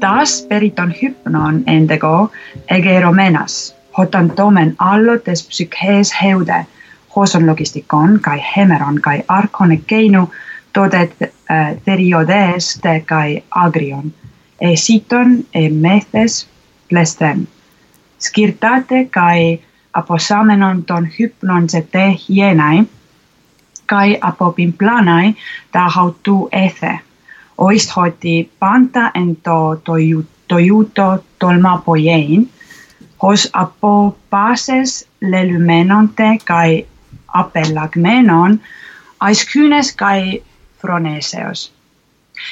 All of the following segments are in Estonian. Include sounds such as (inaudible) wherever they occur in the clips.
taas periton hypnon endego egeromenas, hotan tomen allo des psyches heude, hoson logistikon kai hemeron kai arkone keinu todet äh, periodes de kai agrion, e siton e methes plestem. Skirtate kai aposamenon ton hypnon se te hienai, kai apopin planai ta hautu ethe. Oist hoti panta en to tojuto tolma pojein, hos apo pases lelumenonte kai apellagmenon, ais kynes kai froneseos.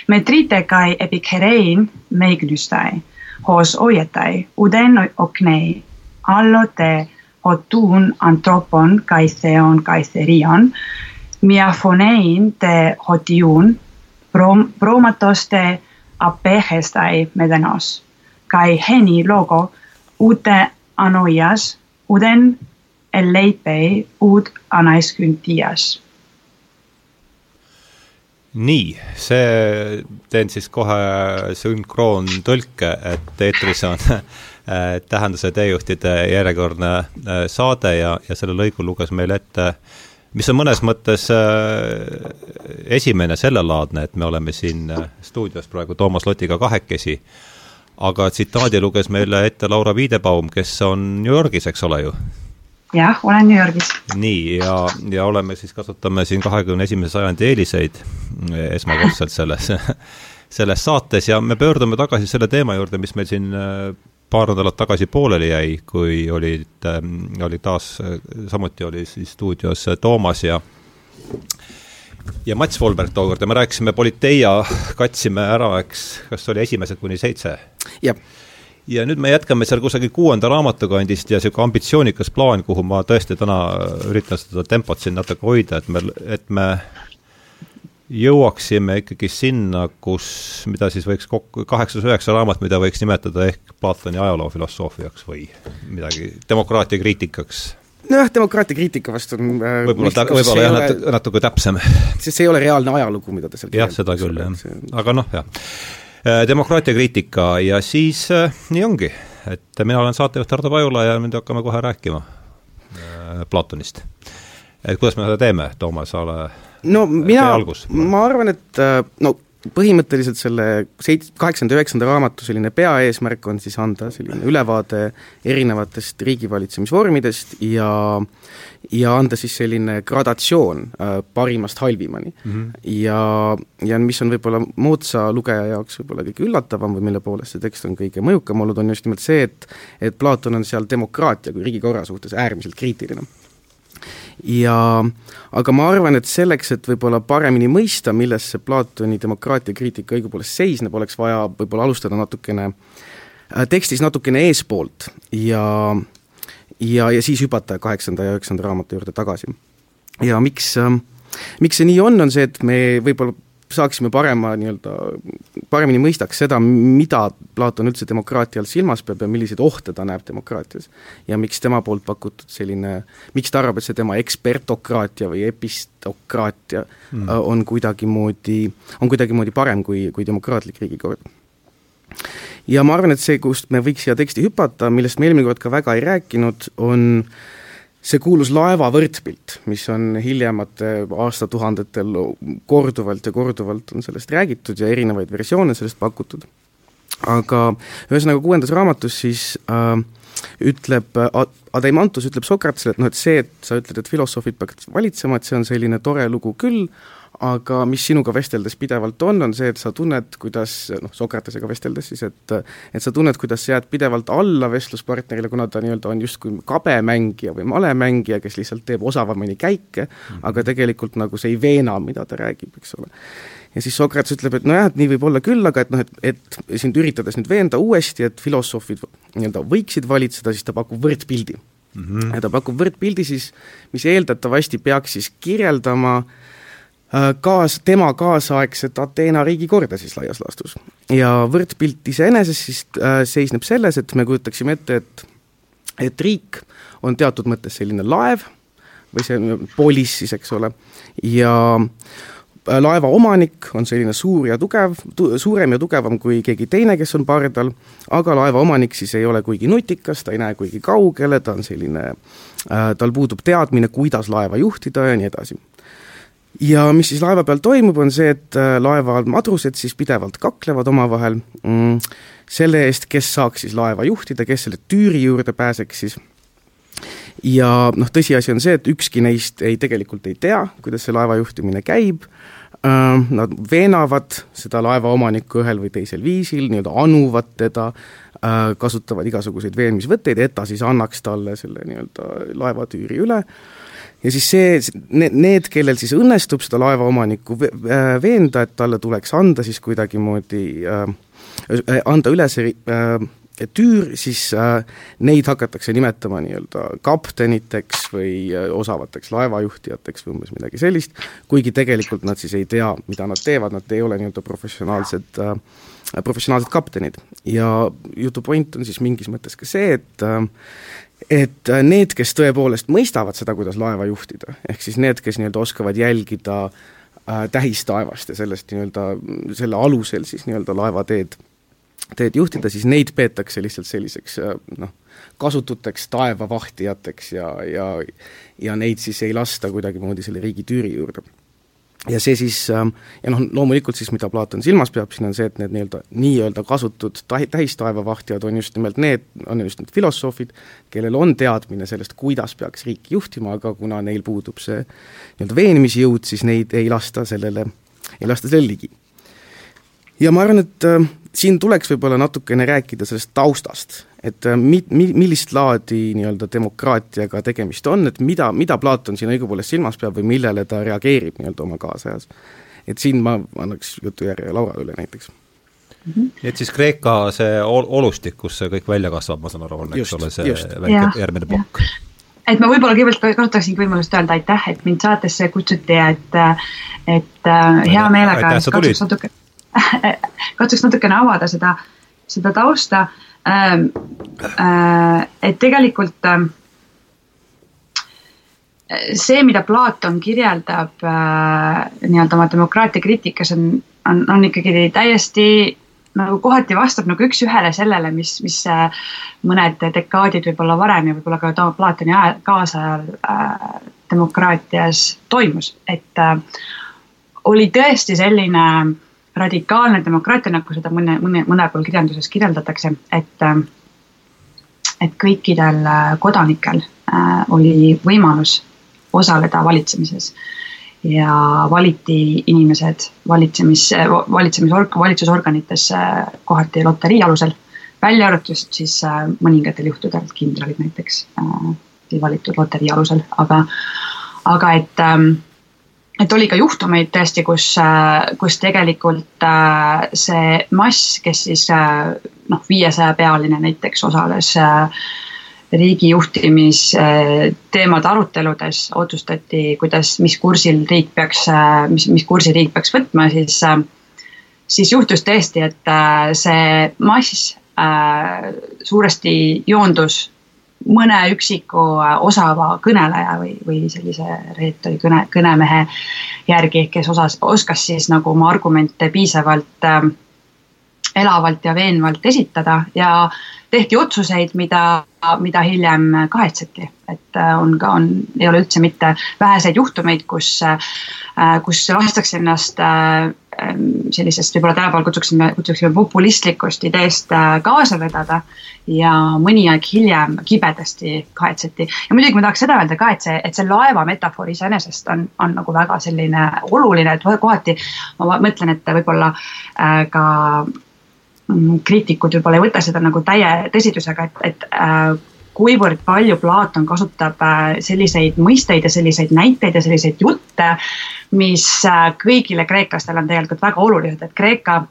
Metrite kai epikerein meignystai, hos ojetai, uden oknei, allo hotun antropon kai theon kai therion, miafonein te hotiun, prom, promatoste apegestai medenos, kai heni logo ute anoias, uden eleipei ut anaiskyntias. Nii, see, teen siis kohe sünkroontõlke, et eetris on (laughs) tähenduse teejuhtide järjekordne äh, saade ja, ja selle lõigu luges meile ette, mis on mõnes mõttes äh, esimene sellelaadne, et me oleme siin äh, stuudios praegu Toomas Lotiga kahekesi, aga tsitaadi luges meile ette Laura Viidebaum, kes on New Yorgis, eks ole ju jah, olen New Yorgis. nii, ja, ja oleme siis, kasutame siin kahekümne esimese sajandi eeliseid esmakordselt selles, (laughs) selles saates ja me pöördume tagasi selle teema juurde, mis meil siin äh, paar nädalat tagasi pooleli jäi, kui olid, ähm, oli taas, samuti oli siis stuudios Toomas ja ja Mats Volberg tookord ja me rääkisime Politeia, katsime ära, eks, kas oli esimesed kuni seitse? jah ja nüüd me jätkame seal kusagil kuuenda raamatu kandist ja niisugune ambitsioonikas plaan, kuhu ma tõesti täna üritan seda tempot siin natuke hoida, et me, et me jõuaksime ikkagi sinna, kus, mida siis võiks kokku, kaheksas-üheksa raamat, mida võiks nimetada ehk Platoni ajaloofilosoofiaks või midagi, demokraatia kriitikaks nojah, demokraatia kriitika vastu on äh, võib-olla ta-, võib-olla jah, natuke, natuke täpsem. sest see ei ole reaalne ajalugu, mida ta seal jah, seda küll, jah. aga noh, jah Äh, demokraatia kriitika ja siis äh, nii ongi, et mina olen saatejuht Hardo Pajula ja nüüd hakkame kohe rääkima äh, Platonist. et kuidas me seda teeme, Toomas, ole no mina, ma arvan, et no põhimõtteliselt selle seit-, kaheksanda, üheksanda raamatu selline peaeesmärk on siis anda selline ülevaade erinevatest riigivalitsemisvormidest ja ja anda siis selline gradatsioon äh, parimast halvimani mm. -hmm. ja, ja mis on võib-olla moodsa lugeja jaoks võib-olla kõige üllatavam või mille poolest see tekst on kõige mõjukam olnud, on just nimelt see, et et Platon on seal demokraatia kui riigikorra suhtes äärmiselt kriitiline ja aga ma arvan, et selleks, et võib-olla paremini mõista, milles see Platoni demokraatia kriitika õigupoolest seisneb, oleks vaja võib-olla alustada natukene äh, tekstis natukene eespoolt ja ja, ja siis hüpata kaheksanda ja üheksanda raamatu juurde tagasi. ja miks, äh, miks see nii on, on see, et me võib-olla saaksime parema nii-öelda, paremini mõistaks seda, mida Platon üldse demokraatia all silmas peab ja milliseid ohte ta näeb demokraatias. ja miks tema poolt pakutud selline, miks ta arvab, et see tema ekspertokraatia või epistokraatia mm. on kuidagimoodi, on kuidagimoodi parem kui, kui demokraatlik riigikord. ja ma arvan, et see, kust me võiks siia teksti hüpata, millest me eelmine kord ka väga ei rääkinud, on äh, see kuulus laeva võrdpilt, mis on hiljematel aastatuhandetel korduvalt ja korduvalt on sellest räägitud ja erinevaid versioone sellest pakutud. aga ühesõnaga kuuendas raamatus siis äh, ütleb Adeimantus ütleb Sokratesele, et noh, et see, et sa ütled, et filosoofid peaks valitsema, et see on selline tore lugu küll, aga mis sinuga vesteldes pidevalt on, on see, et sa tunned, kuidas noh, Sokratesega vesteldes siis, et et sa tunned, kuidas sa jääd pidevalt alla vestluspartnerile, kuna ta nii-öelda on justkui kabe mängija või male mängija, kes lihtsalt teeb osavamini käike mm, -hmm. aga tegelikult nagu see ei veena, mida ta räägib, eks ole. ja siis Sokrates ütleb, et nojah, et nii võib olla küll, aga et noh, et, et sind üritades nüüd veenda uuesti, et filosoofid nii-öelda võiksid valitseda, siis ta pakub võrdpildi mm. -hmm. ja ta pakub võrdpildi siis, mis eeldatavasti peaks siis kirjeldama Äh, kaas, tema kaasaegset Ateena riigikorda siis laias laastus. ja võrdpilt iseenesest siis äh, seisneb selles, et me kujutaksime ette, et et riik on teatud mõttes selline laev või see polis siis, eks ole, ja laeva omanik on selline suur ja tugev, suurem ja tugevam kui keegi teine, kes on pardal, aga laeva omanik siis ei ole kuigi nutikas, ta ei näe kuigi kaugele, ta on selline äh,, tal puudub teadmine, kuidas laeva juhtida ja nii edasi ja mis siis laeva peal toimub, on see, et äh, laeva madrused siis pidevalt kaklevad omavahel. Mm, selle eest, kes saaks siis laeva juhtida, kes selle tüüri juurde pääseks siis. ja noh, tõsiasi on see, et ükski neist ei, tegelikult ei tea, kuidas see laeva juhtimine käib, äh, nad veenavad seda laevaomanikku ühel või teisel viisil, nii-öelda anuvad teda, äh, kasutavad igasuguseid veenmisvõtteid, et ta siis annaks talle selle nii-öelda laevatüüri üle ja siis see, need, kellel siis õnnestub seda laevaomanikku äh, veenda, et talle tuleks anda siis kuidagimoodi äh, äh,, anda üle see äh, tüür, siis äh, neid hakatakse nimetama nii-öelda kapteniteks või äh, osavateks laevajuhtijateks või umbes midagi sellist, kuigi tegelikult nad siis ei tea, mida nad teevad, nad ei ole nii-öelda professionaalsed äh, professionaalsed kaptenid. ja jutu point on siis mingis mõttes ka see, et et äh, need, kes tõepoolest mõistavad seda, kuidas laeva juhtida, ehk siis need, kes nii-öelda oskavad jälgida äh, tähistaevast ja sellest nii-öelda, selle alusel siis nii-öelda laevateed, teed juhtida, siis neid peetakse lihtsalt selliseks äh, noh, kasututeks taevavahtijateks ja, ja ja neid siis ei lasta kuidagimoodi selle riigi tüüri juurde ja see siis, ähm, ja noh, loomulikult siis, mida Platon silmas peab, siin on see, et need nii-öelda, nii-öelda kasutud tahi, tähistaevavahtijad on just nimelt need, on just need filosoofid, kellel on teadmine sellest, kuidas peaks riiki juhtima, aga kuna neil puudub see nii-öelda veenmisjõud, siis neid ei lasta sellele, ei lasta sellele ligi. Ja ma arvan, et äh, siin tuleks võib-olla natukene rääkida sellest taustast, et äh, mi-, mi-, millist laadi nii-öelda demokraatiaga tegemist on, et mida, mida Platon siin õigupoolest silmas peab või millele ta reageerib nii-öelda oma kaasajas. et siin ma annaks jutujärje Laura üle näiteks mm. -hmm. et siis Kreeka see ol-, olustik, kus see kõik välja kasvab, ma saan aru, on, eks ole, see just. väike ja, järgmine plokk. et ma võib-olla kõigepealt kasutaksingi võimalust öelda aitäh, et mind saatesse kutsuti, et et äh, hea meelega katsuks natuke (laughs) katsuks natukene avada seda, seda tausta. Ähm, äh, et tegelikult ähm, see, mida Platon kirjeldab äh, nii-öelda oma demokraatia kriitikas, on, on, on ikkagi täiesti nagu kohati vastab nagu üks-ühele sellele, mis, mis äh, mõned dekaadid võib-olla varem ja võib-olla ka Platoni ajal, kaasajal äh, demokraatias toimus, et äh, oli tõesti selline äh, radikaalne demokraatia, nagu seda mõne, mõne, mõnel pool kirjanduses kirjeldatakse, et, äh, et kõikidel äh, kodanikel äh, oli võimalus osaleda valitsemises. Ja valiti inimesed valitsemis, valitsemisorg-, valitsusorganitesse kohati loterii alusel, välja arvatud siis mõningatel juhtudel, kindralid näiteks, valitud loterii alusel, aga, aga et ähm, et oli ka juhtumeid tõesti, kus, äh, kus tegelikult äh, see mass, kes siis äh, noh, viiesaja pealine näiteks osales riigi juhtimisteemade aruteludes, otsustati, kuidas, mis kursil riik peaks, mis, mis kursi riik peaks võtma, siis, siis juhtus tõesti, et see mass suuresti joondus mõne üksiku äh, osava kõneleja või, või sellise reetori kõne, kõnemehe järgi, kes osas, oskas siis nagu oma argumente piisavalt äh, elavalt ja veenvalt esitada ja tehti otsuseid, mida, mida hiljem kahetseti, et äh, on ka, on, ei ole üldse mitte väheseid juhtumeid, kus, äh, kus lastakse ennast Ähm, sellisest võib-olla tänapäeval kutsuksime, kutsuksime populistlikust ideest äh, kaasa vedada ja mõni aeg hiljem kibedasti kahetseti. ja muidugi ma tahaks seda öelda ka, et see, et see laeva metafoor iseenesest on, on nagu väga selline oluline, et kohati ma mõtlen, et võib-olla äh, ka mm, kriitikud võib-olla ei võta seda nagu täie tõsidusega, et, et äh, kuivõrd palju Platon kasutab äh, selliseid mõisteid ja selliseid näiteid ja selliseid jutte, mis äh, kõigile kreeklastele on tegelikult väga olulised, et Kreeka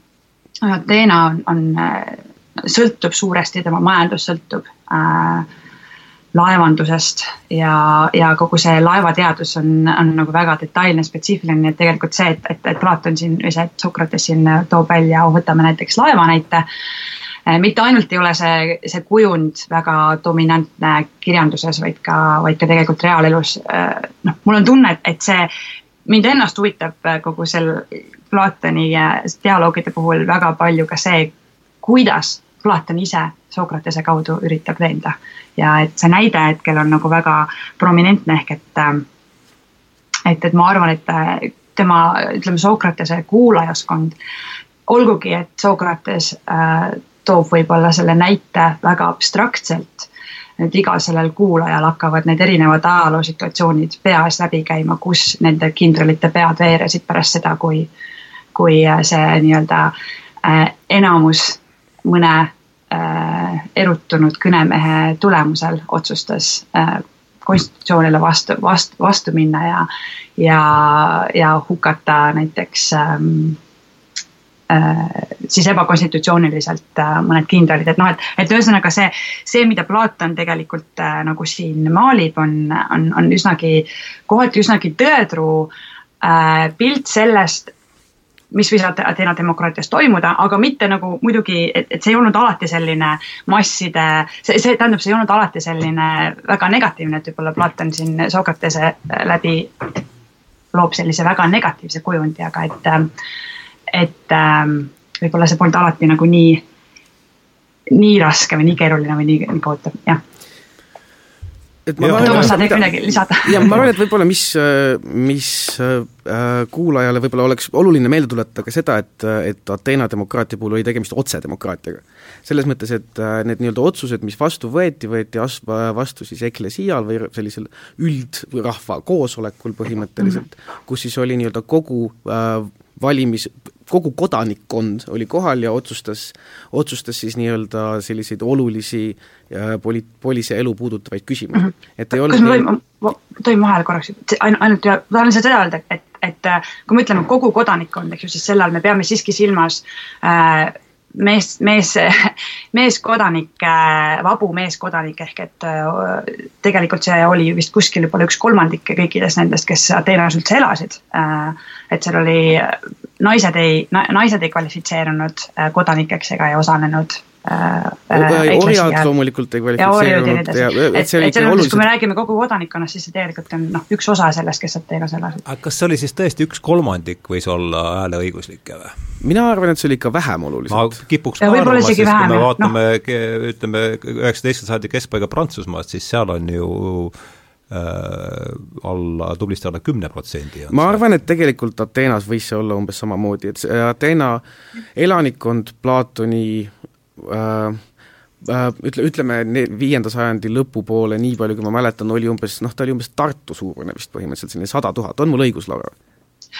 Ateena on, on, äh, sõltub suuresti, tema majandus sõltub äh, laevandusest ja, ja kogu see laevateadus on, on nagu väga detailne, spetsiifiline, nii et tegelikult see, et, et, et Platon siin või see, Sokrates siin toob välja, võtame näiteks laeva näite Äh, mitte ainult ei ole see, see kujund väga dominantne kirjanduses, vaid ka, vaid ka tegelikult reaalelus. Äh, noh, mul on tunne, et, see mind ennast huvitab äh, kogu sel Platoni dialoogide puhul väga palju ka see, kuidas Platon ise Sokratese kaudu üritab veenda. ja et see näide hetkel on nagu väga prominentne, ehk et, äh, et, et ma arvan, et äh, tema, ütleme, Sokratese kuulajaskond, olgugi et Sokrates äh, toob võib-olla selle näite väga abstraktselt. Et igal sellel kuulajal hakkavad need erinevad ajaloosituatsioonid peas läbi käima, kus nende kindralite pead veeresid pärast seda, kui, kui äh, see nii-öelda äh, enamus mõne äh, erutunud kõnemehe tulemusel otsustas konstitutsioonile vastu, vastu, vastu minna ja, ja, ja hukata näiteks ähm, Äh, siis ebakonstitutsiooniliselt äh, mõned kindralid, et noh, et, et ühesõnaga see, see, mida Platon tegelikult äh, nagu siin maalib, on, on, on üsnagi, kohati üsnagi tõetruu äh, pilt sellest, mis võis Ateena demokraatias toimuda, aga mitte nagu muidugi, et, et see ei olnud alati selline masside, see, see tähendab, see ei olnud alati selline väga negatiivne, et võib-olla Platon siin Sokratese läbi loob sellise väga negatiivse kujundi, aga et äh, et ähm, võib-olla see polnud alati nagu nii, nii raske või nii keeruline või nii, nii kohutav, jah et ma arvan, Toomas, sa teed midagi lisada? ja ma arvan, et võib-olla mis, mis äh, kuulajale võib-olla oleks oluline meelde tuletada ka seda, et, et Ateena demokraatia puhul oli tegemist otsedemokraatiaga. selles mõttes, et äh, need nii-öelda otsused, mis vastu võeti, võeti as-, vastu siis eklesiaal või sellisel üldrahva koosolekul põhimõtteliselt mm, -hmm. kus siis oli nii-öelda kogu äh, valimis, kogu kodanikkond oli kohal ja otsustas, otsustas siis nii-öelda selliseid olulisi äh, poli-, polise elu puudutavaid küsimusi mm, -hmm. et ei olnud kas ma tohin, tohin vahele korraks, ainult, ainult ja tahan lihtsalt seda öelda, et, et äh, kui me ütleme kogu kodanikkond, eks ju, siis sel ajal me peame siiski silmas äh, mees, mees, meeskodanikke, vabu meeskodanikke ehk et äh, tegelikult see oli vist kuskil juba üks kolmandik kõikidest nendest, kes Ateenas üldse elasid. Äh, et seal oli, naised ei, naised ei kvalifitseerunud äh, kodanikeks ega ei osalenud äh, orjad loomulikult ei kvalifitseerunud ja, ja et see oli ikka oluliselt kui me räägime kogu kodanikkonnast, siis see tegelikult on noh, üks osa sellest, kes Ateenas elasid. aga kas see oli siis tõesti üks kolmandik võis olla hääleõiguslikke või? mina arvan, et see oli ikka vähem oluliselt. ma kipuks ka arvama, sest kui me vaatame no. ütleme, üheksateistkümnenda sajandi keskpaiga Prantsusmaad, siis seal on ju äh, alla, tublisti alla kümne protsendi. ma arvan, et tegelikult Ateenas võis see olla umbes samamoodi, et see Ateena elanikkond Platoni äh, äh, ütle, ütleme viienda sajandi lõpupoole, nii palju kui ma mäletan, oli umbes noh, ta oli umbes Tartu suurune vist põhimõtteliselt, selline sada tuhat, on mul õigus, Laura?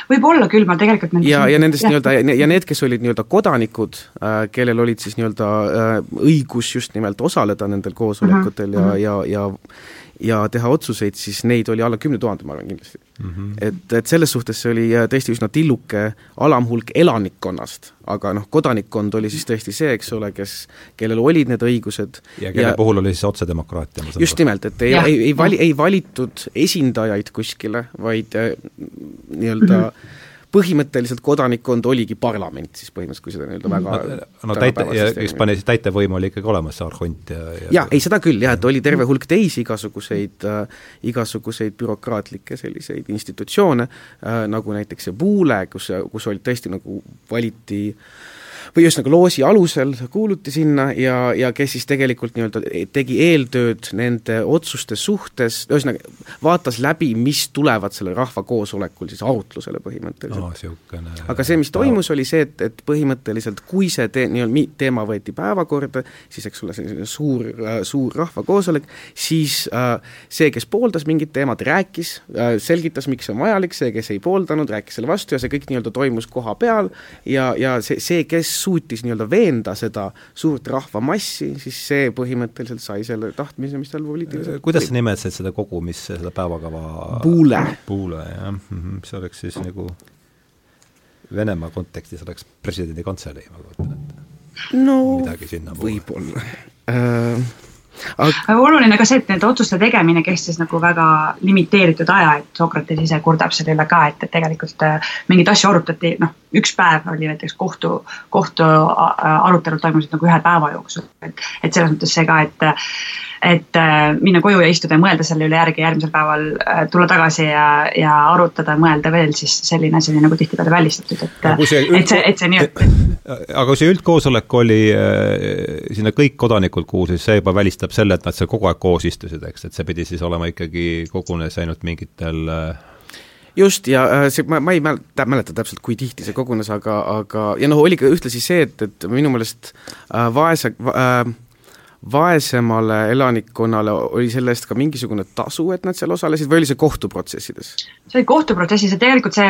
võib-olla küll, ma tegelikult nendest ja, ja nendest nii-öelda, ja need, kes olid nii-öelda kodanikud äh,, kellel olid siis nii-öelda äh, õigus just nimelt osaleda nendel koosolekutel uh -huh. ja, ja, ja ja teha otsuseid, siis neid oli alla kümne tuhande, ma arvan kindlasti mm. -hmm. et, et selles suhtes see oli äh, tõesti üsna tilluke alamhulk elanikkonnast, aga noh, kodanikkond oli siis tõesti see, eks ole, kes, kellel olid need õigused ja kelle ja, puhul oli siis otsedemokraatia. just nimelt, et ei, ei, ei vali, ei valitud esindajaid kuskile, vaid äh, nii-öelda mm -hmm põhimõtteliselt kodanikkond oligi parlament siis põhimõtteliselt, kui seda nii-öelda väga no täite, kes pani siis täitevõim oli ikkagi olemas, see arhont ja, ja jaa, ei seda küll jah, et oli terve hulk teisi igasuguseid äh,, igasuguseid bürokraatlikke selliseid institutsioone äh,, nagu näiteks see Puule, kus, kus olid tõesti nagu valiti äh, või ühesõnaga loosi alusel kuuluti sinna ja, ja kes siis tegelikult nii-öelda tegi eeltööd nende otsuste suhtes, ühesõnaga vaatas läbi, mis tulevad sellel rahvakoosolekul siis arutlusele põhimõtteliselt no,. aga see, mis toimus, oli see, et, et põhimõtteliselt kui see te-, nii-öelda teema võeti päevakorda, siis eks ole, selline suur äh,, suur rahvakoosolek, siis äh, see, kes pooldas mingit teemat, rääkis äh,, selgitas, miks see on vajalik, see, kes ei pooldanud, rääkis selle vastu ja see kõik nii-öelda toimus koha peal ja, ja see, see, kes suutis nii-öelda veenda seda suurt rahvamassi, siis see põhimõtteliselt sai selle tahtmise, mis tal poliitiliselt kuidas sa nimetasid seda kogu, mis seda päevakava Puule. Puule, jah mm, -hmm. see oleks siis nagu Venemaa kontekstis oleks presidendi kantselei, ma kujutan ette. no võib-olla äh, aga oluline ka see, et nende otsuste tegemine kestis nagu väga limiteeritud aja, et Sokrates ise kurdab selle üle ka, et, et tegelikult äh, mingeid asju arutati noh, üks päev oli näiteks kohtu, kohtu arutelud toimusid nagu ühe päeva jooksul, et, et selles mõttes see ka, et et äh, minna koju ja istuda ja mõelda selle üle järgi, järgmisel päeval äh, tulla tagasi ja, ja arutada, mõelda veel, siis selline asi oli nagu tihtipeale välistatud, et üld... et see, et see nii-öelda (clears throat) aga kui see üldkoosolek oli, sinna kõik kodanikud kuulsid, see juba välistab selle, et nad seal kogu aeg koos istusid, eks, et see pidi siis olema ikkagi, kogunes ainult mingitel just, ja see, ma, ma ei mäleta, mäleta täpselt, kui tihti see kogunes, aga, aga ja noh, oli ka ühtlasi see, et, et minu meelest äh, vaese äh, vaesemale elanikkonnale oli selle eest ka mingisugune tasu, et nad seal osalesid või oli see kohtuprotsessides? see oli kohtuprotsessis ja tegelikult see,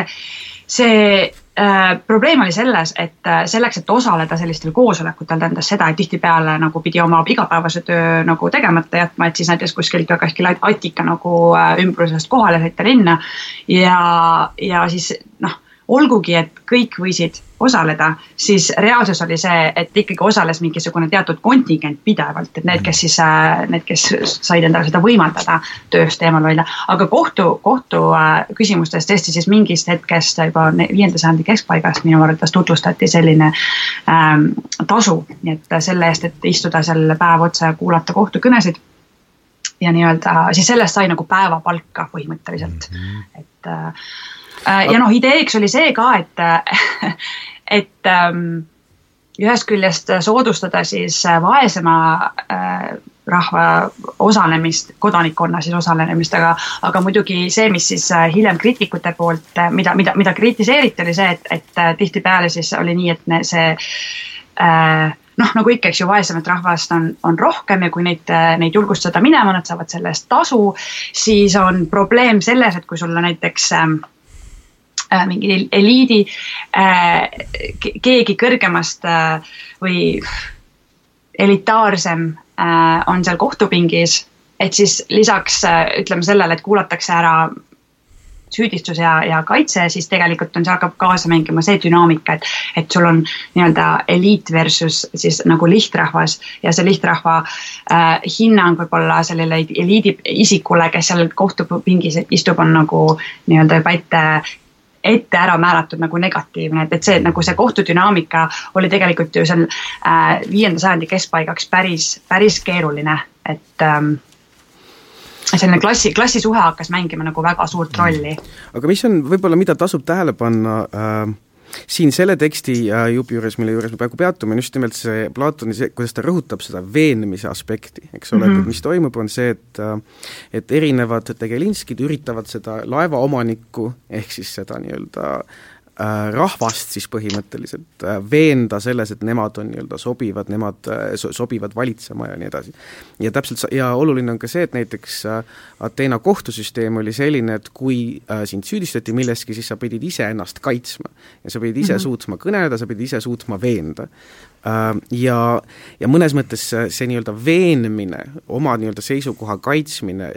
see äh, probleem oli selles, et äh, selleks, et osaleda sellistel koosolekutel, tähendas seda, et tihtipeale nagu pidi oma igapäevase töö nagu tegemata jätma, et siis näiteks kuskilt kuskil Attika nagu äh, ümbrusest kohale sõita linna ja, ja siis noh olgugi, et kõik võisid osaleda, siis reaalsus oli see, et ikkagi osales mingisugune teatud kontingent pidevalt, et need, kes siis, äh, need, kes said endale seda võimaldada, tööst eemal hoida. aga kohtu, kohtu äh, küsimustes tõesti siis mingist hetkest juba viienda sajandi keskpaigast minu arvates tutvustati selline ähm, tasu, nii et selle eest, et istuda seal päev otsa ja kuulata kohtukõnesid ja nii-öelda siis sellest sai nagu päevapalka põhimõtteliselt mm, -hmm. et äh, Äh, ja noh, ideeks oli see ka, et, (laughs) et ähm, ühest küljest soodustada siis vaesema äh, rahva osalemist, kodanikkonna siis osalemist, aga, aga muidugi see, mis siis äh, hiljem kriitikute poolt, äh, mida, mida, mida kritiseeriti, oli see, et, et tihtipeale siis oli nii, et see äh, noh, nagu ikka, eks ju, vaesemat rahvast on, on rohkem ja kui neid, neid julgustada minema, nad saavad selle eest tasu, siis on probleem selles, et kui sulle näiteks äh, Äh, mingi eliidi, äh, keegi kõrgemast äh, või elitaarsem on seal kohtupingis, et siis lisaks ütleme sellele, et kuulatakse ära süüdistus ja, ja kaitse, siis tegelikult on, see hakkab kaasa mängima see dünaamika, et, et sul on nii-öelda eliit versus siis nagu lihtrahvas ja see lihtrahva äh, hinnang võib-olla sellele eliidi isikule, kes seal kohtupingis istub, on nagu nii-öelda juba ette ette ära määratud nagu negatiivne, et, et see nagu see kohtudünaamika oli tegelikult ju seal äh, viienda sajandi keskpaigaks päris, päris keeruline, et ähm, selline klassi, klassisuhe hakkas mängima nagu väga suurt rolli. aga mis on võib-olla, mida tasub tähele panna äh, siin selle teksti jupi juures, mille juures me praegu peatume, on just nimelt see Platoni, see, kuidas ta rõhutab seda veenmise aspekti, eks ole mm, -hmm. et, mhm. mis toimub, on see, et et erinevad tegelinskid üritavad seda laevaomanikku, ehk siis seda nii-öelda Äh, rahvast siis põhimõtteliselt äh, veenda selles, et nemad on nii-öelda sobivad, nemad äh, so-, sobivad valitsema ja nii edasi. ja täpselt, ja oluline on ka see, et näiteks Ateena kohtusüsteem oli selline, et kui sind süüdistati milleski, siis sa pidid ise ennast kaitsma. ja sa pidid ise mm -hmm. suutma kõneleda, sa pidid ise suutma veenda. Ja, ja mõnes mõttes see, see nii-öelda veenmine, oma nii-öelda seisukoha kaitsmine,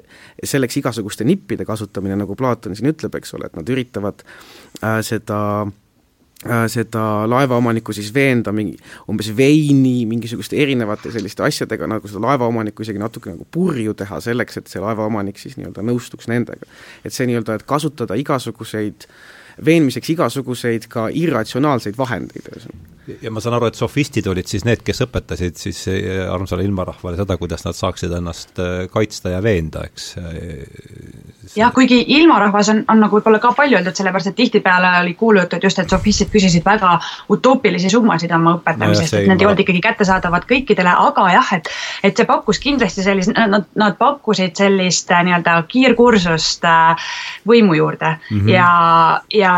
selleks igasuguste nippide kasutamine, nagu Platon siin ütleb, eks ole, et nad üritavad äh, seda äh, seda laevaomanikku siis veenda mingi, umbes veini, mingisuguste erinevate selliste asjadega, nagu seda laevaomanikku isegi natuke nagu purju teha selleks, et see laevaomanik siis nii-öelda nõustuks nendega. et see nii-öelda, et kasutada igasuguseid, veenmiseks igasuguseid ka irratsionaalseid vahendeid, ühesõnaga ja ma saan aru, et sofistid olid siis need, kes õpetasid siis eh, armsale ilmarahvale seda, kuidas nad saaksid ennast eh, kaitsta ja veenda, eks. jah, kuigi ilmarahvas on, on nagu võib-olla ka palju öeldud, sellepärast et tihtipeale oli kuulujutud just, et sofistid küsisid väga utoopilisi summasid oma õpetamisest no,, et need ei olnud ikkagi kättesaadavad kõikidele, aga jah, et et see pakkus kindlasti sellist, nad, nad pakkusid sellist eh, nii-öelda kiirkursust võimu juurde mm -hmm. ja, ja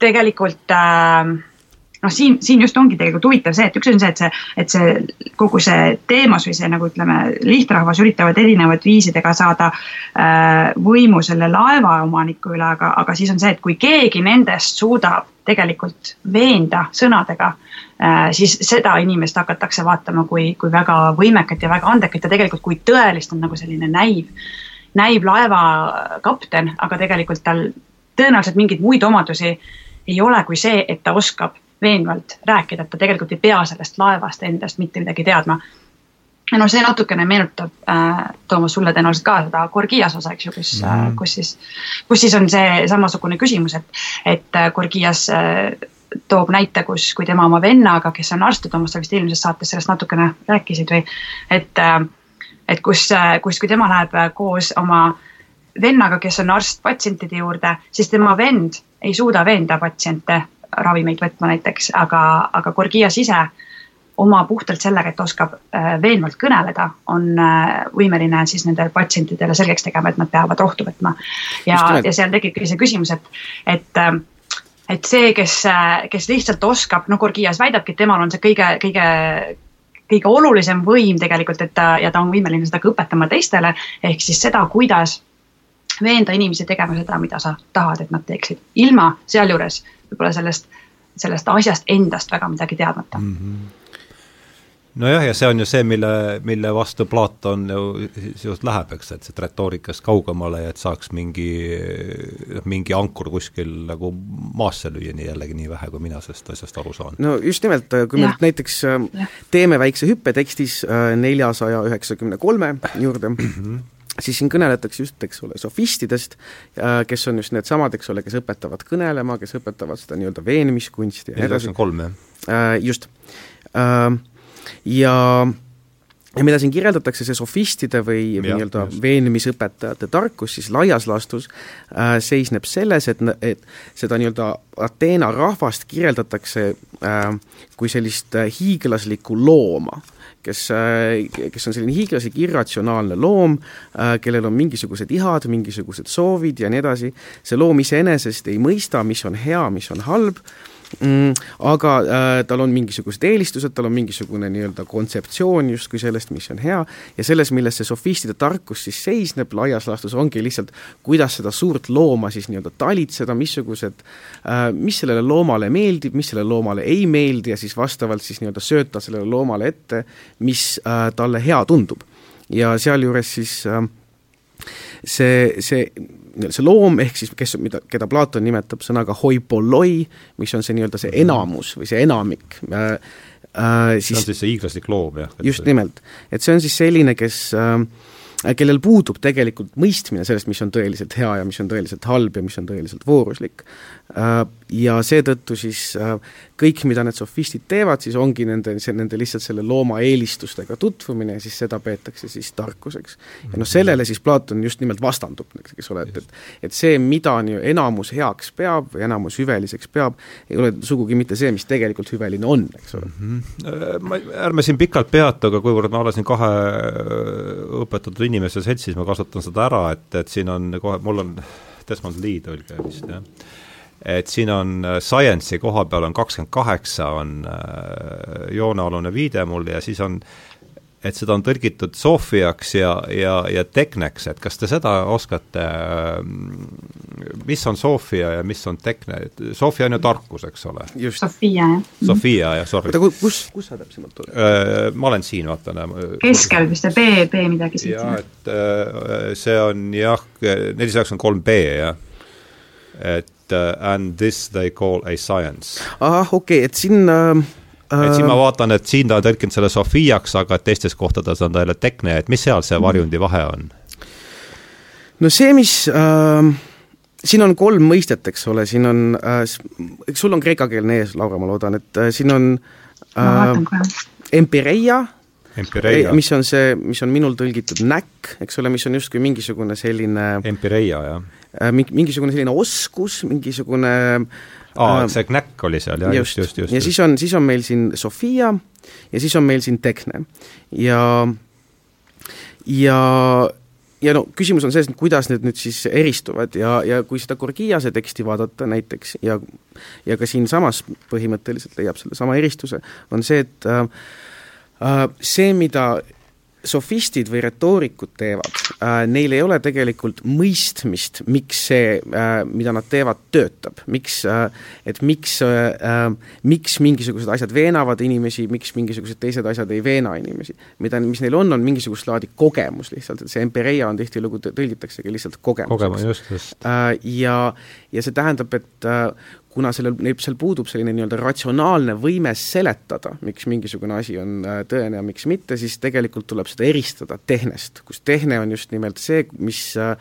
tegelikult äh, noh, siin, siin just ongi tegelikult huvitav see, et üks on see, et see, et see kogu see teemas või see nagu ütleme, lihtrahvas üritavad erinevaid viisidega saada äh, võimu selle laevaomaniku üle, aga, aga siis on see, et kui keegi nendest suudab tegelikult veenda sõnadega äh,, siis seda inimest hakatakse vaatama kui, kui väga võimekat ja väga andekat ja tegelikult kui tõelist on nagu selline näiv, näiv laevakapten, aga tegelikult tal tõenäoliselt mingeid muid omadusi ei ole kui see, et ta oskab veenvalt rääkida, et ta tegelikult ei pea sellest laevast endast mitte midagi teadma. no see natukene meenutab äh,, Toomas, sulle tõenäoliselt ka seda Gorgias osa, eks ju, kus mm., kus siis, kus siis on see samasugune küsimus, et, et Gorgias äh, toob näite, kus, kui tema oma vennaga, kes on arst, Toomas, sa vist eelmises saates sellest natukene rääkisid või, et äh, et kus, kus, kui tema läheb koos oma vennaga, kes on arst patsientide juurde, siis tema vend ei suuda veenda patsiente ravimeid võtma näiteks, aga, aga Gorgias ise oma puhtalt sellega, et oskab äh, veenvalt kõneleda, on äh, võimeline siis nendele patsientidele selgeks tegema, et nad peavad rohtu võtma. ja, ja seal tekibki see küsimus, et, et äh, et see, kes, kes lihtsalt oskab, no Gorgias väidabki, et temal on see kõige, kõige kõige olulisem võim tegelikult, et ta ja ta on võimeline seda ka õpetama teistele, ehk siis seda, kuidas veenda inimesi tegema seda, mida sa tahad, et nad teeksid, ilma sealjuures võib-olla sellest, sellest asjast endast väga midagi teadmata mm. -hmm nojah, ja see on ju see, mille, mille vastu Platon ju sisuliselt läheb, eks, et siit retoorikast kaugemale ja et saaks mingi, mingi ankur kuskil nagu maasse lüüa, nii jällegi nii vähe, kui mina sellest asjast aru saan. no just nimelt, kui me nüüd näiteks ja. teeme väikse hüppe tekstis äh, neljasaja üheksakümne kolme juurde, mhm. Siis siin kõneletakse just, eks ole, sofistidest, äh, kes on just needsamad, eks ole, kes õpetavad kõnelema, kes õpetavad seda nii-öelda veenmiskunsti ja nii edasi. kolm, jah? Äh, just ja ja mida siin kirjeldatakse, see sofistide või nii-öelda veenmisõpetajate tarkus siis laias laastus äh, seisneb selles, et, et seda nii-öelda Ateena rahvast kirjeldatakse äh, kui sellist äh, hiiglaslikku looma äh, kes on selline hiiglaslik irratsionaalne loom äh,, kellel on mingisugused ihad, mingisugused soovid ja nii edasi, see loom iseenesest ei mõista, mis on hea, mis on halb. äh,, mm,. aga äh, tal on mingisugused eelistused, tal on mingisugune nii-öelda kontseptsioon justkui sellest, mis on hea, ja selles, milles see sofistide tarkus siis seisneb, laias laastus ongi lihtsalt, kuidas seda suurt looma siis nii-öelda talitseda, missugused äh,, mis sellele loomale meeldib, mis sellele loomale ei meeldi ja siis vastavalt siis nii-öelda sööta sellele loomale ette, mis äh, talle hea tundub. ja sealjuures siis äh, see, see see loom, ehk siis kes, mida, keda Platon nimetab sõnaga hoipolloi, mis on see nii-öelda see enamus või see enamik äh,, äh, siis see on siis see hiiglaslik loom, jah? just nimelt. et see on siis selline, kes äh, kellel puudub tegelikult mõistmine sellest, mis on tõeliselt hea ja mis on tõeliselt halb ja mis on tõeliselt vooruslik. Äh, ja seetõttu siis äh, kõik, mida need sofistid teevad, siis ongi nende, nende lihtsalt selle looma eelistustega tutvumine ja siis seda peetakse siis tarkuseks. ja noh, sellele siis Platon just nimelt vastandub, eks ole, et, et et see, mida nii enamus heaks peab või enamus hüveliseks peab, ei ole sugugi mitte see, mis tegelikult hüveline on, eks ole mm. -hmm. Ma, ärme siin pikalt peatu, aga kuivõrd ma olen siin kahe õpetatud inimese seltsis, ma kasutan seda ära, et, et siin on kohe, mul on Desmond Lee tõlge vist, jah et siin on äh, Science'i koha peal on kakskümmend kaheksa, on äh, joonealune viide mul ja siis on et seda on tõlgitud Sofiaks ja, ja, ja Tekneks, et kas te seda oskate, äh, mis on Sofia ja mis on Tekne, Sofia on ju tarkus, eks ole? Sofia, jah. Sofia, jah, sorry. oota, kus, kus sa täpsemalt oled? Ma olen siin, vaatan. keskel vist see B, B midagi siit. jah, et see on jah, nelisada üheksakümmend kolm B, jah. Et uh, and this they call a science. ahah, okei okay,, et siin äh, et siin ma vaatan, et siin ta on tõlkinud selle Sofiaks, aga et teistes kohtades on ta jälle Tekne, et mis seal see mm. varjundi vahe on? no see, mis äh, siin on kolm mõistet, eks ole, siin on äh,, sul on kreekakeelne ees, Laura, ma loodan, et äh, siin on äh, empireia, Empireia. mis on see, mis on minul tõlgitud näkk, eks ole, mis on justkui mingisugune selline Empireia, jah Äh, mingisugune selline oskus, mingisugune aa äh,, see knäkk oli seal, jah, just, just, just. ja just. siis on, siis on meil siin Sofia ja siis on meil siin Tekne. ja, ja ja no küsimus on selles, et kuidas need nüüd siis eristuvad ja, ja kui seda Gorgiase teksti vaadata näiteks ja ja ka siinsamas põhimõtteliselt leiab sellesama eristuse, on see, et äh, äh see, mida sofistid või retoorikud teevad äh,, neil ei ole tegelikult mõistmist, miks see äh,, mida nad teevad, töötab, miks äh,, et miks äh, äh,, miks mingisugused asjad veenavad inimesi, miks mingisugused teised asjad ei veena inimesi. mida, mis neil on, on mingisugust laadi kogemus lihtsalt, et see empireia on tihtilugu, tõlgitaksegi lihtsalt kogemuseks. kogemus, just, just äh,. Ja, ja see tähendab, et äh, kuna sellel, seal puudub selline nii-öelda ratsionaalne võime seletada, miks mingisugune asi on äh, tõene ja miks mitte, siis tegelikult tuleb seda eristada tehnest, kus tehne on just nimelt see, mis, äh,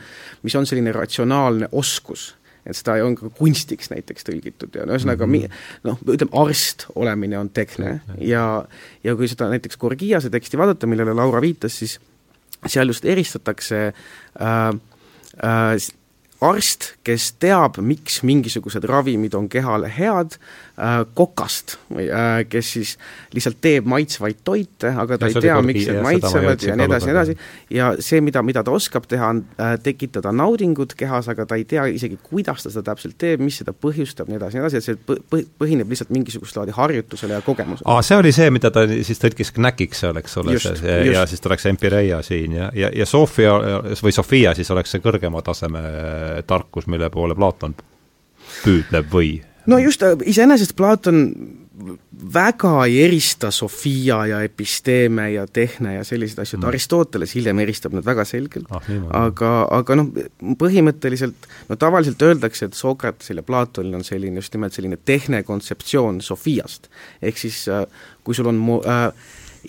mis on selline ratsionaalne oskus et seda on ka kunstiks näiteks tõlgitud ja no ühesõnaga mm -hmm. noh, ütleme arst olemine on tehne ja ja kui seda näiteks Gorgiase teksti vaadata, millele Laura viitas, siis seal just eristatakse äh, äh, arst, kes teab, miks mingisugused ravimid on kehale head, äh, kokast, äh, kes siis lihtsalt teeb maitsvaid toite, aga ta ja ei tea, miks need maitsevad ja nii edasi, nii edasi, ja see, mida, mida ta oskab teha, on äh, tekitada naudingut kehas, aga ta ei tea isegi, kuidas ta seda täpselt teeb, mis seda põhjustab, nii edasi, nii edasi, et see põ-, põhineb lihtsalt mingisugust laadi harjutusele ja kogemusele. aa, see oli see, mida ta siis tõlkis knäkiks, eks ole, see, ja siis ta oleks empireia siin ja, ja, ja Sofia või Sofia siis oleks see kõrgema taseme tarkus, mille poole Platon püüdleb või? no just, iseenesest Platon väga ei erista Sofia ja episteeme ja tehne ja selliseid asju, mm. Aristoteles hiljem eristab need väga selgelt ah,, aga, aga noh, põhimõtteliselt no tavaliselt öeldakse, et Sokratesil ja Platonil on selline just nimelt selline tehne kontseptsioon Sofiast. ehk siis äh, kui sul on mo-, äh,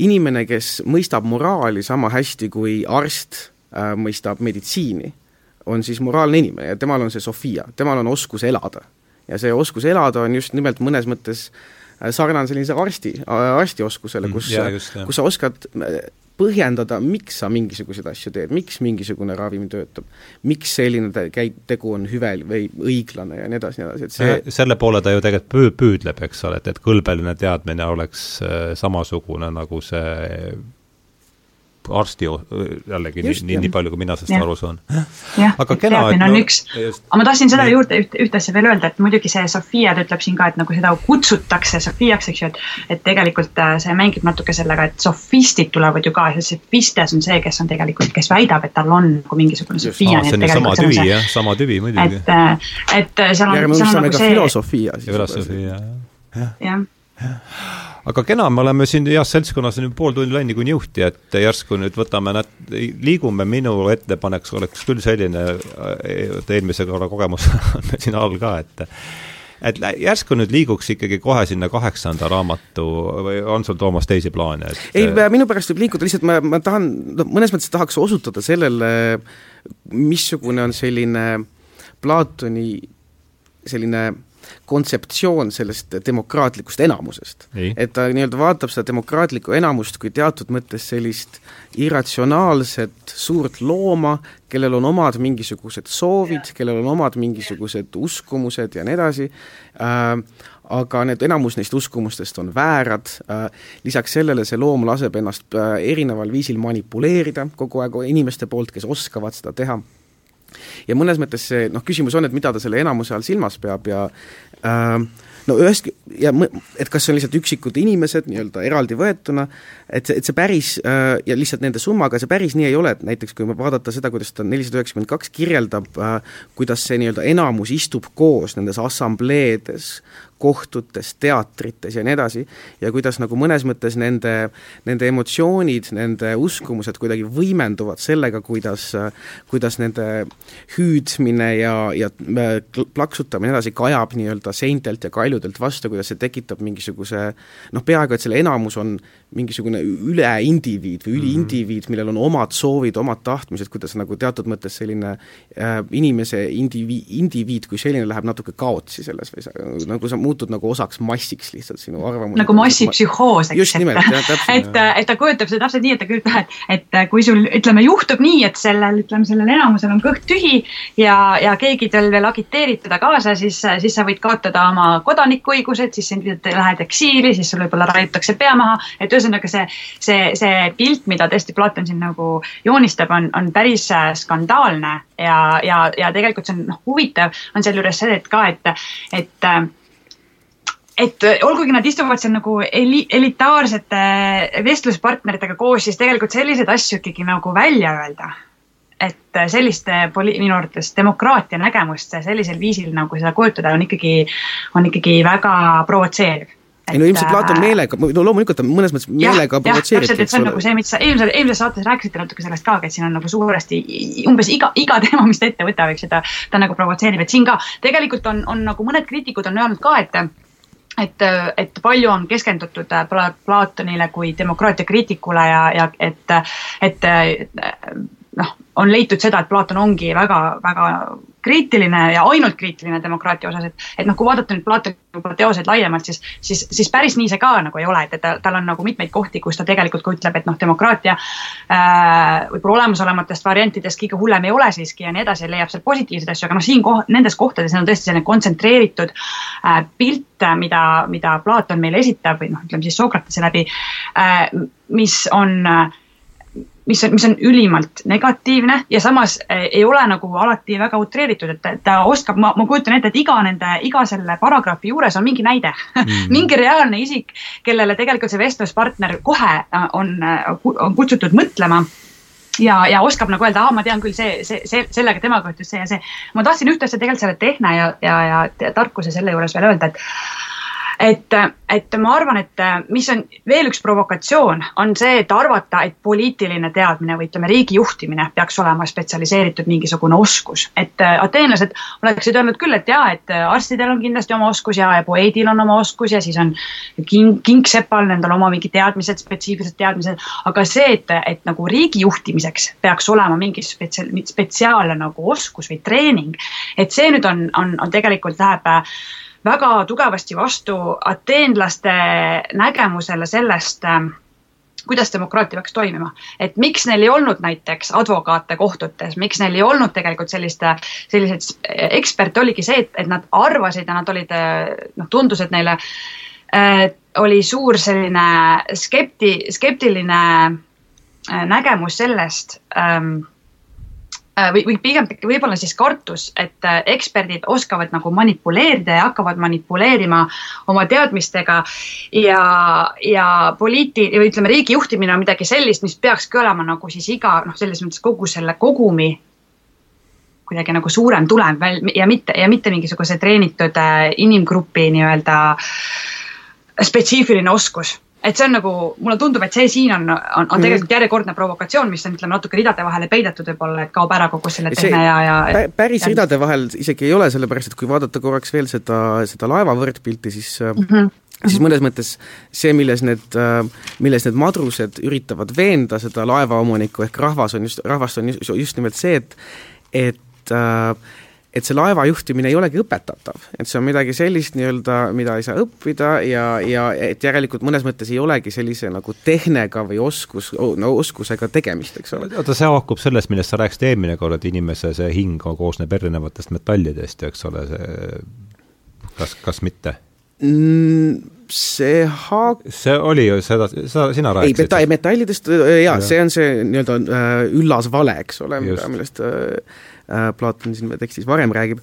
inimene, kes mõistab moraali sama hästi, kui arst äh, mõistab meditsiini, on siis moraalne inimene ja temal on see Sofia, temal on oskus elada. ja see oskus elada on just nimelt mõnes mõttes äh, sarnane sellise arsti, arstioskusele, mm, kus, kus sa oskad äh, põhjendada, miks sa mingisuguseid asju teed, miks mingisugune ravim töötab, miks selline käi-, tegu on hüvel või õiglane ja nii edasi, nii edasi, et see selle poole ta ju tegelikult pöö-, püüdleb, eks ole, et, et kõlbeline teadmine oleks äh, samasugune nagu see arsti jällegi just, nii, nii, nii palju, kui mina sellest ja. aru saan. aga kena, et no, üks, aga ma tahtsin seda juurde üht, ühte asja veel öelda, et muidugi see Sofia, ta ütleb siin ka, et nagu seda kutsutakse Sofiaks, eks ju, et et tegelikult äh, see mängib natuke sellega, et sofistid tulevad ju ka, sest Sofistes on see, kes on tegelikult, kes väidab, et tal on nagu mingisugune Sofia. see on ju sama tüvi, jah, sama tüvi muidugi. et, äh, et äh, seal on, on nagu see filosofia siis. filosofia, jah. jah aga kena, me oleme siin heas seltskonnas on ju pool tundi läinud niikuinii juhti, et järsku nüüd võtame, liigume, minu ettepanek oleks küll selline, et eelmise korra kogemus (laughs) on siin all ka, et et järsku nüüd liiguks ikkagi kohe sinna kaheksanda raamatu või on sul, Toomas, teisi plaane, et ei, minu pärast võib liikuda, lihtsalt ma, ma tahan, no mõnes mõttes tahaks osutada sellele, missugune on selline Platoni selline kontseptsioon sellest demokraatlikust enamusest. et ta nii-öelda vaatab seda demokraatlikku enamust kui teatud mõttes sellist irratsionaalset suurt looma, kellel on omad mingisugused soovid, kellel on omad mingisugused uskumused ja nii edasi. Äh,, aga need, enamus neist uskumustest on väärad. Äh,, lisaks sellele see loom laseb ennast äh, erineval viisil manipuleerida kogu aeg inimeste poolt, kes oskavad seda teha ja mõnes mõttes see noh, küsimus on, et mida ta selle enamuse all silmas peab ja äh, no ühest ja et kas see on lihtsalt üksikud inimesed nii-öelda eraldi võetuna, et see, et see päris äh, ja lihtsalt nende summaga see päris nii ei ole, et näiteks kui vaadata seda, kuidas ta nelisada üheksakümmend kaks kirjeldab äh,, kuidas see nii-öelda enamus istub koos nendes assambleedes, kohtutes, teatrites ja nii edasi, ja kuidas nagu mõnes mõttes nende, nende emotsioonid, nende uskumused kuidagi võimenduvad sellega, kuidas, kuidas nende hüüdmine ja, ja plaksutamine edasi kajab nii-öelda seintelt ja kaljudelt vastu, kuidas see tekitab mingisuguse noh, peaaegu et selle enamus on mingisugune üleindiviid või üliindiviid, millel on omad soovid, omad tahtmised, kuidas nagu teatud mõttes selline äh, inimese indivi-, indiviid kui selline läheb natuke kaotsi selles või sa, nagu sa muutud nagu osaks massiks lihtsalt sinu arvamus. nagu massipsühhoos, eks, (laughs) et, et, et ta kujutab seda täpselt nii, et ta kujutab, et, et kui sul ütleme, juhtub nii, et sellel, ütleme, sellel enamusel on kõht tühi ja, ja keegi tal veel agiteerib teda kaasa, siis, siis sa võid kaotada oma kodanikuõigused, siis sind lähed eksiili, siis sul võib-olla raiutakse pea maha, et ühesõnaga see, see, see pilt, mida tõesti Platon siin nagu joonistab, on, on päris äh, skandaalne ja, ja, ja tegelikult see on noh, huvitav on sealjuures see, et ka, et, et äh, et olgugi nad istuvad seal nagu eli-, elitaarsete vestluspartneritega koos, siis tegelikult selliseid asju ikkagi nagu välja öelda. et selliste poli-, minu arvates demokraatia nägemust sellisel viisil nagu seda kujutada on ikkagi, on ikkagi väga provotseeriv ei no ilmselt Platon äh, meelega, no loomulikult ta mõnes mõttes meelega provotseerib. täpselt, et see on nagu see, mis sa eelmises, eelmises saates rääkisite natuke sellest ka, et siin on nagu suuresti umbes iga, iga (laughs) teema, mis ta ette võtab, eks ju, ta, ta nagu provotseerib, et siin ka tegelikult on, on nagu mõned kriitikud on öelnud ka, et et, et palju on keskendutud Platonile kui demokraatia kriitikule ja, ja et, et, et noh, on leitud seda, et Platon ongi väga, väga kriitiline ja ainult kriitiline demokraatia osas, et, et noh, kui vaadata nüüd Platoni teoseid laiemalt, siis, siis, siis päris nii see ka nagu ei ole, et, et ta, tal on nagu mitmeid kohti, kus ta tegelikult ka ütleb, et noh, demokraatia äh, võib-olla olemasolevatest variantidest kõige hullem ei ole siiski ja nii edasi, leiab seal positiivseid asju, aga noh, siin koh-, nendes kohtades on tõesti selline kontsentreeritud äh, pilt, mida, mida Platon meile esitab või noh, ütleme siis Sokratese läbi äh,, mis on äh, mis on, mis on ülimalt negatiivne ja samas eh, ei ole nagu alati väga utreeritud, et ta oskab, ma, ma kujutan ette, et iga nende, iga selle paragrahvi juures on mingi näide mm. (laughs) mingi reaalne isik, kellele tegelikult see vestluspartner kohe äh, on, äh, on kutsutud mõtlema ja, ja oskab nagu öelda, aa, ma tean küll, see, see, see, sellega temaga juhtus see ja see. ma tahtsin ühte asja tegelikult selle tehne ja, ja, ja tarkuse selle juures veel öelda, et et, et ma arvan, et mis on veel üks provokatsioon, on see, et arvata, et poliitiline teadmine või ütleme, riigi juhtimine peaks olema spetsialiseeritud mingisugune oskus. et ateenlased oleksid öelnud küll, et jaa, et arstidel on kindlasti oma oskus ja, ja poeedil on oma oskus ja siis on king, kingsepal, nendel oma mingid teadmised, spetsiifilised teadmised, aga see, et, et nagu riigi juhtimiseks peaks olema mingi spetsial, spetsiaalne nagu oskus või treening, et see nüüd on, on, on tegelikult läheb väga tugevasti vastu ateenlaste nägemusele sellest, ähm, kuidas demokraatia peaks toimima. et miks neil ei olnud näiteks advokaate kohtutes, miks neil ei olnud tegelikult sellist, selliseid eksperte, oligi see, et, et nad arvasid ja nad olid, noh, tundus, et neile äh, oli suur selline skepti, skeptiline äh, nägemus sellest ähm, Äh, või, või pigem võib-olla siis kartus, et äh, eksperdid oskavad nagu manipuleerida ja hakkavad manipuleerima oma teadmistega ja, ja poliiti- või ütleme, riigi juhtimine on midagi sellist, mis peakski olema nagu siis iga noh, selles mõttes kogu selle kogumi kuidagi nagu suurem tulem ja mitte, ja mitte mingisuguse treenitud äh, inimgrupi nii-öelda spetsiifiline oskus et see on nagu, mulle tundub, et see siin on, on, on tegelikult järjekordne provokatsioon, mis on, ütleme, natuke ridade vahele peidetud võib-olla, et kaob ära kogu selle teine ja, ja päris ja, ridade vahel isegi ei ole, sellepärast et kui vaadata korraks veel seda, seda laeva võrdpilti, siis mm -hmm siis mõnes mõttes see, milles need, milles need madrused üritavad veenda seda laevaomanikku ehk rahvas on just, rahvast on just, just nimelt see, et et äh, et see laeva juhtimine ei olegi õpetatav, et see on midagi sellist nii-öelda, mida ei saa õppida ja, ja et järelikult mõnes mõttes ei olegi sellise nagu tehnega või oskus, no oskusega tegemist, eks ole. oota, see haakub sellest, millest sa rääkisid eelmine kord, et inimese see hing koosneb erinevatest metallidest, eks ole, see kas, kas mitte mm,? see haak-. see oli ju seda, sa, sina rääkisid. ei, meta-, metallidest jaa ja., see on see nii-öelda äh, üllas vale, eks ole, mida, millest Äh, Platon siin tekstis varem räägib,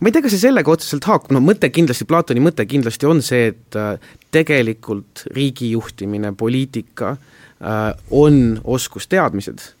ma ei tea, kas see sellega otseselt haakub, no mõte kindlasti, Platoni mõte kindlasti on see, et äh, tegelikult riigi juhtimine, poliitika äh, on oskusteadmised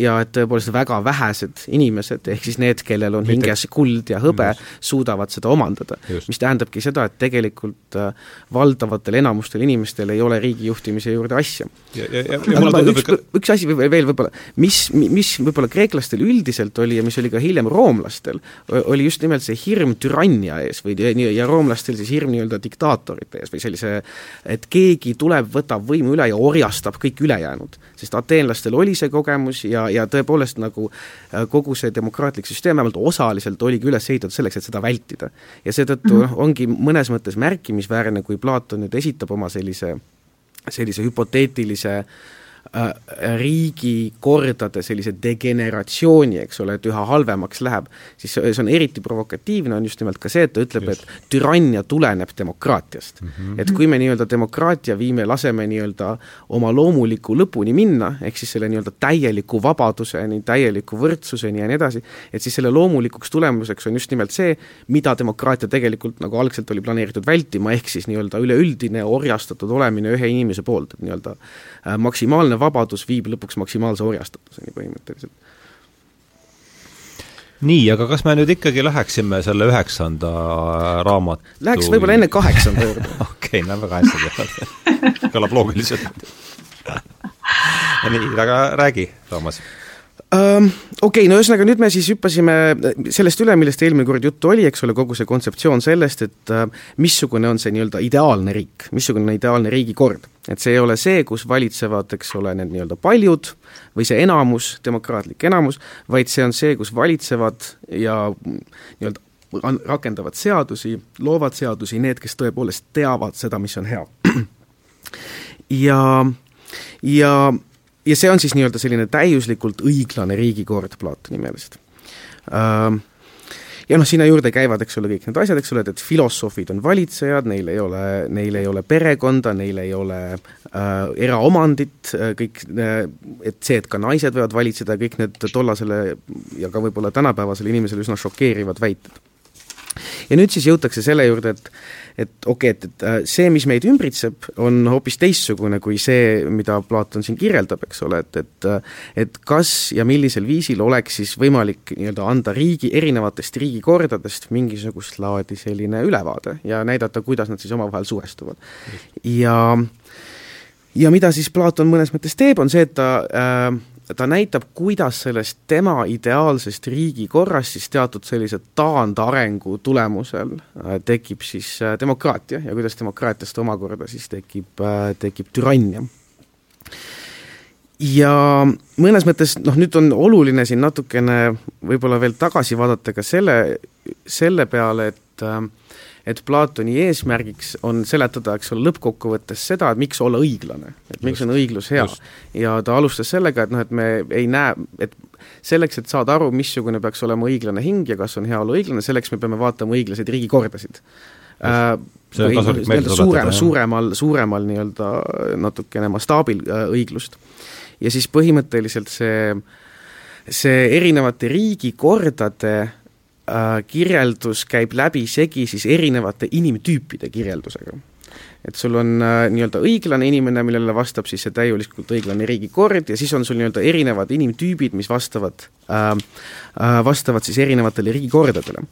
ja et tõepoolest väga vähesed inimesed, ehk siis need, kellel on hinges kuld ja hõbe, suudavad seda omandada. mis tähendabki seda, et tegelikult äh, valdavatel enamustel inimestel ei ole riigi juhtimise juurde asja. üks, üks asi veel, veel võib-olla, mis, mis võib-olla kreeklastel üldiselt oli ja mis oli ka hiljem roomlastel, oli just nimelt see hirm türannia ees või ja roomlastel siis hirm nii-öelda diktaatorite ees või sellise, et keegi tuleb, võtab võimu üle ja orjastab kõik ülejäänud. Sest ateenlastel oli see kogemus ja ja, tõepoolest nagu äh, kogu see demokraatlik süsteem vähemalt osaliselt oligi üles ehitatud selleks, et seda vältida. ja seetõttu mm -hmm. ongi mõnes mõttes märkimisväärne, kui Platon nüüd esitab oma sellise, sellise hüpoteetilise äh, Äh, riigikordade sellise degeneratsiooni, eks ole, et üha halvemaks läheb, siis see on eriti provokatiivne, on just nimelt ka see, et ta ütleb, et türannia tuleneb demokraatiast mm. -hmm. et kui me nii-öelda demokraatia viime, laseme nii-öelda oma loomuliku lõpuni minna, ehk siis selle nii-öelda täieliku vabaduseni, täieliku võrdsuseni ja nii edasi, et siis selle loomulikuks tulemuseks on just nimelt see, mida demokraatia tegelikult nagu algselt oli planeeritud vältima, ehk siis nii-öelda üleüldine orjastatud olemine ühe inimese poolt, et nii-öelda äh, maksimaalne vabadus viib lõpuks maksimaalse orjastatuseni põhimõtteliselt. nii, aga kas me nüüd ikkagi läheksime selle üheksanda raamatu Läheks võib-olla enne kaheksanda juurde. (laughs) Okei okay,, väga hästi teevad kõlab loogiliselt. (laughs) Nii, aga räägi, Toomas um,. Okei okay,, no ühesõnaga nüüd me siis hüppasime sellest üle, millest eelmine kord juttu oli, eks ole, kogu see kontseptsioon sellest, et uh, missugune on see nii-öelda ideaalne riik, missugune on ideaalne riigikord. et see ei ole see, kus valitsevad, eks ole, need nii-öelda paljud või see enamus, demokraatlik enamus, vaid see on see, kus valitsevad ja nii-öelda rakendavad seadusi, loovad seadusi need, kes tõepoolest teavad seda, mis on hea. (clears throat) ja, ja ja see on siis nii-öelda selline täiuslikult õiglane riigikord Platoni meelest uh, ja noh, sinna juurde käivad, eks ole, kõik need asjad, eks ole, et, et filosoofid on valitsejad, neil ei ole, neil ei ole perekonda, neil ei ole äh, eraomandit äh,, kõik äh,, et see, et ka naised võivad valitseda, kõik need tollasele ja ka võib-olla tänapäevasele inimesele üsna šokeerivad väited. Ja nüüd siis jõutakse selle juurde, et et okei okay,, et, et äh, see, mis meid ümbritseb, on hoopis teistsugune kui see, mida Platon siin kirjeldab, eks ole, et, et äh, et kas ja millisel viisil oleks siis võimalik nii-öelda anda riigi, erinevatest riigikordadest mingisugust laadi selline ülevaade ja näidata, kuidas nad siis omavahel suhestuvad. ja ja mida siis Platon mõnes mõttes teeb, on see, et ta äh, ta näitab, kuidas sellest tema ideaalsest riigikorrast siis teatud sellise taandarengu tulemusel äh, tekib siis äh, demokraatia ja kuidas demokraatiast omakorda siis tekib, äh, tekib türannia. ja mõnes mõttes noh, nüüd on oluline siin natukene võib-olla veel tagasi vaadata ka selle, selle peale, et äh, et Platoni eesmärgiks on seletada, eks ole, lõppkokkuvõttes seda, et miks olla õiglane, et miks just, on õiglus hea. ja ta alustas sellega, et noh, et me ei näe, et selleks, et saada aru, missugune peaks olema õiglane hing ja kas on hea olla õiglane, selleks me peame vaatama õiglaseid riigikordasid äh, nii-öelda suurem, suuremal, suuremal nii-öelda natukene mastaabil äh, õiglust. ja siis põhimõtteliselt see, see erinevate riigikordade kirjeldus käib läbisegi siis erinevate inimtüüpide kirjeldusega. et sul on äh, nii-öelda õiglane inimene, millele vastab siis see täielikult õiglane riigikord ja siis on sul nii-öelda erinevad inimtüübid, mis vastavad äh,, äh, vastavad siis erinevatele riigikordadele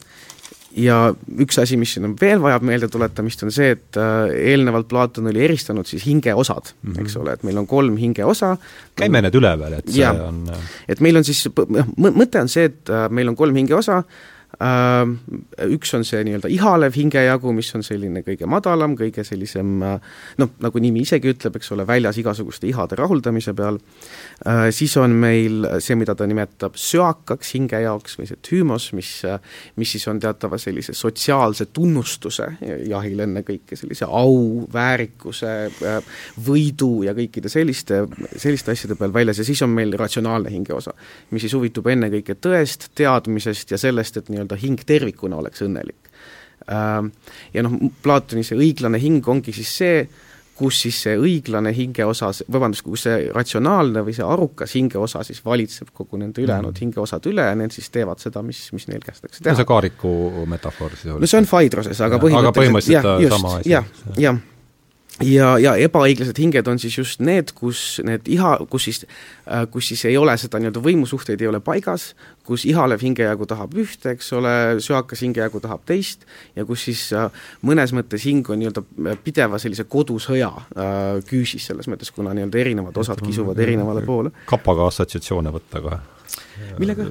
ja üks asi, mis siin on veel vajab meeldetuletamist, on see, et äh, eelnevalt Platon oli eristanud siis hingeosad mm, -hmm. eks ole, et meil on kolm hingeosa. käime need üle veel, et see ja, on äh, et meil on siis, mõte on see, et äh, meil on kolm hingeosa, Äh, üks on see nii-öelda ihalev hingejagu, mis on selline kõige madalam, kõige sellisem noh, nagu nimi isegi ütleb, eks ole, väljas igasuguste ihade rahuldamise peal, äh, siis on meil see, mida ta nimetab söakaks hinge jaoks või see tüümos, mis mis siis on teatava sellise sotsiaalse tunnustuse jahil ennekõike, sellise au, väärikuse, äh, võidu ja kõikide selliste, selliste asjade peal väljas ja siis on meil ratsionaalne hingeosa, mis siis huvitub ennekõike tõest, teadmisest ja sellest, et nii-öelda nii-öelda hing tervikuna oleks õnnelik. Ähm, ja noh, Platoni see õiglane hing ongi siis see, kus siis see õiglane hingeosa, vabandust, kus see ratsionaalne või see arukas hingeosa siis valitseb kogu nende ülejäänud mm. hingeosad üle ja need siis teevad seda, mis, mis neil kästakse teha. see Kaariku metafoor siis oli? no see on Phaedroses, aga põhimõtteliselt aga põhimõtteliselt jah, sama asi. jah, jah ja, ja ebaõiglased hinged on siis just need, kus need iha, kus siis, äh, kus siis ei ole seda nii-öelda võimusuhteid ei ole paigas, kus ihalev hingejagu tahab ühte, eks ole, söakas hingejagu tahab teist ja kus siis äh, mõnes mõttes hing on nii-öelda äh, pideva sellise kodusõja küüsis, selles mõttes, kuna nii-öelda erinevad osad kisuvad erinevale poole. kapaga assotsiatsioone võtta kohe millega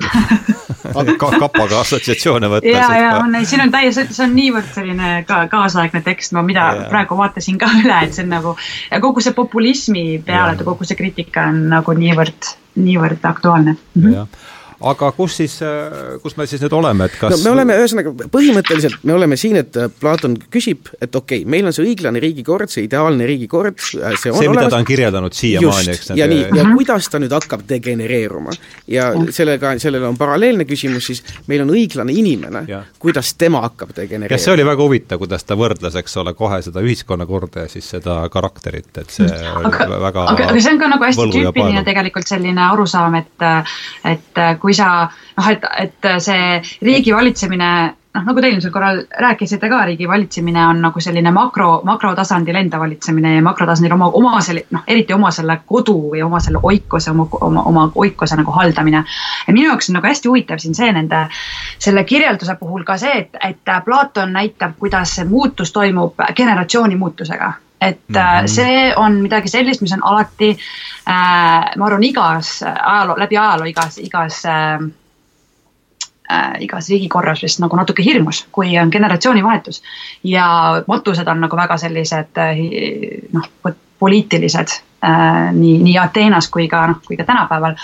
(laughs) ka kapaga assotsiatsioone võtta. ja, ja on, siin on täiesti, see on niivõrd selline ka kaasaegne tekst, ma mida ja. praegu vaatasin ka (laughs) üle, et see on nagu kogu see populismi peale, kogu see kriitika on nagu niivõrd, niivõrd aktuaalne mm. Aga kus siis, äh, kus me siis nüüd oleme, et kas no me oleme, ühesõnaga, põhimõtteliselt me oleme siin, et äh, Platon küsib, et okei okay,, meil on see õiglane riigikord, see ideaalne riigikord, äh, see on see, mida ta on kirjeldanud siiamaani, eks ja nii, ja kuidas ta nüüd hakkab degenereeruma. ja sellega, sellele on paralleelne küsimus siis, meil on õiglane inimene, kuidas tema hakkab degenereeruma. jah, see oli väga huvitav, kuidas ta võrdles, eks ole, kohe seda ühiskonnakorda ja siis seda karakterit, et see oli aga, väga aga, aga see on ka nagu hästi tüüpiline tegelikult selline arusaam, et et kui kui sa noh, et, et see riigi valitsemine noh, nagu te eelmisel korral rääkisite ka, riigi valitsemine on nagu selline makro, makrotasandil enda valitsemine ja makrotasandil oma, oma selle, noh, eriti oma selle kodu või oma selle oikuse, oma, oma, oma oikuse nagu haldamine. ja minu jaoks on nagu hästi huvitav siin see nende, selle kirjelduse puhul ka see, et, et Platon näitab, kuidas see muutus toimub generatsiooni muutusega et mm -hmm. see on midagi sellist, mis on alati äh,, ma arvan, igas ajaloo, läbi ajaloo igas, igas äh, äh, igas riigikorras vist nagu natuke hirmus, kui on generatsioonivahetus. ja matused on nagu väga sellised äh, noh, poliitilised äh, nii, nii Ateenas kui ka noh, kui ka tänapäeval.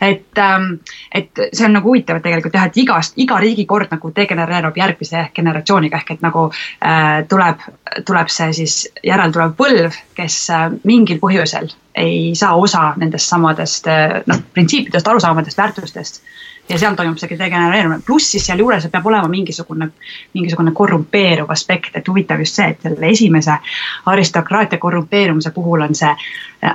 et ähm,, et see on nagu huvitav, tegelikult jah, et igast, iga riigikord nagu degenereerub järgmise generatsiooniga ehk et nagu äh, tuleb, tuleb see siis järeltulev põlv, kes äh, mingil põhjusel ei saa osa nendest samadest äh, noh, printsiipidest, arusaamadest, väärtustest ja seal toimub see degenereerumine, pluss siis sealjuures peab olema mingisugune, mingisugune korrumpeeruv aspekt, et huvitav just see, et selle esimese aristokraatia korrumpeerumise puhul on see,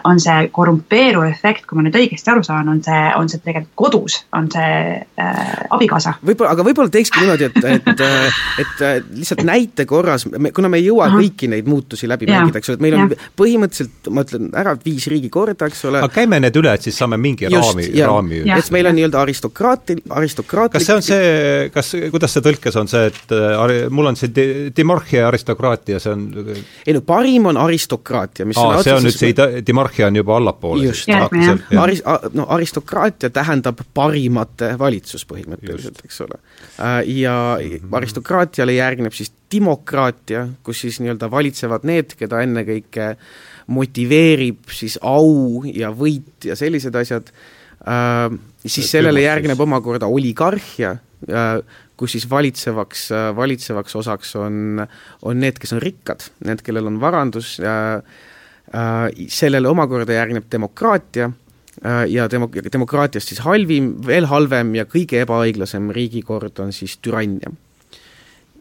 on see korrumpeeruv efekt, kui ma nüüd õigesti aru saan, on see, on see tegelikult kodus, on see äh, abikaasa. võib-olla, aga võib-olla teekski niimoodi, et, et, et, et lihtsalt näite korras, kuna me ei jõua Aha. kõiki neid muutusi läbi ja. mängida, eks ole, et meil on ja. põhimõtteliselt, ma ütlen ära, viis riigikorda, eks ole. aga käime need üle, et siis saame mingi just, raami, raami. et meil on nii-öelda aristokraat, aristokraati, aristokraatlik kas see on see, kas, kuidas see tõlkes on see, et äh, mul on see di-, dimarhia ja aristokraatia, see on ei no parim on aristokraatia, mis Aa, see on nüüd see ida-, dimarhia on juba allapoole. just, aris-, no aristokraatia tähendab parimate valitsus põhimõtteliselt, eks ole. Äh, ja mhm. aristokraatiale järgneb siis demokraatia, kus siis nii-öelda valitsevad need, keda ennekõike motiveerib siis au ja võit ja sellised asjad siis sellele järgneb omakorda oligarhia, äh, kus siis valitsevaks, äh, valitsevaks osaks on, on need, kes on rikkad, need, kellel on varandus, sellele omakorda järgneb demokraatia ja demo-, demokraatiast siis halvim, veel halvem ja kõige ebaõiglasem riigikord on siis türannia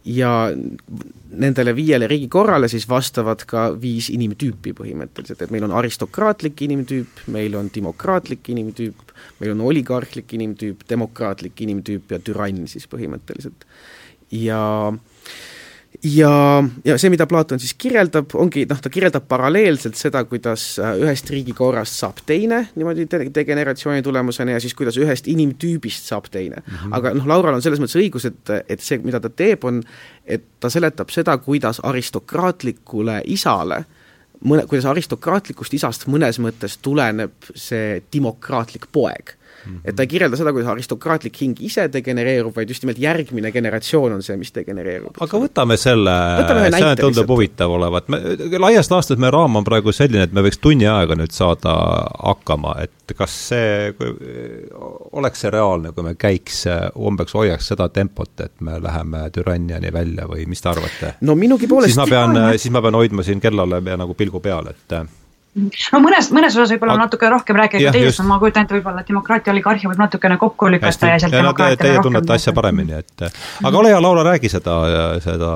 ja nendele viiele riigikorrale siis vastavad ka viis inimtüüpi põhimõtteliselt, et meil on aristokraatlik inimtüüp, meil on demokraatlik inimtüüp, meil on oligarhlik inimtüüp, demokraatlik inimtüüp ja türann siis põhimõtteliselt. ja äh, ja, ja see, mida Platon siis kirjeldab, ongi noh, ta kirjeldab paralleelselt seda, kuidas äh, ühest riigikorrast saab teine niimoodi degeneratsiooni tulemusena ja siis kuidas ühest inimtüübist saab teine mm. -hmm. aga noh, Laural on selles mõttes õigus, et, et see, mida ta teeb, on, et ta seletab seda, kuidas aristokraatlikule isale mõne, kuidas aristokraatlikust isast mõnes mõttes tuleneb see demokraatlik poeg Mm -hmm. et ta ei kirjelda seda, kuidas aristokraatlik hing ise degenereerub, vaid just nimelt järgmine generatsioon on see, mis degenereerub. aga võtame selle, see tundub huvitav olevat, me, laias laastus meie raam on praegu selline, et me võiks tunni aega nüüd saada hakkama, et kas see, oleks see reaalne, kui me käiks, umbes hoiaks seda tempot, et me läheme türanniani välja või mis te arvate? no minugi poolest siis ma pean, siis ma pean hoidma siin kellale nagu pilgu peal, et no mõnes, mõnes osas võib-olla natuke rohkem rääkida kui teises, ma kujutan ette, võib-olla demokraatia oligarhia võib natukene kokku lükata ja sealt demokraatiale rohkem Teie tunnete asja paremini, et aga ole hea, Laura, räägi seda, seda,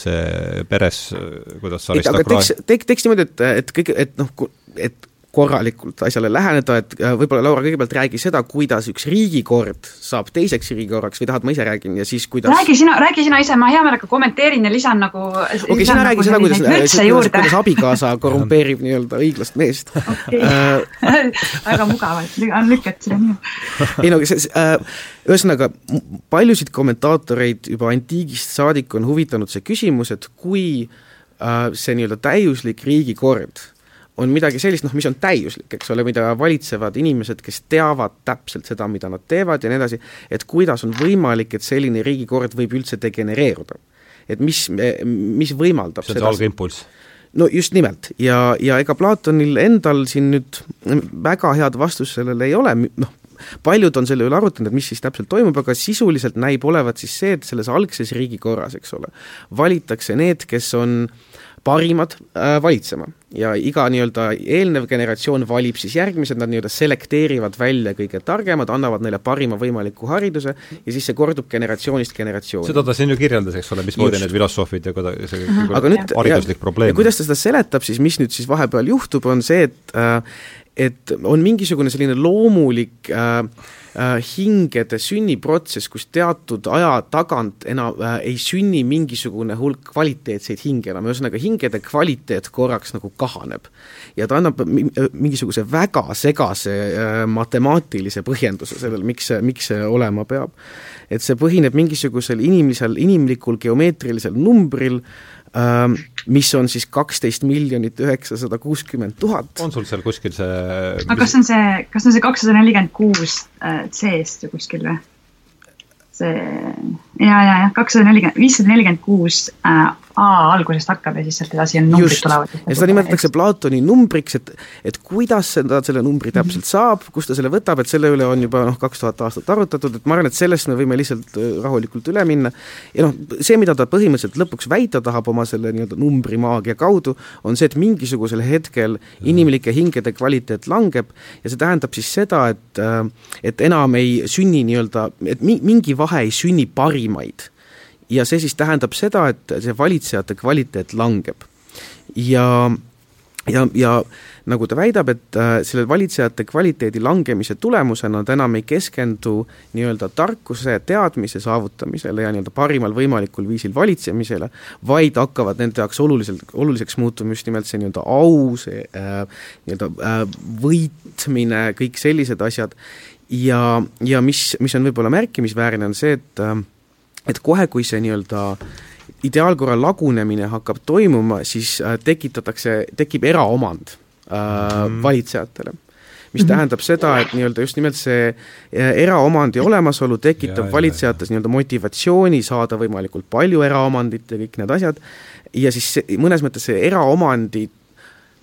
see peres, kuidas aristokraat teeks, teeks niimoodi, et, et kõik, et noh, et korralikult asjale läheneda, et äh, võib-olla Laura, kõigepealt räägi seda, kuidas üks riigikord saab teiseks riigikorraks või tahad, ma ise räägin ja siis kuidas räägi sina, räägi sina ise, ma hea meelega kommenteerin ja lisan nagu okei okay,, sina räägi nagu seda, kuidas, kuidas, kuidas abikaasa (laughs) korrumpeerib nii-öelda õiglast meest okay. Äh, (laughs) väga mugavalt lükkad seda nii. ei no see äh,, ühesõnaga, paljusid kommentaatoreid juba antiigist saadik on huvitanud see küsimus, et kui äh, see nii-öelda täiuslik riigikord on midagi sellist, noh, mis on täiuslik, eks ole, mida valitsevad inimesed, kes teavad täpselt seda, mida nad teevad ja nii edasi, et kuidas on võimalik, et selline riigikord võib üldse degenereeruda. et mis, mis võimaldab see on see algimpulss? no just nimelt ja, ja ega Platonil endal siin nüüd väga head vastust sellele ei ole, noh, paljud on selle üle arutanud, et mis siis täpselt toimub, aga sisuliselt näib olevat siis see, et selles algses riigikorras, eks ole, valitakse need, kes on äh, parimad äh, valitsema ja iga nii-öelda eelnev generatsioon valib siis järgmised, nad nii-öelda selekteerivad välja kõige targemad, annavad neile parima võimaliku hariduse ja siis see kordub generatsioonist generatsiooni. seda ta siin ju kirjeldas, eks ole, mismoodi need filosoofid ja kuida-, see aga nüüd, hariduslik ja, probleem. ja kuidas ta seda seletab, siis mis nüüd siis vahepeal juhtub, on see, et äh, et on mingisugune selline loomulik äh, äh, hingede sünniprotsess, kus teatud aja tagant enam äh, ei sünni mingisugune hulk kvaliteetseid hinge enam, ühesõnaga hingede kvaliteet korraks nagu kahaneb. ja ta annab mingisuguse väga segase äh, matemaatilise põhjenduse sellele, miks see, miks see olema peab. et see põhineb mingisugusel inimlisel, inimlikul geomeetrilisel numbril äh,, mis on siis kaksteist miljonit üheksasada kuuskümmend tuhat. on sul seal kuskil see aga kas on see, kas on see kakssada nelikümmend kuus äh, C-st ju kuskil või? see ja, ja, jah, kakssada nelikümmend, viissada nelikümmend kuus äh, A algusest hakkab ja siis sealt edasi on numbrid tulevad. ja seda nimetatakse Platoni numbriks, et, et kuidas ta selle numbri mhm. täpselt saab, kust ta selle võtab, et selle üle on juba noh, kaks tuhat aastat arutatud, et ma arvan, et sellest me võime lihtsalt äh, rahulikult üle minna. ja noh, see, mida ta põhimõtteliselt lõpuks väita tahab oma selle nii-öelda numbrimaagia kaudu, on see, et mingisugusel hetkel mhm. inimlike hingede kvaliteet langeb ja see tähendab siis seda, et, äh, et enam ei sünni nii-öelda, et mingi vahe ei sünni parimaid ja see siis tähendab seda, et see valitsejate kvaliteet langeb. ja, ja, ja nagu ta väidab, et äh, selle valitsejate kvaliteedi langemise tulemusena ta enam ei keskendu nii-öelda tarkuse, teadmise saavutamisele ja nii-öelda parimal võimalikul viisil valitsemisele, vaid hakkavad nende jaoks oluliselt, oluliseks muutuma just nimelt see nii-öelda au, see äh, nii-öelda äh, võitmine, kõik sellised asjad, ja, ja mis, mis on võib-olla märkimisväärne, on see, et äh, et kohe, kui see nii-öelda ideaalkorra lagunemine hakkab toimuma, siis äh, tekitatakse, tekib eraomand äh, mm. valitsejatele mis -hmm. tähendab seda, et nii-öelda just nimelt see äh, eraomandi olemasolu tekitab ja, valitsejates nii-öelda motivatsiooni saada võimalikult palju eraomandit ja kõik need asjad, ja siis see, mõnes mõttes see eraomandi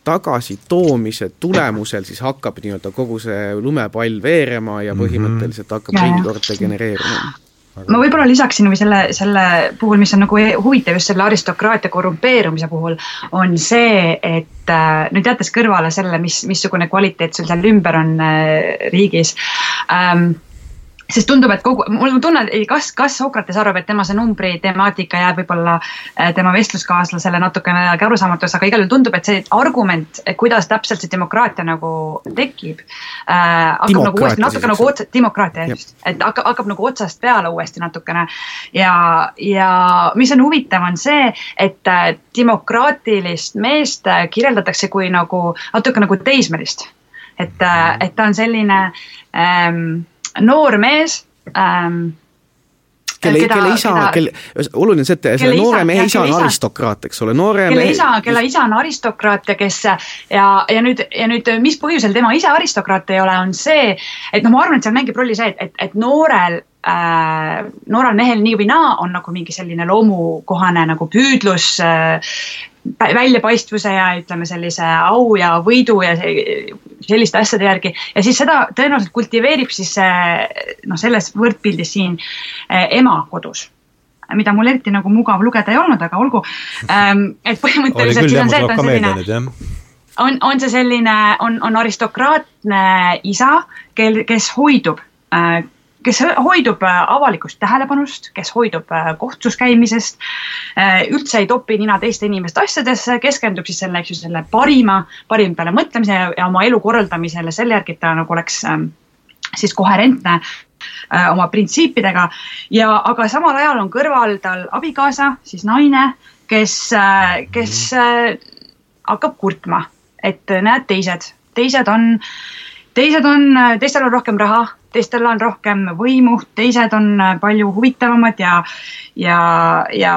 tagasitoomise tulemusel siis hakkab nii-öelda kogu see lumepall veerema ja mhm. põhimõtteliselt hakkab -hmm. ringkord degenereeruma. Ma võib-olla lisaksin või selle, selle puhul, mis on nagu huvitav just selle aristokraatia korrumpeerumise puhul, on see, et äh, nüüd jättes kõrvale selle, mis, missugune kvaliteet sul seal ümber on äh, riigis ähm, sest tundub, et kogu, mul tunne, et kas, kas Sokrates arvab, et tema see numbri temaatika jääb võib-olla äh, tema vestluskaaslasele natukene arusaamatuks, aga igal juhul tundub, et see argument, kuidas täpselt see demokraatia nagu tekib äh,, hakkab nagu uuesti natuke nagu otsa, demokraatia just, et hakkab, hakkab nagu otsast peale uuesti natukene. ja, ja mis on huvitav, on see, et äh, demokraatilist meest äh, kirjeldatakse kui nagu natuke nagu teismelist. et, et ta on selline ähm, noor mees ähm, kelle, kelle isa, kelle, oluline on see, et selle noore mehe isa on aristokraat, eks ole, noore kelle mehe isa, kelle isa on aristokraat ja kes ja, ja nüüd, ja nüüd mis põhjusel tema ise aristokraat ei ole, on see, et noh, ma arvan, et seal mängib rolli see, et, et, et noorel äh, noorel mehel nii või naa on nagu mingi selline loomukohane nagu püüdlus äh, väljapaistvuse ja ütleme sellise au ja võidu ja selliste asjade järgi. Ja siis seda tõenäoliselt kultiveerib siis noh, selles võrdpildis siin eh, ema kodus. Mida mul eriti nagu mugav lugeda ei olnud, aga olgu. Ähm, et põhimõtteliselt siis on see, et on selline, on, on see selline, on, on aristokraatne isa, kel, kes hoidub äh, kes hoidub äh, avalikust tähelepanust, kes hoidub äh, kohtus käimisest, äh, üldse ei topi nina teiste inimeste asjadesse, keskendub siis selle, eks ju, selle parima, parim peale mõtlemise ja, oma elu korraldamisele selle järgi, et ta nagu oleks ähm, siis koherentne äh, oma printsiipidega. Ja, aga samal ajal on kõrval tal abikaasa, siis naine, kes äh,, kes äh, hakkab kurtma, et näed, teised, teised on, teised on, teistel on rohkem raha teistel on rohkem võimu, teised on palju huvitavamad ja, ja, ja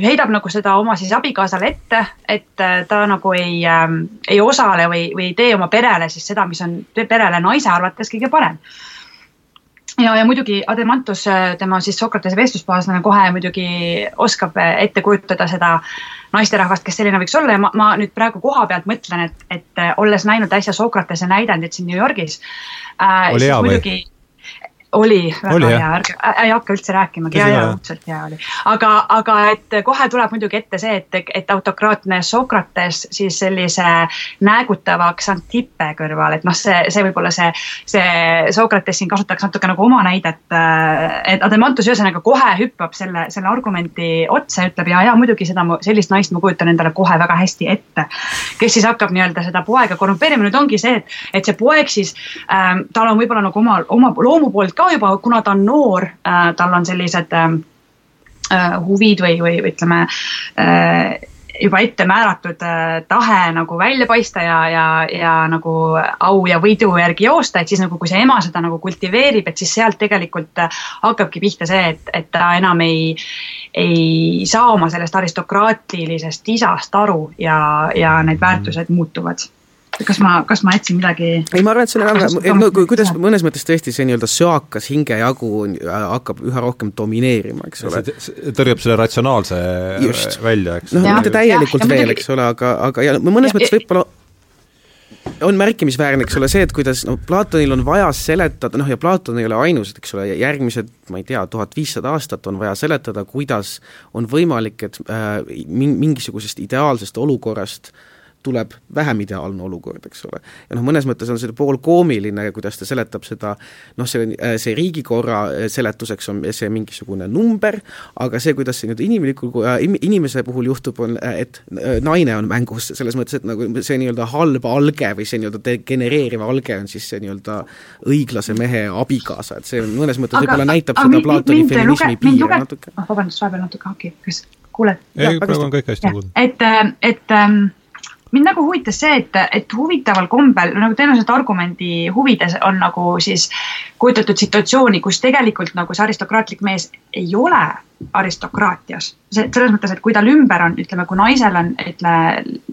heidab nagu seda oma siis abikaasale ette, et ta nagu ei äh,, ei osale või, või ei tee oma perele siis seda, mis on perele naise arvates kõige parem ja, ja muidugi Ademantus, äh, tema siis Sokratese vestluspaaslane kohe muidugi oskab ette kujutada seda naisterahvast, kes selline võiks olla ja ma, ma nüüd praegu koha pealt mõtlen, et, et olles näinud äsja Sokratese näidendit siin New Yorgis äh,. oli hea või? Oli väga oli, hea, ärge, ei hakka üldse rääkimagi, ja, ja õudselt hea oli. aga, aga et kohe tuleb muidugi ette see, et, et autokraatne Sokrates siis sellise näägutava Xantippe kõrval, et noh, see, see võib-olla see, see Sokrates siin kasutaks natuke nagu oma näidet, et Ademantus ühesõnaga kohe hüppab selle, selle argumendi otsa ütleb ja, ja muidugi seda, sellist naist ma kujutan endale kohe väga hästi ette. kes siis hakkab nii-öelda seda poega korrumpeerima, nüüd ongi see, et, et see poeg siis ähm,, tal on võib-olla nagu oma, oma loomu poolt ka juba, kuna ta on noor äh,, tal on sellised äh, äh, huvid või, või ütleme äh, juba ette määratud tahe nagu välja paista ja, ja, ja nagu au ja võidu järgi joosta, et siis nagu kui see ema seda nagu kultiveerib, et siis sealt tegelikult hakkabki pihta see, et, et ta enam ei, ei saa oma sellest aristokraatilisest isast aru ja, ja need väärtused muutuvad kas ma, kas ma jätsin midagi? ei, ma arvan, et see on väga, no kuidas mõnes mõttes tõesti see nii-öelda söakas hingejagu äh, hakkab üha rohkem domineerima, eks ole. tõrjub selle ratsionaalse Just. välja, eks. noh, mitte täielikult ja, veel, eks ole, aga, aga ja mõnes ja, mõttes võib-olla on märkimisväärne, eks ole, see, et kuidas no Platonil on vaja seletada, noh ja Platon ei ole ainus, eks ole, järgmised, ma ei tea, tuhat viissada aastat on vaja seletada, kuidas on võimalik, et äh, mingisugusest ideaalsest olukorrast äh, tuleb vähem ideaalne olukord, eks ole. ja noh, mõnes mõttes on see poolkoomiline, kuidas ta seletab seda noh, see, see riigikorra seletuseks on see mingisugune number, aga see, kuidas see nüüd inimliku äh,, inimese puhul juhtub, on, et äh, naine on mängus, selles mõttes, et nagu see nii-öelda halb alge või see nii-öelda degenereeriv alge on siis see nii-öelda õiglase mehe abikaasa, et see mõnes mõttes võib-olla näitab aga, seda Platoni feminismi piire natuke. ah, vabandust, vahepeal natuke haki, kas kuuled? ei, praegu on kõik hästi kuulda. et, äh, et ähm, mind nagu huvitas see, et, et huvitaval kombel nagu tõenäoliselt argumendi huvides on nagu siis kujutatud situatsiooni, kus tegelikult nagu see aristokraatlik mees ei ole aristokraatias. see, selles mõttes, et kui tal ümber on, ütleme, kui naisel on, ütle,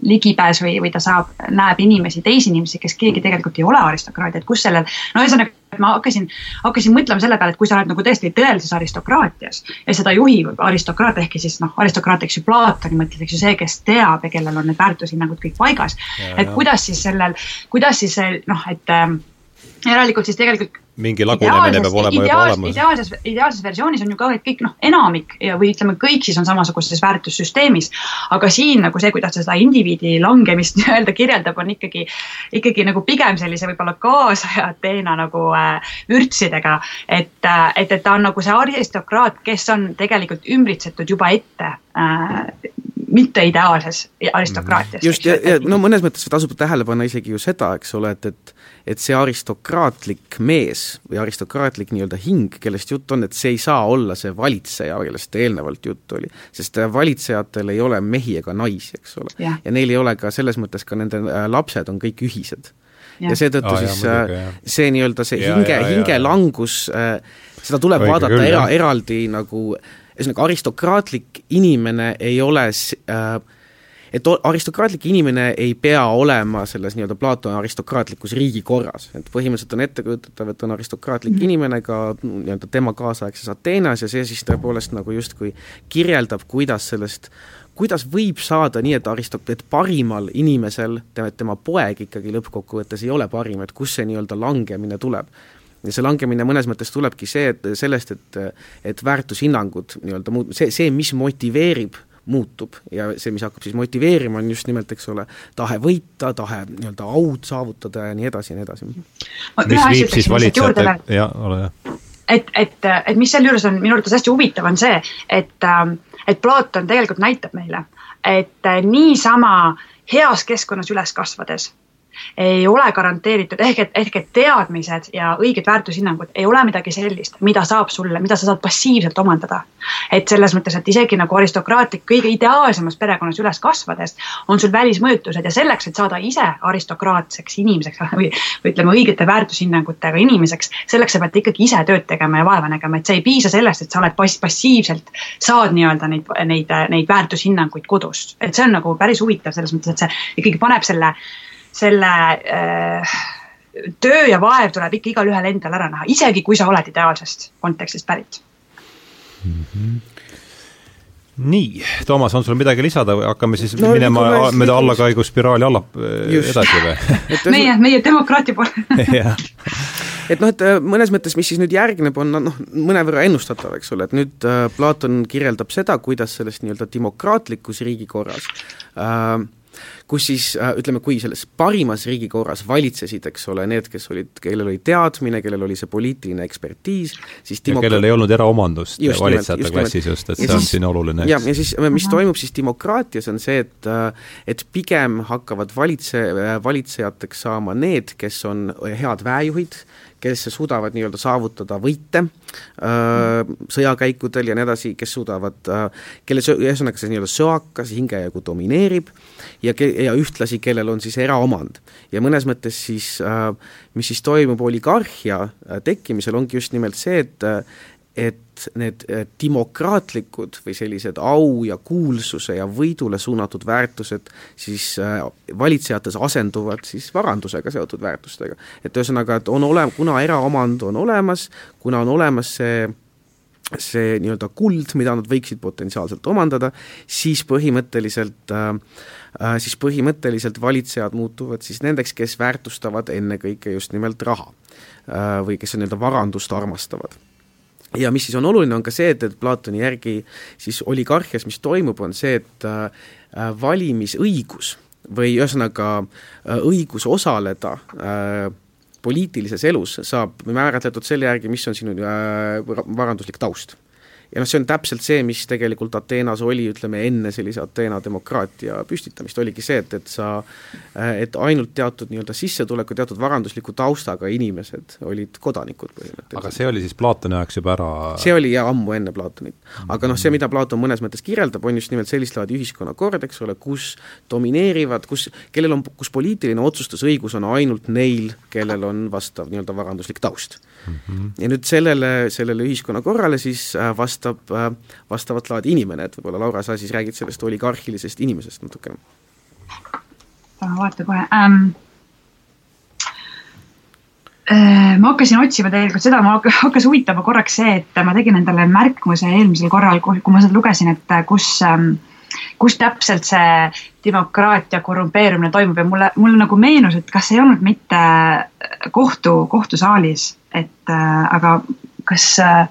ligipääs või, või ta saab, näeb inimesi, teisi inimesi, kes keegi tegelikult ei ole aristokraat, et kus sellel, no ühesõnaga, ma hakkasin, hakkasin mõtlema selle peale, et kui sa oled nagu tõesti tõelises aristokraatias ja seda juhib aristokraat, ehk siis noh, aristokraat, eks ju, Platoni mõttes, eks ju, see, kes teab ja kellel on need väärtushinnangud kõik paigas. et kuidas siis sellel, kuidas siis noh, et ähm, järelikult siis tegelikult mingi lagunemine peab olema juba olemas. ideaalses, ideaalses versioonis on ju ka, et kõik noh, enamik ja, või ütleme, kõik siis on samasuguses väärtussüsteemis. aga siin nagu see, kuidas ta seda indiviidi langemist (laughs) nii-öelda kirjeldab, on ikkagi, ikkagi nagu pigem sellise võib-olla kaasaja Ateena nagu äh, vürtsidega. et äh,, et, et ta on nagu see aristokraat, kes on tegelikult ümbritsetud juba ette äh, mitte ideaalses aristokraatias. just, ja, ja no mõnes mõttes tasub tähele panna isegi ju seda, eks ole, et, et et see aristokraatlik mees või aristokraatlik nii-öelda hing, kellest jutt on, et see ei saa olla see valitseja, kellest eelnevalt juttu oli. sest valitsejatel ei ole mehi ega naisi, eks ole. ja neil ei ole ka selles mõttes ka nende äh, lapsed on kõik ühised. ja, ja seetõttu oh, siis jah, muidugi, jah. see nii-öelda see ja, hinge, hingelangus, äh, seda tuleb Õige vaadata küll, era, eraldi nagu ühesõnaga, aristokraatlik inimene ei ole äh, et aristokraatlik inimene ei pea olema selles nii-öelda Platoni aristokraatlikus riigikorras, et põhimõtteliselt on ettekujutatav, et on aristokraatlik mm -hmm. inimene ka nii-öelda tema kaasaegses Ateenas ja see siis tõepoolest nagu justkui kirjeldab, kuidas sellest kuidas võib saada nii, et aristok-, et parimal inimesel, tema poeg ikkagi lõppkokkuvõttes ei ole parim, et kust see nii-öelda langemine tuleb ja see langemine mõnes mõttes tulebki see, et sellest, et et väärtushinnangud nii-öelda muut-, see, see, mis motiveerib, muutub ja see, mis hakkab siis motiveerima, on just nimelt, eks ole, tahe võita, tahe nii-öelda aud saavutada ja nii edasi ja nii edasi. mis viib siis valitsejate, jah, ole hea. et, et, et mis sealjuures on minu arvates hästi huvitav, on see, et, ähm, et Platon tegelikult näitab meile, et äh, niisama heas keskkonnas üles kasvades ei ole garanteeritud, ehk et, ehk et teadmised ja õiged väärtushinnangud ei ole midagi sellist, mida saab sulle, mida sa saad passiivselt omandada. et selles mõttes, et isegi nagu aristokraatlik, kõige ideaalsemas perekonnas üles kasvades on sul välismõjutused ja selleks, et saada ise aristokraatseks inimeseks (laughs) või, või ütleme, õigete väärtushinnangutega inimeseks, selleks sa pead ikkagi ise tööd tegema ja vaeva nägema, et see ei piisa sellest, et sa oled pass-, passiivselt, saad nii-öelda neid, neid, neid väärtushinnanguid kodust. et see on nagu päris huvitav selles mõttes, et see ikkagi paneb selle selle äh, töö ja vaev tuleb ikka igalühel endal ära näha, isegi kui sa oled ideaalsest kontekstist pärit mm. -hmm nii, Toomas, on sul midagi lisada või hakkame siis no, minema mööda allakaigu spiraali alla Just. edasi või (laughs) (laughs) meie, meie demokraatia poole (laughs) et noh, et äh, mõnes mõttes, mis siis nüüd järgneb, on noh, mõnevõrra ennustatav, eks ole, et nüüd äh, Platon kirjeldab seda, kuidas selles nii-öelda demokraatlikus riigikorras äh, kus siis äh, ütleme, kui selles parimas riigikorras valitsesid, eks ole, need, kes olid, kellel oli teadmine, kellel oli see poliitiline ekspertiis, siis demok-... ja kellel ei olnud eraomandust valitsejate klassis just, et ja see on siin oluline. jah, ja siis mis toimub siis demokraatias, on see, et äh, et pigem hakkavad valitse, valitsejateks saama need, kes on head väejuhid, kes suudavad nii-öelda saavutada võite äh, sõjakäikudel ja nii edasi, kes suudavad äh,, kelle ühesõnaga see nii-öelda söakas hingejagu domineerib ja ke-, ja ühtlasi, kellel on siis eraomand. ja mõnes mõttes siis äh,, mis siis toimub oligarhia tekkimisel, ongi just nimelt see, et et need äh, demokraatlikud või sellised au ja kuulsuse ja võidule suunatud väärtused siis äh, valitsejates asenduvad siis varandusega seotud väärtustega. et ühesõnaga, et on ole-, kuna eraomand on olemas, kuna on olemas see see nii-öelda kuld, mida nad võiksid potentsiaalselt omandada, siis põhimõtteliselt äh, äh, siis põhimõtteliselt valitsejad muutuvad siis nendeks, kes väärtustavad ennekõike just nimelt raha äh, või kes nii-öelda varandust armastavad ja mis siis on oluline, on ka see, et, et Platoni järgi siis oligarhias, mis toimub, on see, et äh, valimisõigus või ühesõnaga äh, õigus osaleda äh, poliitilises elus saab määratletud selle järgi, mis on sinu äh, varanduslik taust ja noh, see on täpselt see, mis tegelikult Ateenas oli, ütleme enne sellise Ateena demokraatia püstitamist, oligi see, et, et sa, et ainult teatud nii-öelda sissetuleku, teatud varandusliku taustaga inimesed olid kodanikud põhimõtteliselt. aga see oli siis Platoni ajaks juba ära see oli jah, ammu enne Platonit. aga noh, see, mida Platon mõnes mõttes kirjeldab, on just nimelt sellist laadi ühiskonnakord, eks ole, kus domineerivad, kus, kellel on, kus poliitiline otsustusõigus on ainult neil, kellel on vastav nii-öelda varanduslik taust. -hmm. ja nüüd sellele, sellele ühiskonnakorrale siis äh, vastab äh, vastavat laadi inimene, et võib-olla Laura, sa siis räägid sellest oligarhilisest inimesest natukene. vaata kohe ähm,. ma hakkasin otsima tegelikult seda, ma hakkas huvitama korraks see, et ma tegin endale märkmuse eelmisel korral, kui ma seda lugesin, et kus ähm, kus täpselt see demokraatia korrumpeerumine toimub ja mulle, mulle nagu meenus, et kas ei olnud mitte kohtu, kohtusaalis et äh, aga kas äh,,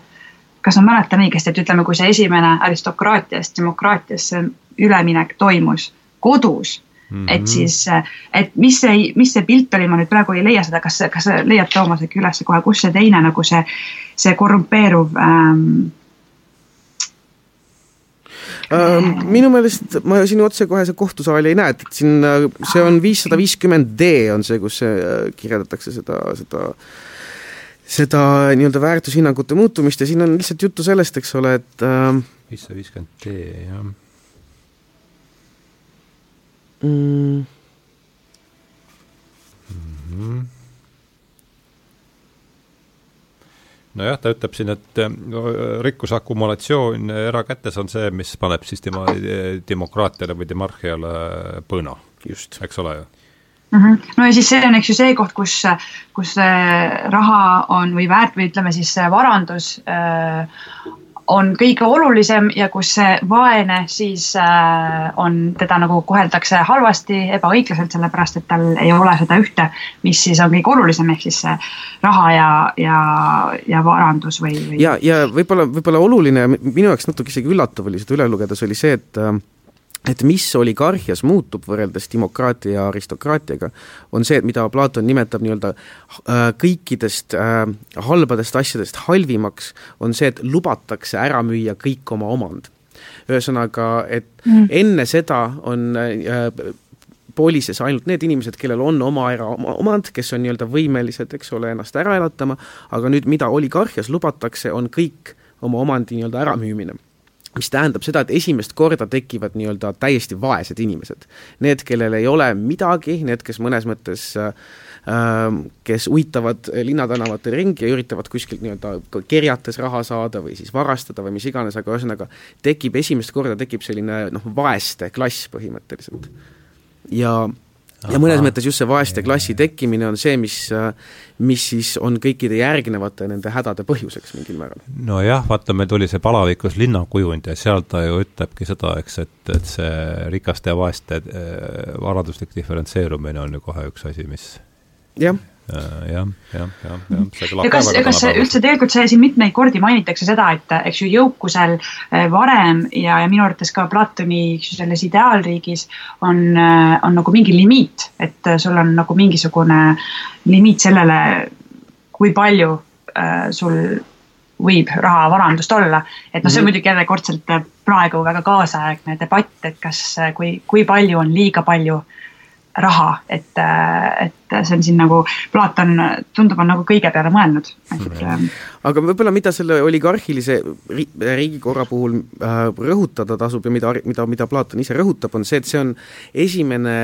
kas ma mäletan õigesti, et ütleme, kui see esimene aristokraatiast demokraatiasse üleminek toimus kodus Mm -hmm. et siis, äh, et mis see, mis see pilt oli, ma nüüd praegu ei leia seda, kas, kas leiad Toomas äkki üles kohe, kus see teine nagu see, see korrumpeeruv ähm, minu meelest ma siin otsekohe see kohtusaali ei näe, et, siin äh, see on viissada viiskümmend D on see, kus see kirjeldatakse seda, seda seda nii-öelda väärtushinnangute muutumist ja siin on lihtsalt juttu sellest, eks ole, et äh, viissada viiskümmend D, jah mm.. Mm -hmm. Nojah, ta ütleb siin, et äh, rikkuse akumulatsioon erakätes on see, mis paneb siis tema demokraatiale või demarhiale põõna. eks ole ju mm. -hmm. no ja siis see on, eks ju, see koht, kus, kus raha on või väärt või ütleme siis varandus äh, on kõige olulisem ja kus see vaene siis äh, on, teda nagu koheldakse halvasti, ebaõiglaselt, sellepärast et tal ei ole seda ühte, mis siis on kõige olulisem, ehk siis see raha ja, ja, ja varandus või, või. ja, ja võib-olla, võib-olla oluline, minu jaoks natuke isegi üllatav oli seda üle lugedes, oli see, et äh, et mis oligarhias muutub võrreldes demokraatia ja aristokraatiaga, on see, et mida Platon nimetab nii-öelda äh, kõikidest äh, halbadest asjadest halvimaks, on see, et lubatakse ära müüa kõik oma omand. ühesõnaga, et mm. enne seda on äh, poolises ainult need inimesed, kellel on oma era, oma omand, kes on nii-öelda võimelised, eks ole, ennast ära elatama, aga nüüd, mida oligarhias lubatakse, on kõik oma omandi nii-öelda äramüümine mis tähendab seda, et esimest korda tekivad nii-öelda täiesti vaesed inimesed. Need, kellel ei ole midagi, need, kes mõnes mõttes äh, kes uitavad linnatänavatel ringi ja üritavad kuskilt nii-öelda kerjates raha saada või siis varastada või mis iganes, aga ühesõnaga tekib esimest korda, tekib selline noh, vaeste klass põhimõtteliselt. ja ja mõnes mõttes just see vaeste klassi tekkimine on see, mis, mis siis on kõikide järgnevate nende hädade põhjuseks mingil määral. nojah, vaata, meil tuli see palavikus linnakujund ja seal ta ju ütlebki seda, eks, et, et see rikaste ja vaeste äh, varanduslik diferentseerumine on ju kohe üks asi, mis jah jah, jah, jah, jah, see kõlab ja kas, kas see üldse tegelikult see siin mitmeid kordi mainitakse seda, et eks ju jõukusel äh, varem ja, ja minu arvates ka Platoni, eks ju, selles ideaalriigis on, äh, on nagu mingi limiit, et sul on nagu mingisugune limiit sellele, kui palju äh, sul võib rahavarandust olla. et noh, see on mhm. muidugi järjekordselt praegu väga kaasaegne debatt, et kas, kui, kui palju on liiga palju äh, raha, et, et see on siin nagu, Platon tundub, on nagu kõige peale mõelnud, et mm. aga võib-olla mida selle oligarhilise ri-, riigikorra puhul äh, rõhutada tasub ja mida, mida, mida Platon ise rõhutab, on see, et see on esimene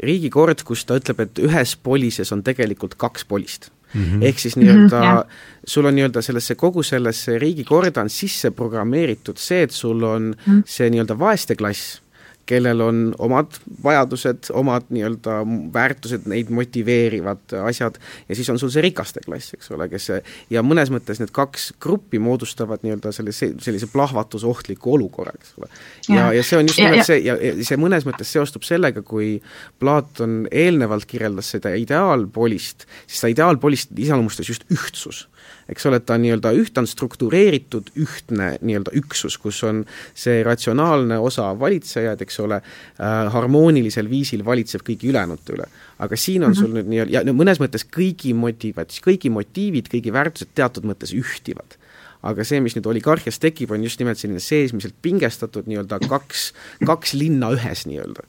riigikord, kus ta ütleb, et ühes polises on tegelikult kaks polist Mm -hmm. ehk siis nii-öelda mm -hmm, sul on nii-öelda sellesse, kogu sellesse riigikorda on sisse programmeeritud see, et sul on mm -hmm. see nii-öelda vaeste klass kellel on omad vajadused, omad nii-öelda väärtused, neid motiveerivad asjad, ja siis on sul see rikaste klass, eks ole, kes ja mõnes mõttes need kaks gruppi moodustavad nii-öelda sellise, sellise plahvatusohtliku olukorra, eks ole. ja, ja see on just nimelt see ja, ja see mõnes mõttes seostub sellega, kui Platon eelnevalt kirjeldas seda ideaalpolist, siis seda ideaalpolist iseloomustas just ühtsus eks ole, ta on nii-öelda üht-, ta on struktureeritud ühtne nii-öelda üksus, kus on see ratsionaalne osa valitsejad, eks ole äh,, harmoonilisel viisil valitseb kõigi ülejäänute üle. aga siin on mm -hmm. sul nüüd nii-öelda, ja no mõnes mõttes kõigi motivad, kõigi motiivid, kõigi väärtused teatud mõttes ühtivad aga see, mis nüüd oligarhias tekib, on just nimelt selline seesmiselt pingestatud nii-öelda kaks, kaks linna ühes nii-öelda.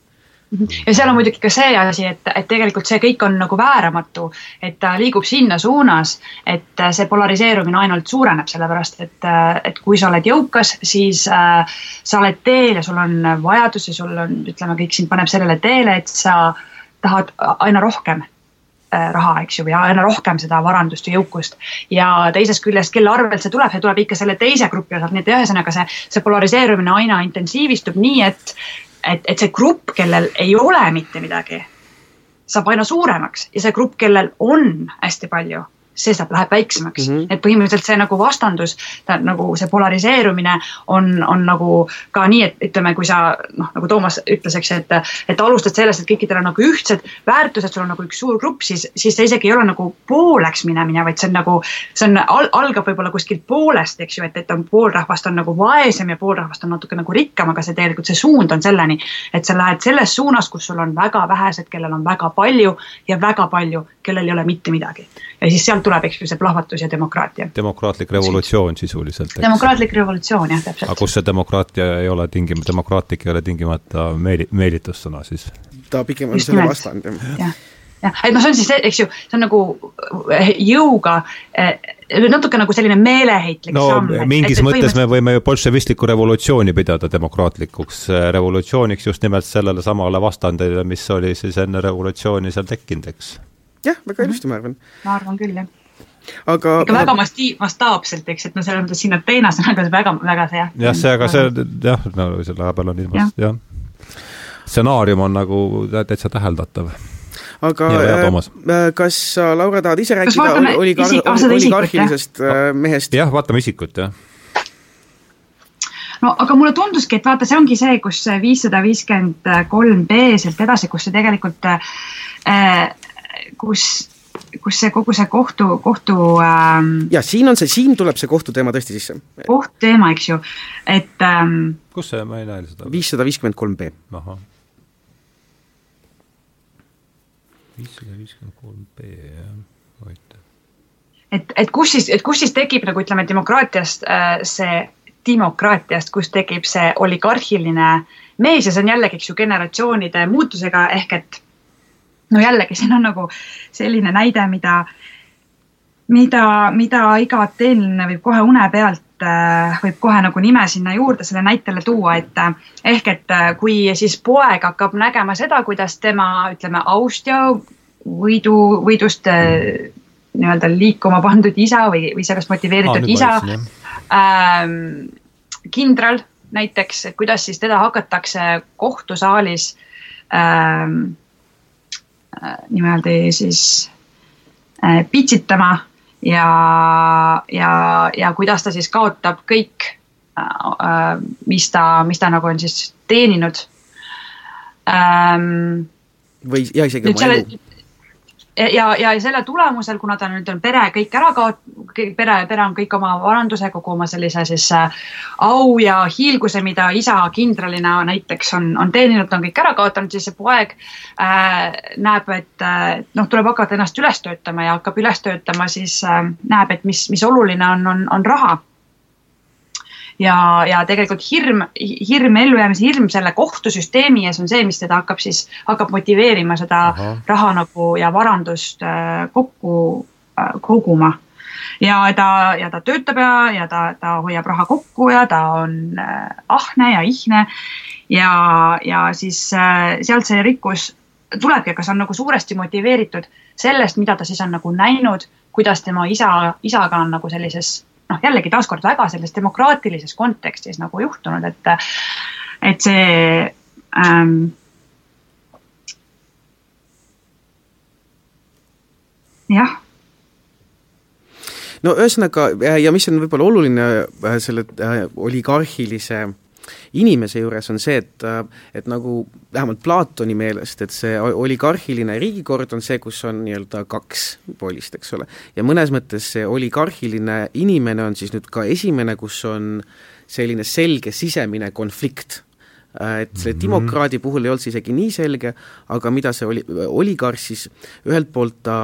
Ja seal on muidugi ka see asi, et, et tegelikult see kõik on nagu vääramatu, et ta liigub sinna suunas, et see polariseerumine ainult suureneb, sellepärast et, et kui sa oled jõukas, siis äh, sa oled teel ja sul on vajadusi, sul on, ütleme, kõik sind paneb sellele teele, et sa tahad aina rohkem äh, raha, eks ju, ja aina rohkem seda varandust ja jõukust. ja teisest küljest, kelle arvelt see tuleb, see tuleb ikka selle teise grupi osalt, nii et ühesõnaga see, see polariseerumine aina intensiivistub nii, et et, et see grupp, kellel ei ole mitte midagi, saab aina suuremaks. Ja see grupp, kellel on hästi palju see saab, läheb väiksemaks mm. -hmm. et põhimõtteliselt see nagu vastandus, ta nagu see polariseerumine on, on nagu ka nii, et ütleme, kui sa noh, nagu Toomas ütles, eks, et, et alustad sellest, et kõikidel on nagu ühtsed väärtused, sul on nagu üks suur grupp, siis, siis see isegi ei ole nagu pooleks minemine, vaid see on nagu, see on al,, algab võib-olla kuskilt poolest, eks ju, et, et on pool rahvast on nagu vaesem ja pool rahvast on natuke nagu rikkam, aga see tegelikult see suund on selleni, et sa lähed selles suunas, kus sul on väga vähesed, kellel on väga palju ja väga palju, kellel ei ole mitte midagi. ja siis sealt tuleb, eks ju, see plahvatus ja demokraatia. demokraatlik revolutsioon sisuliselt. demokraatlik revolutsioon, jah, täpselt. aga kus see demokraatia ei ole tingim-, demokraatlik ei ole tingimata meeli-, meelitussõna siis? ta pigem on selle vastand, jah jah, jah, et noh, see on siis, eks ju, see on nagu eh, jõuga eh, natuke nagu selline meeleheitlik no, samm. mingis et, et mõttes me võime ju bolševistlikku revolutsiooni pidada demokraatlikuks eh, revolutsiooniks just nimelt sellele samale vastandile, mis oli siis enne revolutsiooni seal tekkinud, eks jah, väga ilusti, ma arvan. ma arvan küll, jah. Aga ikka väga masti-, mastaapselt, eks, et no selles mõttes siin on teine sõnaga väga, väga see jah. jah, see, aga see jah, no selle vahepeal on ilmas jah. Ja.. stsenaarium on nagu täitsa täheldatav. Aga ja, äh, kas sa, Laura, tahad ise rääkida? oligar-, oligarhilisest äh, mehest? jah, vaatame isikut, jah. No aga mulle tunduski, et vaata, see ongi see, kus viissada viiskümmend kolm B sealt edasi, kus see tegelikult äh, kus kus see kogu see kohtu, kohtu ähm, ja siin on see, siin tuleb see kohtuteema tõesti sisse. kohtteema, eks ju, et ähm, kus see, ma ei näe seda. viissada viiskümmend kolm B. ahah. viissada viiskümmend kolm B, jah, huvitav. et, et kus siis, et kus siis tekib nagu ütleme, demokraatiast äh, see, demokraatiast, kus tekib see oligarhiline mees ja see on jällegi, eks ju, generatsioonide muutusega ehk et no jällegi, siin on nagu selline näide, mida, mida, mida iga teeline võib kohe une pealt, äh, võib kohe nagu nime sinna juurde selle näitele tuua, et äh, ehk et äh, kui siis poeg hakkab nägema seda, kuidas tema, ütleme, austja võidu, võidust nii-öelda liikuma pandud isa või, või sellest motiveeritud Aa, isa ähm,, kindral näiteks, kuidas siis teda hakatakse kohtusaalis ähm, Äh, niimoodi siis äh, pitsitama ja, ja, ja kuidas ta siis kaotab kõik, äh, mis ta, mis ta nagu on siis teeninud. Ähm, või, ja isegi oma elu ja, ja selle tulemusel, kuna ta nüüd on pere kõik ära kaot-, pere, pere on kõik oma varanduse, kogu oma sellise siis äh, au ja hiilguse, mida isa kindralina näiteks on, on teeninud, on kõik ära kaotanud, siis see poeg äh, näeb, et äh, noh, tuleb hakata ennast üles töötama ja hakkab üles töötama, siis äh, näeb, et mis, mis oluline on, on, on raha ja, ja tegelikult hirm, hirm, ellujäämise hirm selle kohtusüsteemi ees on see, mis teda hakkab siis, hakkab motiveerima seda Aha. raha nagu ja varandust äh, kokku äh, koguma. ja ta, ja ta töötab ja, ja ta, ta hoiab raha kokku ja ta on äh, ahne ja ihne ja, ja siis sealt see rikkus tulebki, aga see on nagu suuresti motiveeritud sellest, mida ta siis on nagu näinud, kuidas tema isa, isaga on nagu sellises noh, jällegi taaskord väga selles demokraatilises kontekstis nagu juhtunud, et, et see ähm, jah. No ühesõnaga ja mis on võib-olla oluline äh, selle äh, oligarhilise inimese juures on see, et, et nagu vähemalt Platoni meelest, et see oligarhiline riigikord on see, kus on nii-öelda kaks poolist, eks ole. ja mõnes mõttes see oligarhiline inimene on siis nüüd ka esimene, kus on selline selge sisemine konflikt et selle mhm. demokraadi puhul ei olnud see isegi nii selge, aga mida see oli, oligarh siis ühelt poolt ta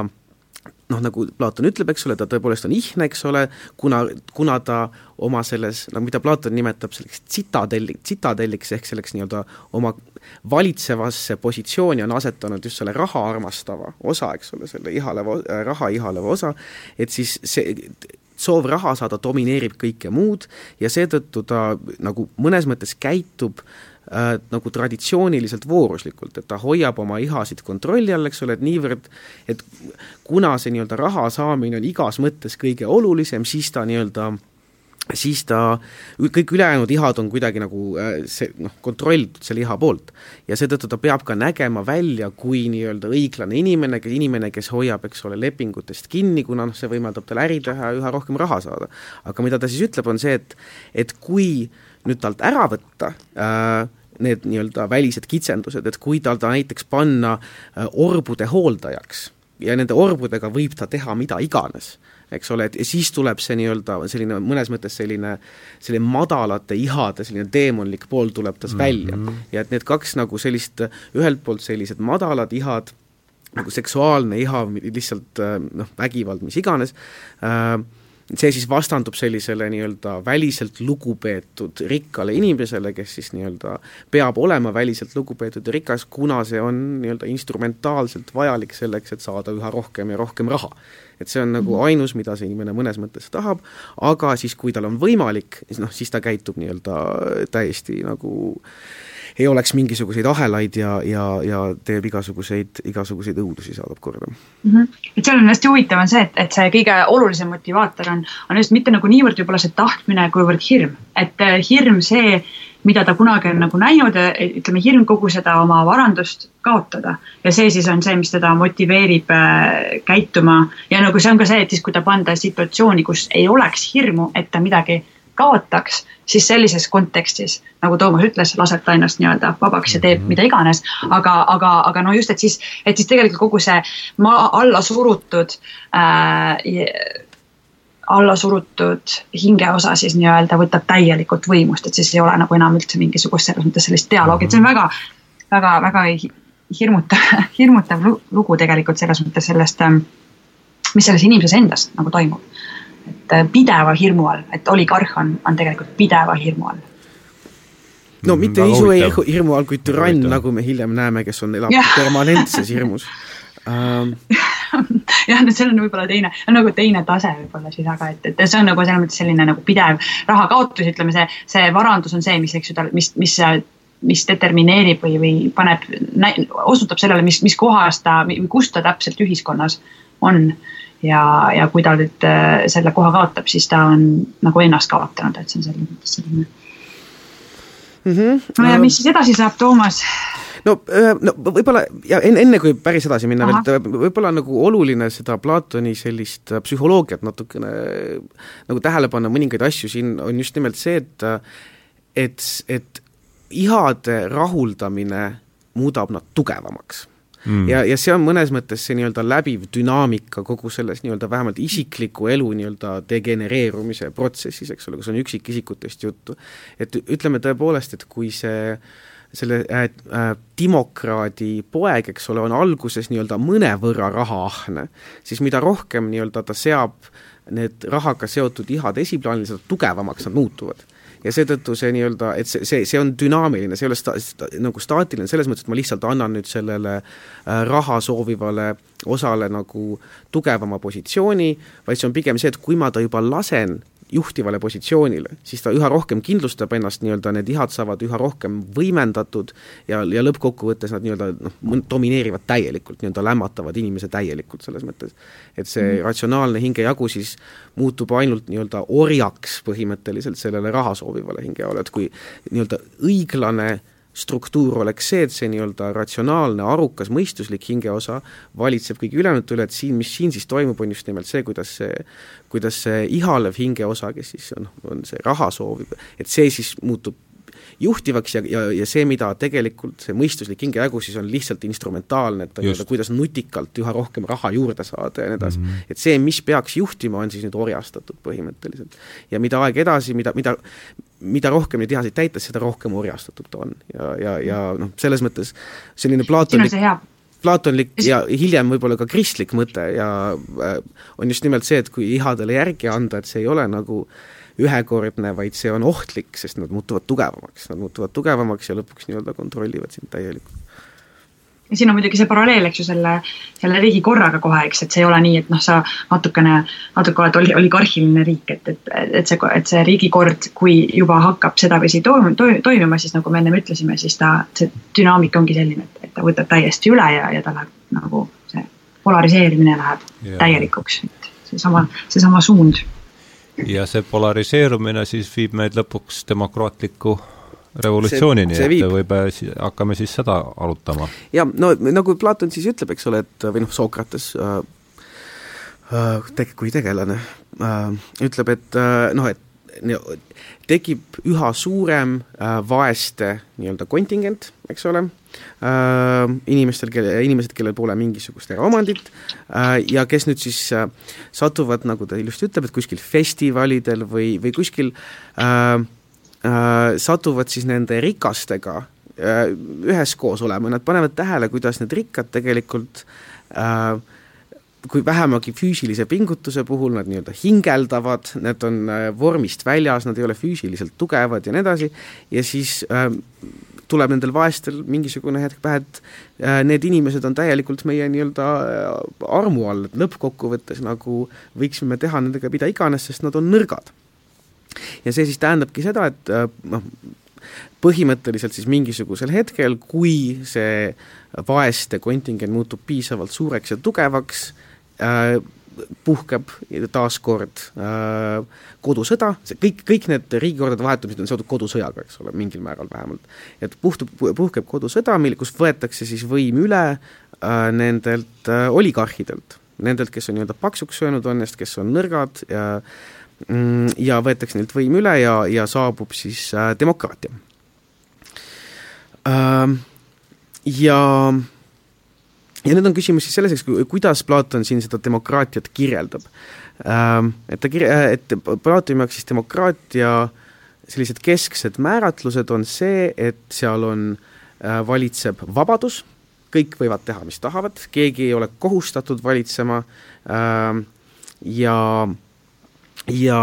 noh, nagu Platon ütleb, eks ole, ta tõepoolest on ihne, eks ole, kuna, kuna ta oma selles, no mida Platon nimetab selleks tsitadelli, tsitadelliks ehk selleks nii-öelda oma valitsevasse positsiooni on asetanud just selle raha armastava osa, eks ole, selle ihaleva, raha ihaleva osa, et siis see soov raha saada domineerib kõike muud ja seetõttu ta nagu mõnes mõttes käitub äh, nagu traditsiooniliselt vooruslikult, et ta hoiab oma ihasid kontrolli all, eks ole, et niivõrd, et kuna see nii-öelda raha saamine on igas mõttes kõige olulisem, siis ta nii-öelda siis ta, kõik ülejäänud ihad on kuidagi nagu äh, see noh, kontrollitud selle iha poolt. ja seetõttu ta peab ka nägema välja kui nii-öelda õiglane inimene, inimene, kes hoiab, eks ole, lepingutest kinni, kuna noh, see võimaldab tal äri teha ja üha rohkem raha saada. aga mida ta siis ütleb, on see, et et kui nüüd talt ära võtta äh, need nii-öelda välised kitsendused, et kui tal ta näiteks panna äh, orbude hooldajaks ja nende orbudega võib ta teha mida iganes, eks ole, et ja siis tuleb see nii-öelda selline mõnes mõttes selline, selline madalate ihade selline teemonlik pool tuleb tas mm -hmm. välja. ja et need kaks nagu sellist, ühelt poolt sellised madalad ihad, nagu seksuaalne iha, lihtsalt äh, noh, vägivald, mis iganes äh,, see siis vastandub sellisele nii-öelda väliselt lugupeetud rikkale inimesele, kes siis nii-öelda peab olema väliselt lugupeetud ja rikas, kuna see on nii-öelda instrumentaalselt vajalik selleks, et saada üha rohkem ja rohkem raha. et see on nagu mhm. ainus, mida see inimene mõnes mõttes tahab, aga siis, kui tal on võimalik, siis noh, siis ta käitub nii-öelda täiesti nagu äh, ei oleks mingisuguseid ahelaid ja, ja, ja teeb igasuguseid, igasuguseid õudusi, saadab korda mm. -hmm. et seal on hästi huvitav, on see, et, et see kõige olulisem motivaator on, on just mitte nagu niivõrd võib-olla see tahtmine, kuivõrd hirm. et äh, hirm see, mida ta kunagi on nagu näinud, ütleme hirm kogu seda oma varandust kaotada. ja see siis on see, mis teda motiveerib äh, käituma ja nagu see on ka see, et siis, kui ta panda situatsiooni, kus ei oleks hirmu, et ta midagi kaotaks, siis sellises kontekstis, nagu Toomas ütles, laseb ta ennast nii-öelda vabaks ja teeb mhm. mida iganes. aga, aga, aga no just, et siis, et siis tegelikult kogu see maa alla surutud äh, alla surutud hingeosa siis nii-öelda võtab täielikult võimust, et siis ei ole nagu enam üldse mingisugust selles mõttes sellist dialoogi, et see on väga, väga, väga hirmutav, (laughs) hirmutav lugu tegelikult selles mõttes sellest, ähm, mis selles inimeses endas nagu toimub et äh, pideva hirmu all, et oligarh on, on tegelikult pideva hirmu all. No mm, mitte isu hirmu all, kuid türann, nagu me hiljem näeme, kes on, elab (laughs) permanentses hirmus. Um.... jah, no see on võib-olla teine, nagu teine tase võib-olla siis, aga et, et see on nagu selles mõttes selline nagu pidev rahakaotus, ütleme see, see varandus on see, mis, eks ju, tal, mis, mis mis determineerib või, või paneb, osutab sellele, mis, mis kohas ta või kus ta täpselt ühiskonnas on ja, ja kui ta nüüd äh, selle koha kaotab, siis ta on nagu ennast kaotanud, et see on selles mõttes selline mm. -hmm. no ja mis siis edasi saab, Toomas? no, äh, no võib-olla ja enne, enne kui päris edasi minna Aha. veel, võib-olla nagu oluline seda Platoni sellist äh, psühholoogiat natukene nagu tähele panna, mõningaid asju siin on just nimelt see, et et, et ihade rahuldamine muudab nad tugevamaks mm.. ja, ja see on mõnes mõttes see nii-öelda läbiv dünaamika kogu selles nii-öelda vähemalt isikliku elu nii-öelda degenereerumise protsessis, eks ole, kus on üksikisikutest juttu. et ütleme tõepoolest, et kui see selle äh, äh, dimokraadi poeg, eks ole, on alguses nii-öelda mõnevõrra rahaahne, siis mida rohkem nii-öelda ta seab need rahaga seotud ihad esiplaanile, seda tugevamaks nad muutuvad ja seetõttu see nii-öelda, et see, see, see on dünaamiline, see ei ole sta-, sta, nagu staatiline selles mõttes, et ma lihtsalt annan nüüd sellele äh, raha soovivale osale nagu tugevama positsiooni, vaid see on pigem see, et kui ma ta juba lasen juhtivale positsioonile, siis ta üha rohkem kindlustab ennast, nii-öelda need ihad saavad üha rohkem võimendatud ja, ja lõppkokkuvõttes nad nii-öelda noh, domineerivad täielikult, nii-öelda lämmatavad inimese täielikult selles mõttes. et see mm. ratsionaalne hingejagu siis muutub ainult nii-öelda orjaks põhimõtteliselt sellele raha soovivale hingejagule, et kui nii-öelda õiglane struktuur oleks see, et see nii-öelda ratsionaalne, arukas, mõistuslik hingeosa valitseb kõigi ülejäänute üle, et siin, mis siin siis toimub, on just nimelt see, kuidas see, kuidas see ihalev hingeosa, kes siis on, on see raha soovib, et see siis muutub juhtivaks ja, ja, ja see, mida tegelikult see mõistuslik hingejagu siis on lihtsalt instrumentaalne, et nii-öelda kuidas nutikalt üha rohkem raha juurde saada ja nii edasi mm. -hmm. et see, mis peaks juhtima, on siis nüüd orjastatud põhimõtteliselt. ja mida aeg edasi, mida, mida mida rohkem neid ihasid täita, seda rohkem orjastatud ta on. Ja, ja, ja noh, selles mõttes selline plaatonlik plaatonlik ja hiljem võib-olla ka kristlik mõte ja äh, on just nimelt see, et kui ihadele järgi anda, et see ei ole nagu ühekordne, vaid see on ohtlik, sest nad muutuvad tugevamaks, nad muutuvad tugevamaks ja lõpuks nii-öelda kontrollivad sind täielikult siin on muidugi see paralleel, eks ju, selle, selle riigikorraga kohe, eks, et see ei ole nii, et noh, sa natukene, natuke oled oli, oligarhiline riik, et, et, et see, et see riigikord, kui juba hakkab sedaviisi toim-, toimima, siis nagu me ennem ütlesime, siis ta, see dünaamika ongi selline, et, et ta võtab täiesti üle ja, ja ta läheb nagu see polariseerimine läheb ja. täielikuks, et seesama, seesama suund. ja see polariseerumine siis viib meid lõpuks demokraatliku revolutsioonini, et võib, hakkame siis seda arutama. ja no nagu Platon siis ütleb, eks ole, et või noh, Sokrates äh, äh, teg-, kui tegelane äh, ütleb, et äh, noh, et tekib üha suurem äh, vaeste nii-öelda kontingent, eks ole äh,, inimestel, kelle, inimesed, kellel pole mingisugust eraomandit äh, ja kes nüüd siis äh, satuvad, nagu ta ilusti ütleb, et kuskil festivalidel või, või kuskil äh, äh, satuvad siis nende rikastega äh, üheskoos olema, nad panevad tähele, kuidas need rikkad tegelikult äh, kui vähemagi füüsilise pingutuse puhul nad nii-öelda hingeldavad, need on äh, vormist väljas, nad ei ole füüsiliselt tugevad ja nii edasi, ja siis äh, tuleb nendel vaestel mingisugune hetk pähe, et äh, need inimesed on täielikult meie nii-öelda äh, armu all, et lõppkokkuvõttes nagu võiksime teha nendega mida iganes, sest nad on nõrgad ja see siis tähendabki seda, et äh, noh, põhimõtteliselt siis mingisugusel hetkel, kui see vaeste kontingent muutub piisavalt suureks ja tugevaks äh,, puhkeb taaskord äh, kodusõda, see kõik, kõik need riigikordade vahetumised on seotud kodusõjaga, eks ole, mingil määral vähemalt. et puhtub, puhkeb kodusõda, mil, kus võetakse siis võim üle äh, nendelt äh, oligarhidelt, nendelt, kes on nii-öelda paksuks söönud on, nendest, kes on nõrgad ja äh, ja võetakse neilt võim üle ja, ja saabub siis äh, demokraatia äh,. Ja, ja nüüd on küsimus siis selles, eks kuidas Platon siin seda demokraatiat kirjeldab äh,. Et ta kirja-, et Platoni jaoks siis demokraatia sellised kesksed määratlused on see, et seal on äh,, valitseb vabadus, kõik võivad teha, mis tahavad, keegi ei ole kohustatud valitsema äh, ja äh, ja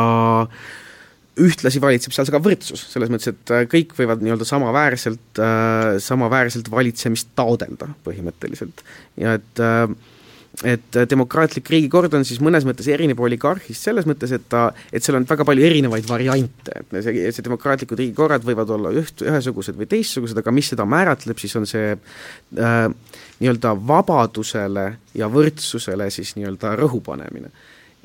ühtlasi valitseb seal ka võrdsus, selles mõttes, et äh, kõik võivad nii-öelda samaväärselt äh,, samaväärselt valitsemist taodelda põhimõtteliselt. ja et äh, et demokraatlik riigikord on siis mõnes mõttes erinev oligarhist selles mõttes, et ta, et seal on väga palju erinevaid variante, et see, see demokraatlikud riigikorrad võivad olla üht, ühesugused või teistsugused, aga mis seda määratleb, siis on see äh, nii-öelda vabadusele ja võrdsusele siis nii-öelda rõhu panemine.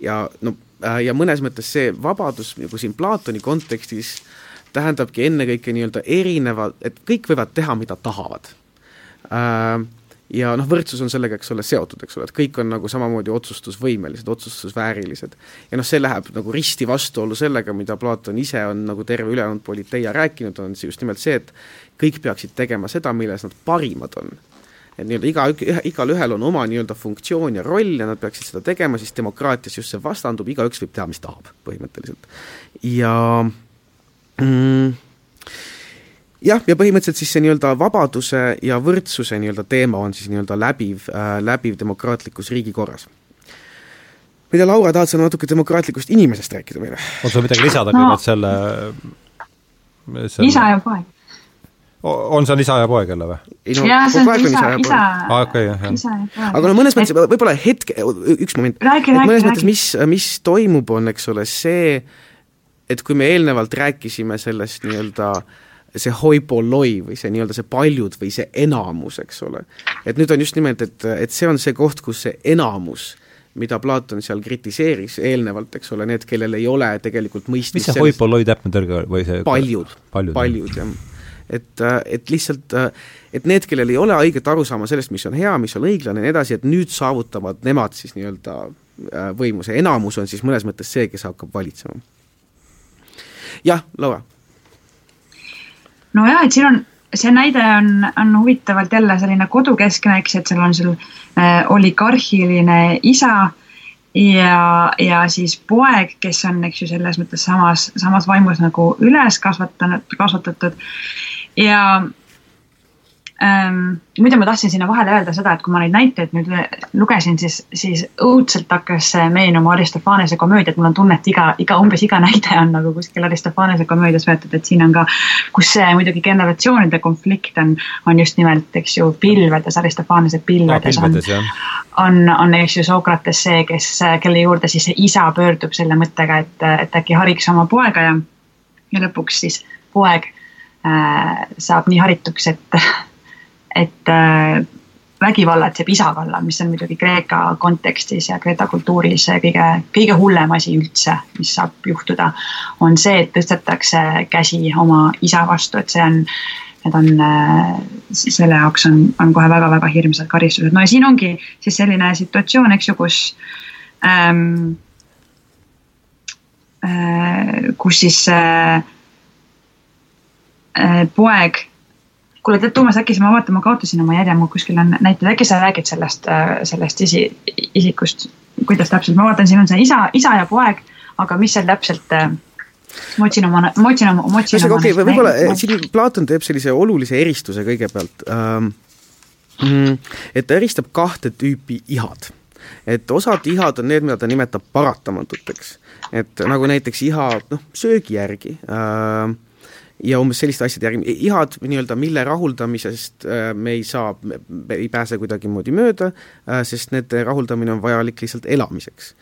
ja no ja mõnes mõttes see vabadus nagu siin Platoni kontekstis tähendabki ennekõike nii-öelda erineva, et kõik võivad teha, mida tahavad. Äh, ja noh, võrdsus on sellega, eks ole, seotud, eks ole, et kõik on nagu samamoodi otsustusvõimelised, otsustusväärilised. ja noh, see läheb nagu risti vastuollu sellega, mida Platon ise on nagu terve ülejäänud politeia rääkinud, on just nimelt see, et kõik peaksid tegema seda, milles nad parimad on et nii-öelda iga, igalühel on oma nii-öelda funktsioon ja roll ja nad peaksid seda tegema, siis demokraatias just see vastandub, igaüks võib teha, mis tahab, põhimõtteliselt. ja mm, jah, ja põhimõtteliselt siis see nii-öelda vabaduse ja võrdsuse nii-öelda teema on siis nii-öelda läbiv äh,, läbiv demokraatlikus riigikorras. ma ei tea, Laura, tahad sa natuke demokraatlikust inimesest rääkida meile? on sul midagi lisada no. kõigepealt selle, selle isa ja poeg on seal isa ja poeg jälle või? no ja, kogu aeg on isa ja poeg. aa, okei, jah, jah. aga no mõnes mõttes et... võib-olla hetke, üks moment, et mõnes mõttes, mis, mis toimub, on, eks ole, see, et kui me eelnevalt rääkisime sellest nii-öelda see hoipoloi või see nii-öelda see paljud või see enamus, eks ole. et nüüd on just nimelt, et, et see on see koht, kus see enamus mida Platon seal kritiseeris eelnevalt, eks ole, need, kellel ei ole tegelikult mõistmist mis see hoipoloi täpne tõrge või see paljud, paljud, paljud, jah. Et, et lihtsalt, et need, kellel ei ole õiget arusaama sellest, mis on hea, mis on õiglane ja nii edasi, et nüüd saavutavad nemad siis nii-öelda äh, võimu, see enamus on siis mõnes mõttes see, kes hakkab valitsema. Jah, Laura. nojah, et siin on, see näide on, on huvitavalt jälle selline kodukeskne, eks, et seal on sul äh, oligarhiline isa ja, ja siis poeg, kes on, eks ju, selles mõttes samas, samas vaimus nagu üles kasvatanud, kasvatatud ja ähm,. muide, ma tahtsin sinna vahele öelda seda, et kui ma neid näiteid nüüd lugesin, siis, siis õudselt hakkas meenuma Aristofanese komöödiat, mul on tunne, et iga, iga, umbes iga (laughs) näide on nagu kuskil Aristofanese komöödias võetud, et siin on ka, kus see muidugi generatsioonide konflikt on, on just nimelt, eks ju, pilvedes, Aristofanese pilvedes, pilvedes on, on, on, eks ju, Sokrates see, kes, kelle juurde siis see isa pöördub selle mõttega, et, et äkki hariks oma poega ja, ja lõpuks siis poeg saab nii harituks, et et äh, vägivallatseb isavalla, mis on muidugi Kreeka kontekstis ja Kreeta kultuuris kõige, kõige hullem asi üldse, mis saab juhtuda, on see, et tõstetakse käsi oma isa vastu, et see on, need on, äh, selle jaoks on, on kohe väga-väga hirmsad karistused, no ja siin ongi siis selline situatsioon, eks ju, kus ähm, äh, kus siis äh, äh, poeg. Kuule, tead, Toomas, äkki sa, ma vaatan, ma kaotasin oma järje, mul kuskil on näited, äkki sa räägid sellest, äh, sellest isi, isikust, kuidas täpselt, ma vaatan, siin on see isa, isa ja poeg, aga mis seal täpselt äh, ma otsin oma, ma otsin oma, ma otsin oma okay,, võib-olla siin Platon teeb sellise olulise eristuse kõigepealt. Ähm,, mm, et ta eristab kahte tüüpi ihad. et osad ihad on need, mida ta nimetab paratamatuteks. et nagu näiteks iha, noh, söögi järgi äh, ja umbes selliste asjade järgi, ihad nii-öelda, mille rahuldamisest äh, me ei saa, ei pääse kuidagimoodi mööda, äh, sest nende rahuldamine on vajalik lihtsalt elamiseks.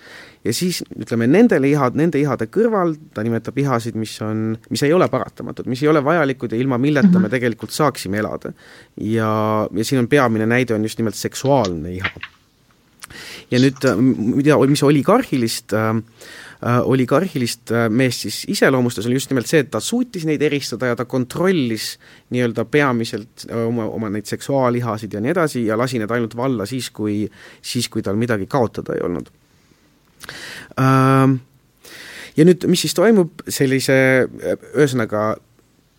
ja siis ütleme, nendele ihad, nende ihade kõrval ta nimetab ihasid, mis on, mis ei ole paratamatud, mis ei ole vajalikud ja ilma milleta mm -hmm. me tegelikult saaksime elada. ja, ja siin on peamine näide, on just nimelt seksuaalne iha. ja nüüd, äh, mida, mis oligarhilist äh, Äh, oligarhilist äh, meest siis iseloomustas, oli just nimelt see, et ta suutis neid eristada ja ta kontrollis nii-öelda peamiselt äh, oma, oma neid seksuaalihasid ja nii edasi ja lasi need ainult valla siis, kui, siis kui tal midagi kaotada ei olnud. Ja nüüd, mis siis toimub sellise, ühesõnaga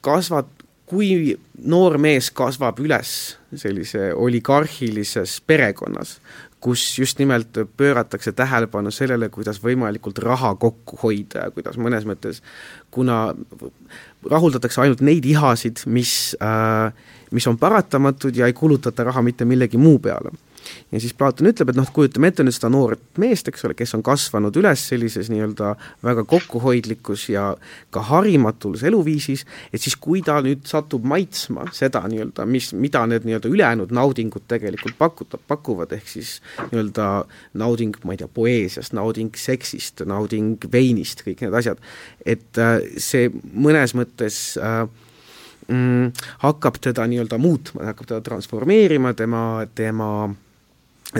kasvat-, kui noor mees kasvab üles sellise oligarhilises perekonnas, kus just nimelt pööratakse tähelepanu sellele, kuidas võimalikult raha kokku hoida ja kuidas mõnes mõttes, kuna rahuldatakse ainult neid ihasid, mis äh,, mis on paratamatud ja ei kulutata raha mitte millegi muu peale ja siis Platon ütleb, et noh, kujutame ette nüüd seda noort meest, eks ole, kes on kasvanud üles sellises nii-öelda väga kokkuhoidlikus ja ka harimatus eluviisis, et siis kui ta nüüd satub maitsma seda nii-öelda, mis, mida need nii-öelda ülejäänud naudingud tegelikult pakutab, pakuvad, ehk siis nii-öelda nauding, ma ei tea, poeesiast, nauding seksist, nauding veinist, kõik need asjad, et äh, see mõnes mõttes äh, mm, hakkab teda nii-öelda muutma, hakkab teda transformeerima, tema, tema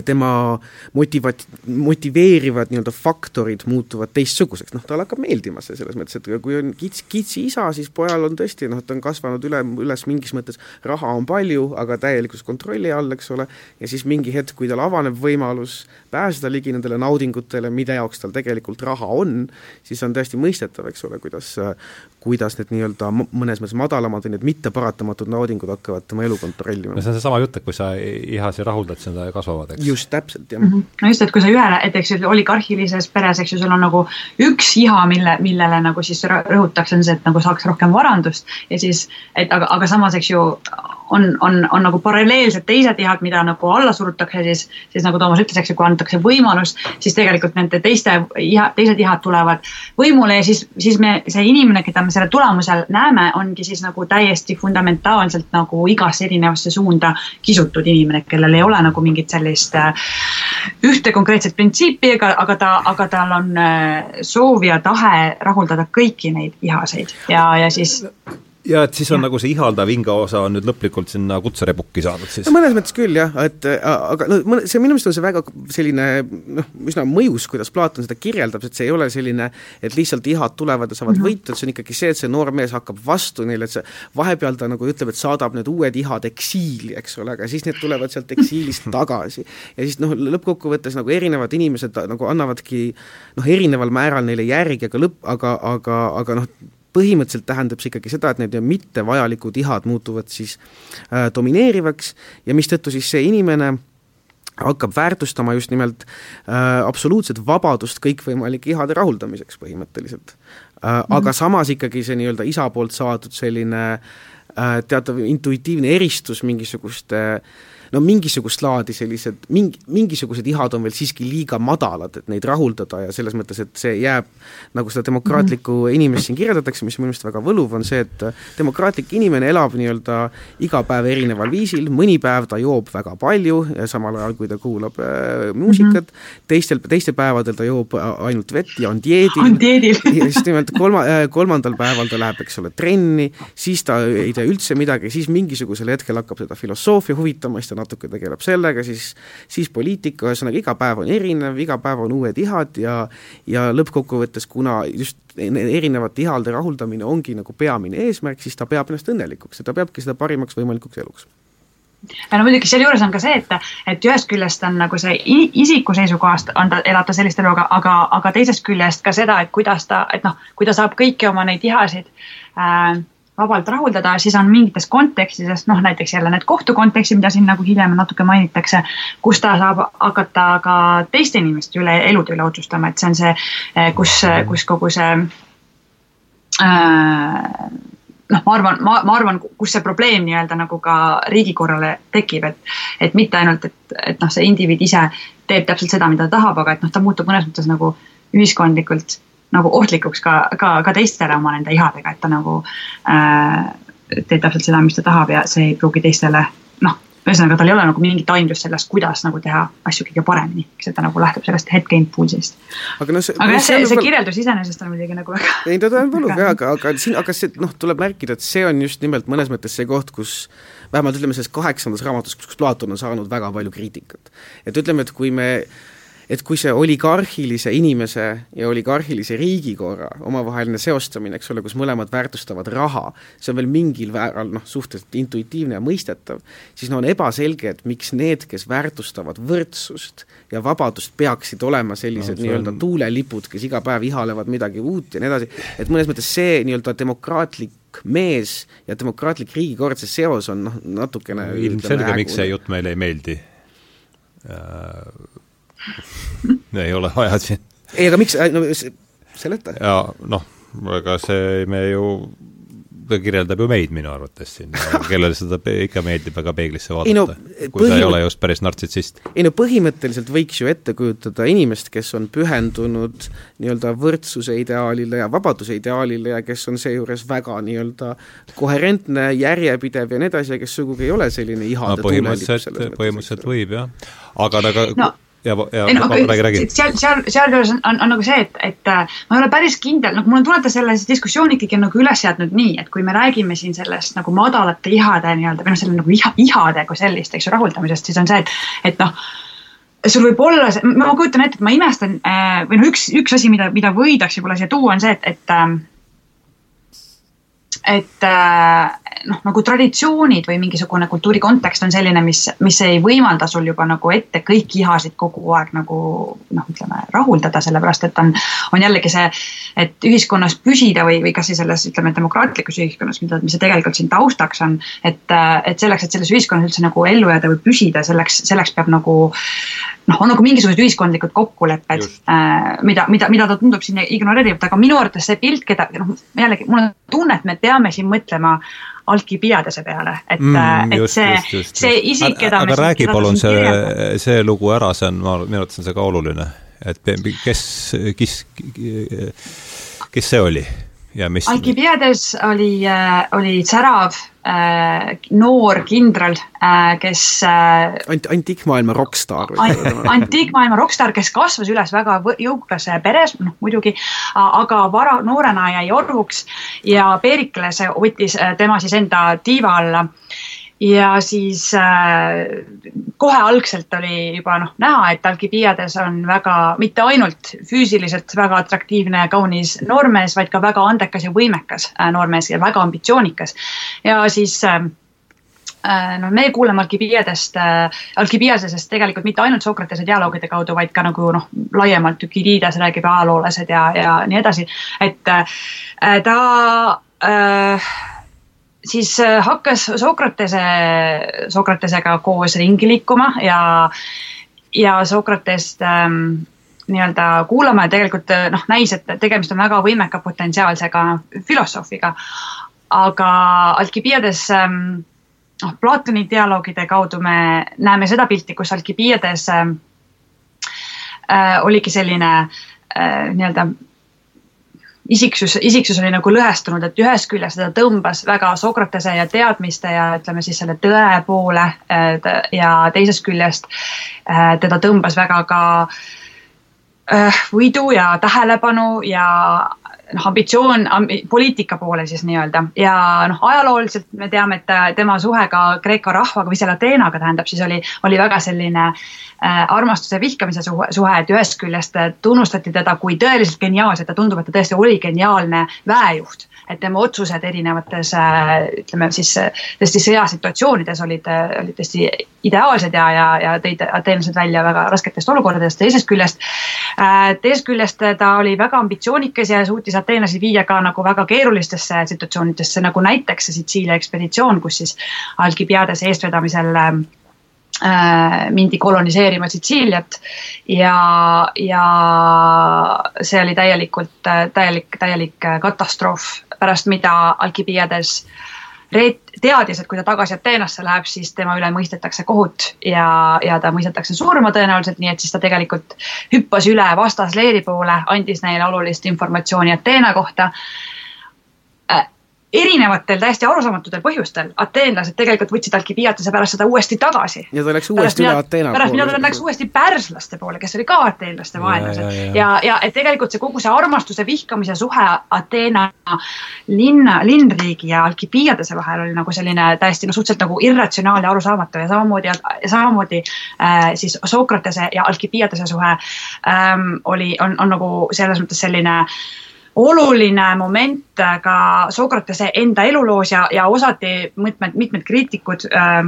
tema motivat-, motiveerivad nii-öelda faktorid muutuvad teistsuguseks, noh talle hakkab meeldima see selles mõttes, et kui on kits, kitsi isa, siis pojal on tõesti noh, ta on kasvanud üle, üles mingis mõttes, raha on palju, aga täielikus kontrolli all, eks ole, ja siis mingi hetk, kui tal avaneb võimalus pääseda ligi nendele naudingutele, mille jaoks tal tegelikult raha on, siis on täiesti mõistetav, eks ole, kuidas kuidas need nii-öelda mõnes mõttes madalamad või need mitteparatamatud naudingud hakkavad tema elu kontrollima. no see on seesama jutt, et kui sa ihasi rahuldad, siis nad kasvavad, eks? Just, täpselt, jah mm. -hmm. no just, et kui sa ühele, et eks ju oligarhilises peres, eks ju, sul on nagu üks iha, mille, millele nagu siis rõhutakse, on see, et nagu saaks rohkem varandust ja siis, et aga, aga samas, eks ju, on, on, on nagu paralleelsed teised ihad, mida nagu alla surutakse, siis, siis nagu Toomas ütles, eks ju, kui antakse võimalus, siis tegelikult nende teiste iha, teised ihad tulevad võimule ja siis, siis me, see inimene, keda me selle tulemusel näeme, ongi siis nagu täiesti fundamentaalselt nagu igasse erinevasse suunda kisutud inimene, kellel ei ole nagu mingit sellist äh, ühte konkreetset printsiipi, aga, aga ta, aga tal on äh, soov ja tahe rahuldada kõiki neid ihaseid. Ja, ja siis ja et siis on ja. nagu see ihaldav hinge osa on nüüd lõplikult sinna kutserepukki saanud siis? no mõnes mõttes küll jah, et aga no mõne, see minu meelest on see väga selline noh, üsna mõjus, kuidas Platon seda kirjeldab, et see ei ole selline, et lihtsalt ihad tulevad ja saavad mm -hmm. võitu, et see on ikkagi see, et see noor mees hakkab vastu neile, et see vahepeal ta nagu ütleb, et saadab need uued ihad eksiili, eks ole, aga siis need tulevad sealt eksiilist (laughs) tagasi. ja siis noh, lõppkokkuvõttes nagu erinevad inimesed nagu annavadki noh, erineval määral neile järgi, aga lõpp, aga, aga, aga noh, põhimõtteliselt tähendab see ikkagi seda, et need mittevajalikud ihad muutuvad siis äh, domineerivaks ja mistõttu siis see inimene hakkab väärtustama just nimelt äh, absoluutset vabadust kõikvõimalike ihade rahuldamiseks põhimõtteliselt äh,. Mm aga samas ikkagi see nii-öelda isa poolt saadud selline äh, teatav intuitiivne eristus mingisuguste äh, no mingisugust laadi sellised, mingi, mingisugused ihad on veel siiski liiga madalad, et neid rahuldada ja selles mõttes, et see jääb, nagu seda demokraatlikku mm -hmm. inimest siin kirjeldatakse, mis minu meelest väga võluv, on see, et demokraatlik inimene elab nii-öelda iga päev erineval viisil, mõni päev ta joob väga palju, samal ajal kui ta kuulab äh, muusikat mm, -hmm. teistel, teistel päevadel ta joob ainult vett ja on dieedil, on dieedil. (laughs) just nimelt kolma äh,, kolmandal päeval ta läheb, eks ole, trenni, siis ta ei tee üldse midagi, siis mingisugusel hetkel hakkab teda filosoofia huvitama, siis ta natuke tegeleb sellega, siis siis poliitika, ühesõnaga iga päev on erinev, iga päev on uued ihad ja ja lõppkokkuvõttes, kuna just erinevate ihade rahuldamine ongi nagu peamine eesmärk, siis ta peab ennast õnnelikuks ja ta peabki seda parimaks võimalikuks eluks. No muidugi sealjuures on ka see, et, et ühest küljest on nagu see isiku seisukohast on ta, elab ta sellist elu, aga, aga, aga teisest küljest ka seda, et kuidas ta, et noh, kui ta saab kõiki oma neid ihasid äh, vabalt rahuldada, siis on mingites kontekstides, noh näiteks jälle need kohtukontekstid, mida siin nagu hiljem natuke mainitakse, kus ta saab hakata ka teiste inimeste üle, elude üle otsustama, et see on see, eh, kus, kus kogu see äh, noh, ma arvan, ma, ma arvan, kus see probleem nii-öelda nagu ka riigikorrale tekib, et, et mitte ainult, et, et noh, see indiviid ise teeb täpselt seda, mida ta tahab, aga et noh, ta muutub mõnes mõttes nagu ühiskondlikult nagu ohtlikuks ka, ka, ka teistele oma nende ihadega, et ta nagu äh, teeb täpselt seda, mis ta tahab ja see ei pruugi teistele noh, ühesõnaga tal ei ole nagu mingit aimdust sellest, kuidas nagu teha asju kõige paremini, eks, et ta nagu lähtub sellest hetkeimpulsist. aga noh, see, aga jah, see, see veel... kirjeldus iseenesest on muidugi nagu väga ei, ta on võluv (laughs) jah, aga, aga siin, aga see noh, tuleb märkida, et see on just nimelt mõnes mõttes see koht, kus vähemalt ütleme, selles kaheksandas raamatus, kus Platon on saanud väga palju kriitikat. et ütleme, et kui me et kui see oligarhilise inimese ja oligarhilise riigikorra omavaheline seostamine, eks ole, kus mõlemad väärtustavad raha, see on veel mingil määral noh, suhteliselt intuitiivne ja mõistetav, siis no on ebaselge, et miks need, kes väärtustavad võrdsust ja vabadust, peaksid olema sellised no, nii-öelda on... tuulelipud, kes iga päev ihalevad midagi uut ja nii edasi, et mõnes mõttes see nii-öelda demokraatlik mees ja demokraatlik riigikord, see seos on noh, natukene ilmselge, miks see jutt meile ei meeldi. Äh ei ole vaja siin. ei, aga miks, no seleta. ja noh, ega see me ju, ta kirjeldab ju meid minu arvates siin, kellele seda ikka meeldib väga peeglisse vaadata no,, kui põhim... ta ei ole just päris nartsissist. ei no põhimõtteliselt võiks ju ette kujutada inimest, kes on pühendunud nii-öelda võrdsuse ideaalile ja vabaduse ideaalile ja kes on seejuures väga nii-öelda koherentne, järjepidev ja nii edasi ja kes sugugi ei ole selline ihade no, põhimõtteliselt, põhimõtteliselt võib jah, aga nagu no ja, ja ei, no, aga, räägi, räägi. seal, seal, sealjuures on, on, on nagu see, et, et äh, ma ei ole päris kindel, nagu mulle tunnetab selle diskussiooni ikkagi nagu üles seadnud nii, et kui me räägime siin sellest nagu madalate ihade nii-öelda või noh, selle nagu iha, ihade kui sellist, eks ju, rahuldamisest, siis on see, et, et noh, sul võib olla see, ma kujutan ette, et ma imestan äh, või noh, üks, üks asi, mida, mida võidaks võib-olla siia tuua, on see, et, et äh, et noh, nagu traditsioonid või mingisugune kultuuri kontekst on selline, mis, mis ei võimalda sul juba nagu ette kõiki ihasid kogu aeg nagu noh, ütleme rahuldada, sellepärast et on, on jällegi see, et ühiskonnas püsida või, või kas siis selles, ütleme, demokraatlikus ühiskonnas, mida, mis see tegelikult siin taustaks on, et, et selleks, et selles ühiskonnas üldse nagu ellu jääda või püsida, selleks, selleks peab nagu noh, on nagu mingisugused ühiskondlikud kokkulepped, äh, mida, mida, mida ta tundub siin ignoreerivat, aga minu arvates see pilt, keda noh, jällegi mul on tunne, et me peame siin mõtlema Alkibiadese peale, et mm,, et just, see, see isik, keda aga räägi palun see, see lugu ära, see on, ma, minu arvates on see ka oluline, et kes, kes, kes see oli? Ja mis? Alkibiades oli, äh, oli särav äh, noor kindral äh,, kes äh, Ant-, antiikmaailma rokkstaar ant, (laughs) antiikmaailma rokkstaar, kes kasvas üles väga jõukas peres, noh muidugi, aga vara, noorena jäi orvuks ja Perikles võttis äh, tema siis enda tiiva alla ja siis äh, kohe algselt oli juba noh näha, et Alkibiades on väga, mitte ainult füüsiliselt väga atraktiivne ja kaunis noormees, vaid ka väga andekas ja võimekas äh, noormees ja väga ambitsioonikas. ja siis äh, äh noh, me kuuleme Alkibiadest äh,, Alkibiadesest tegelikult mitte ainult Sokratese dialoogide kaudu, vaid ka nagu noh, laiemalt Ükidiides räägib ajaloolased ja, ja nii edasi, et äh, ta äh, siis äh, hakkas Sokratese, Sokratesega koos ringi liikuma ja, ja Sokratest ähm, nii-öelda kuulama ja tegelikult äh, noh, näis, et tegemist on väga võimeka potentsiaalsega filosoofiga. aga Alkibiades ähm, noh, Platoni dialoogide kaudu me näeme seda pilti, kus Alkibiades ähm, äh, oligi selline äh, nii-öelda isiksus, isiksus oli nagu lõhestunud, et ühest küljest teda tõmbas väga Sokratese ja teadmiste ja ütleme siis selle tõe poole ja teisest küljest äh, teda tõmbas väga ka äh, võidu ja tähelepanu ja noh, ambitsioon ambi, poliitika poole siis nii-öelda. Ja noh, ajalooliselt me teame, et tema suhe ka Kreeka rahvaga või selle Ateenaga tähendab, siis oli, oli väga selline äh, armastuse vihkamise suhe, suhe, et ühest küljest tunnustati teda kui tõeliselt geniaalset ja tundub, et ta tõesti oli geniaalne väejuht et tema otsused erinevates äh, ütleme siis tõesti sõjasituatsioonides olid, olid tõesti ideaalsed ja, ja, ja tõid ateenlased välja väga rasketest olukordadest, teisest küljest, äh, teisest küljest ta oli väga ambitsioonikas ja suutis ateenlasi viia ka nagu väga keerulistesse situatsioonidesse, nagu näiteks see Sitsiilia ekspeditsioon, kus siis Alkibiades eestvedamisel äh, mindi koloniseerima Sitsiiliat. Ja, ja see oli täielikult, täielik, täielik katastroof pärast mida Alkibiades Reet teadis, et kui ta tagasi Ateenasse läheb, siis tema üle mõistetakse kohut ja, ja ta mõistetakse surma tõenäoliselt, nii et siis ta tegelikult hüppas üle vastasleeri poole, andis neile olulist informatsiooni Ateena kohta erinevatel täiesti arusaamatutel põhjustel ateenlased tegelikult võtsid Alkibiatese pärast seda uuesti tagasi. ja ta läks uuesti üle Ateena poole. pärast mida ta läks uuesti pärslaste poole, kes oli ka ateenlaste vaenlased. ja, ja, ja, ja, ja et tegelikult see kogu see armastuse, vihkamise suhe Ateena linna, linnriigi ja Alkibiadese vahel oli nagu selline täiesti no suhteliselt nagu irratsionaalne, arusaamatu ja samamoodi, samamoodi äh, siis Sokratese ja Alkibiadese suhe ähm, oli, on, on nagu selles mõttes selline äh, oluline moment ka Sokratese enda eluloos ja, ja osati mitmed, mitmed kriitikud äh,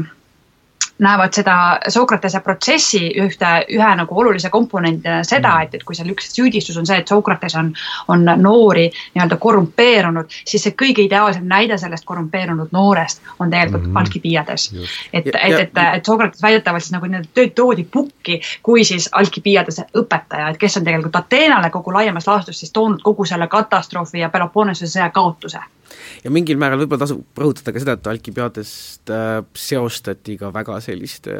näevad seda Sokratese protsessi ühte, ühe nagu olulise komponendina seda, mm. et, et kui seal üks süüdistus on see, et Sokrates on, on noori nii-öelda korrumpeerunud, siis see kõige ideaalsem näide sellest korrumpeerunud noorest on tegelikult mm -hmm. Alkibiades. et, et, et, et Sokrates väidetavalt siis nagu nii-öelda toodi pukki kui siis Alkibiadese õpetaja, et kes on tegelikult Ateenale kogu laiemas laastus siis toonud kogu selle katastroofi ja Peloponnese sõja kaotuse ja mingil määral võib-olla tasub rõhutada ka seda, et Alkibiadest äh, seostati ka väga selliste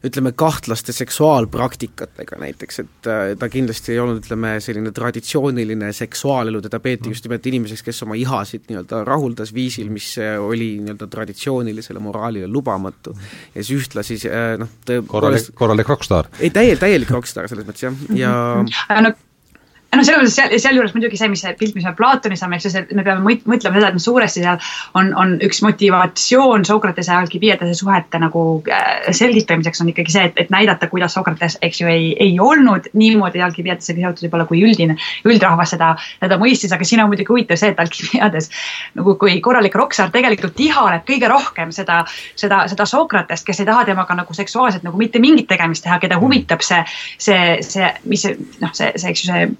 ütleme, kahtlaste seksuaalpraktikatega näiteks, et äh, ta kindlasti ei olnud, ütleme, selline traditsiooniline seksuaalelu, teda peeti just nimelt inimeseks, kes oma ihasid nii-öelda rahuldas viisil, mis äh, oli nii-öelda traditsioonilisele moraalile lubamatu. ja siis ühtlasi äh, noh, korralik, korralik rokkstaar. ei, täielik, täielik rokkstaar selles mõttes jah, ja no noh, selles mõttes seal, sealjuures muidugi see, mis see pilt, mis me Platoni saame, eks ju, see, me peame mõtlema seda, et noh, suuresti seal on, on üks motivatsioon Sokratese ja Alkibiadese suhete nagu äh, selgitamiseks on ikkagi see, et, et näidata, kuidas Sokrates, eks ju, ei, ei olnud niimoodi Alkibiadesega seotud võib-olla kui üldine, üldrahvas seda, seda mõistis, aga siin on muidugi huvitav see, et Alkibiades nagu kui korralik rokksaar tegelikult ihaleb kõige rohkem seda, seda, seda Sokratest, kes ei taha temaga nagu seksuaalselt nagu mitte mingit tegemist teha, keda huvitab see, see, see, mis see, noh, see, see, eks ju, see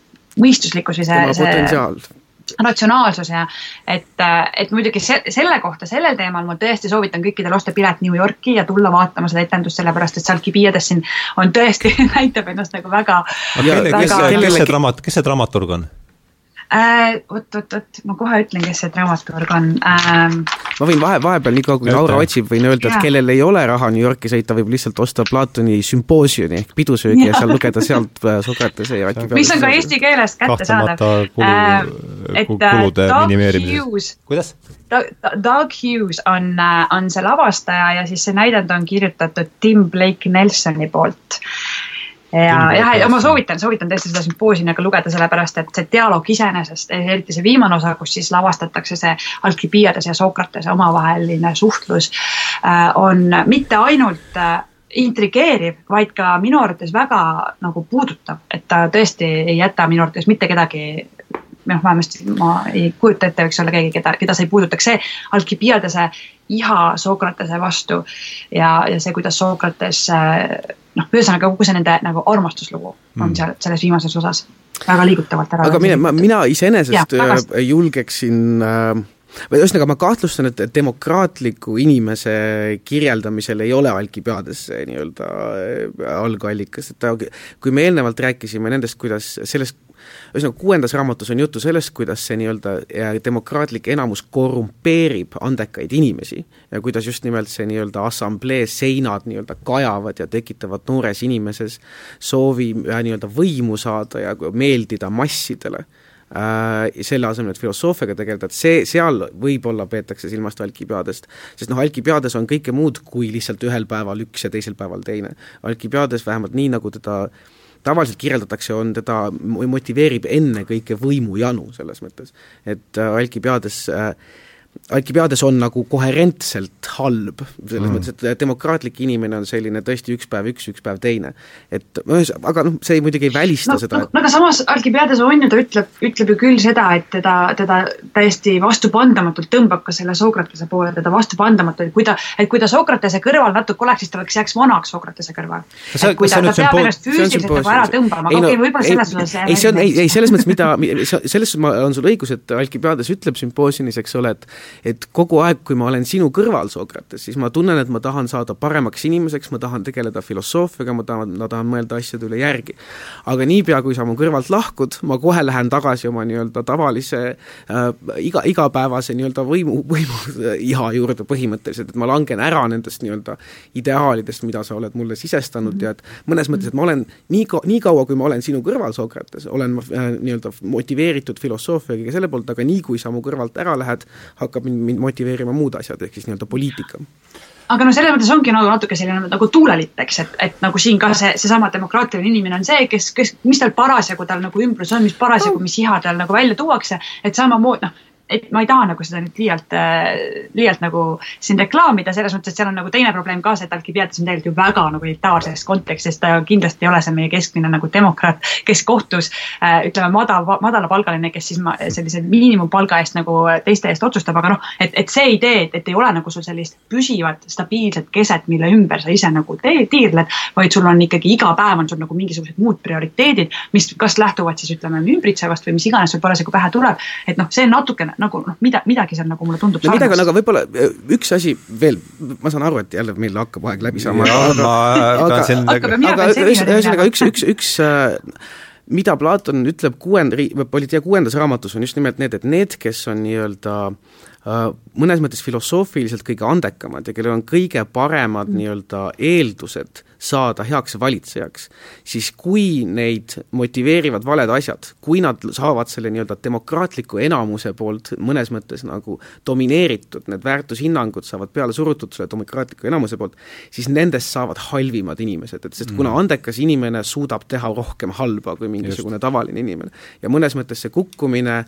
mõistuslikkus või see, see ratsionaalsus ja et, et muidugi se selle kohta, sellel teemal ma tõesti soovitan kõikidel osta pilet New Yorki ja tulla vaatama seda etendust, sellepärast et seal Kibiades siin on tõesti, (laughs) näitab ennast nagu väga. kes, kes see dramat-, kes see dramaturg on? Äh,. vot, vot, vot ma kohe ütlen, kes see dramaturg on ähm,. ma võin vahe, vahepeal, niikaua kui Laura otsib, võin öelda, et kellel ei ole raha New Yorki sõita, võib lihtsalt osta Platoni sümpoosiumi ehk pidusöögi ja, ja seal (laughs) lugeda sealt äh, Sokratese ja Ati mis on ka eesti keeles kättesaadav. kulu äh,, kulude äh, minimeerimiseks. kuidas? Doug Hughes on, äh, on see lavastaja ja siis see näidend on kirjutatud Tim Blake Nelsoni poolt ja jah, ja ma soovitan, soovitan tõesti seda sümpoosiumi ka lugeda, sellepärast et see dialoog iseenesest, eriti see viimane osa, kus siis lavastatakse see Alkibiades ja Sokratese omavaheline suhtlus, äh, on mitte ainult äh, intrigeeriv, vaid ka minu arvates väga nagu puudutav, et ta tõesti ei jäta minu arvates mitte kedagi noh, vähemasti ma ei kujuta ette, võiks olla keegi, keda, keda see ei puudutaks, see Alkibiadese iha Sokratese vastu ja, ja see, kuidas Sokrates noh, ühesõnaga kogu see nende nagu armastuslugu on mm. seal selles viimases osas väga liigutavalt ära. aga mine, mina iseenesest äh, julgeksin äh, või ühesõnaga, ma kahtlustan, et demokraatliku inimese kirjeldamisel ei ole Alkibiades nii-öelda algallikas, et ta, kui me eelnevalt rääkisime nendest, kuidas sellest ühesõnaga, kuuendas raamatus on juttu sellest, kuidas see nii-öelda demokraatlik enamus korrumpeerib andekaid inimesi ja kuidas just nimelt see nii-öelda assamblee seinad nii-öelda kajavad ja tekitavad noores inimeses soovi äh, nii-öelda võimu saada ja meeldida massidele äh, selle asemel, et filosoofiaga tegeleda, et see, seal võib-olla peetakse silmast Alkibiadest. sest noh, Alkibiades on kõike muud kui lihtsalt ühel päeval üks ja teisel päeval teine. Alkibiades vähemalt nii, nagu teda äh, tavaliselt kirjeldatakse, on teda, motiveerib ennekõike võimujanu selles mõttes. et äh, Alkibiades äh, Alkibiades on nagu koherentselt halb, selles mm. mõttes, et demokraatlik inimene on selline tõesti üks päev üks, üks päev teine. et ühes-, aga noh, see muidugi ei välista no, seda et.... no aga samas Alkibiades on ju, ta ütleb, ütleb ju küll seda, et teda, teda täiesti vastupandamatult tõmbab ka selle Sokratese poole, teda vastupandamatult, kui ta, et kui ta Sokratese kõrval natuke oleks, siis ta oleks, jääks vanaks Sokratese kõrval. et kui ta, ta peab ennast füüsiliselt nagu ära tõmbama, aga okei, võib-olla selles osas ei, see on, ei, ei selles mõttes, mida, selles on sul õigus, et Alkibiades ütleb sümpoosiumis, eks ole, et et kogu aeg, kui ma olen sinu kõrval, Sokrates, siis ma tunnen, et ma tahan saada paremaks inimeseks, ma tahan tegeleda filosoofiaga, ma tahan, ma tahan mõelda asjade üle järgi. aga niipea, kui sa mu kõrvalt lahkud, ma kohe lähen tagasi oma nii-öelda tavalise äh, iga, igapäevase nii-öelda võimu, võimu iha juurde põhimõtteliselt, et ma langen ära nendest nii-öelda ideaalidest, mida sa oled mulle sisestanud mm -hmm. ja et mõnes mõttes, et ma olen nii ka-, nii kaua, kui ma olen sinu kõrval, Sokrates, olen ma äh, nii-öelda motiveeritud filosoofiaga selle poolt, aga nii, kui sa mu kõrvalt ära lähed, hakkab mind, mind motiveerima muud asjad, ehk siis nii-öelda poliitika. Aga noh, selles mõttes ongi nagu natuke selline nagu tuulelipp, eks, et, et nagu siin ka see, seesama demokraatiline inimene on see, kes, kes, mis tal parasjagu tal nagu ümbrus on, mis parasjagu, mis iha tal nagu välja tuuakse, et samamoodi noh et ma ei taha nagu seda nüüd liialt, äh, liialt nagu siin reklaamida, selles mõttes, et seal on nagu teine probleem ka see, et Alkibiades on tegelikult ju väga nagu elitaarses kontekstis, ta kindlasti ei ole see meie keskmine nagu demokraat, kes kohtus äh, ütleme, madal, madalapalgaline, kes siis ma, sellise miinimumpalga eest nagu teiste eest otsustab, aga noh, et, et see idee, et, et ei ole nagu sul sellist püsivat, stabiilset keset, mille ümber sa ise nagu tiirled, vaid sul on ikkagi iga päev on sul nagu mingisugused muud prioriteedid, mis kas lähtuvad siis ütleme ümbritsevast või mis iganes sul parasjagu pähe tuleb, et noh, see natukene nagu noh, mida, midagi seal nagu mulle tundub no midagi on, aga võib-olla äh, üks asi veel, ma saan aru, et jälle meil hakkab aeg läbi saama. aga, aga, aga ühesõnaga üks, üks, üks äh, mida Platon ütleb kuuenda, Politia kuuendas raamatus, on just nimelt need, et need, kes on nii-öelda mõnes mõttes filosoofiliselt kõige andekamad ja kellel on kõige paremad mm. nii-öelda eeldused saada heaks valitsejaks, siis kui neid motiveerivad valed asjad, kui nad saavad selle nii-öelda demokraatliku enamuse poolt mõnes mõttes nagu domineeritud, need väärtushinnangud saavad peale surutud selle demokraatliku enamuse poolt, siis nendest saavad halvimad inimesed, et sest kuna mm. andekas inimene suudab teha rohkem halba kui mingisugune just. tavaline inimene. ja mõnes mõttes see kukkumine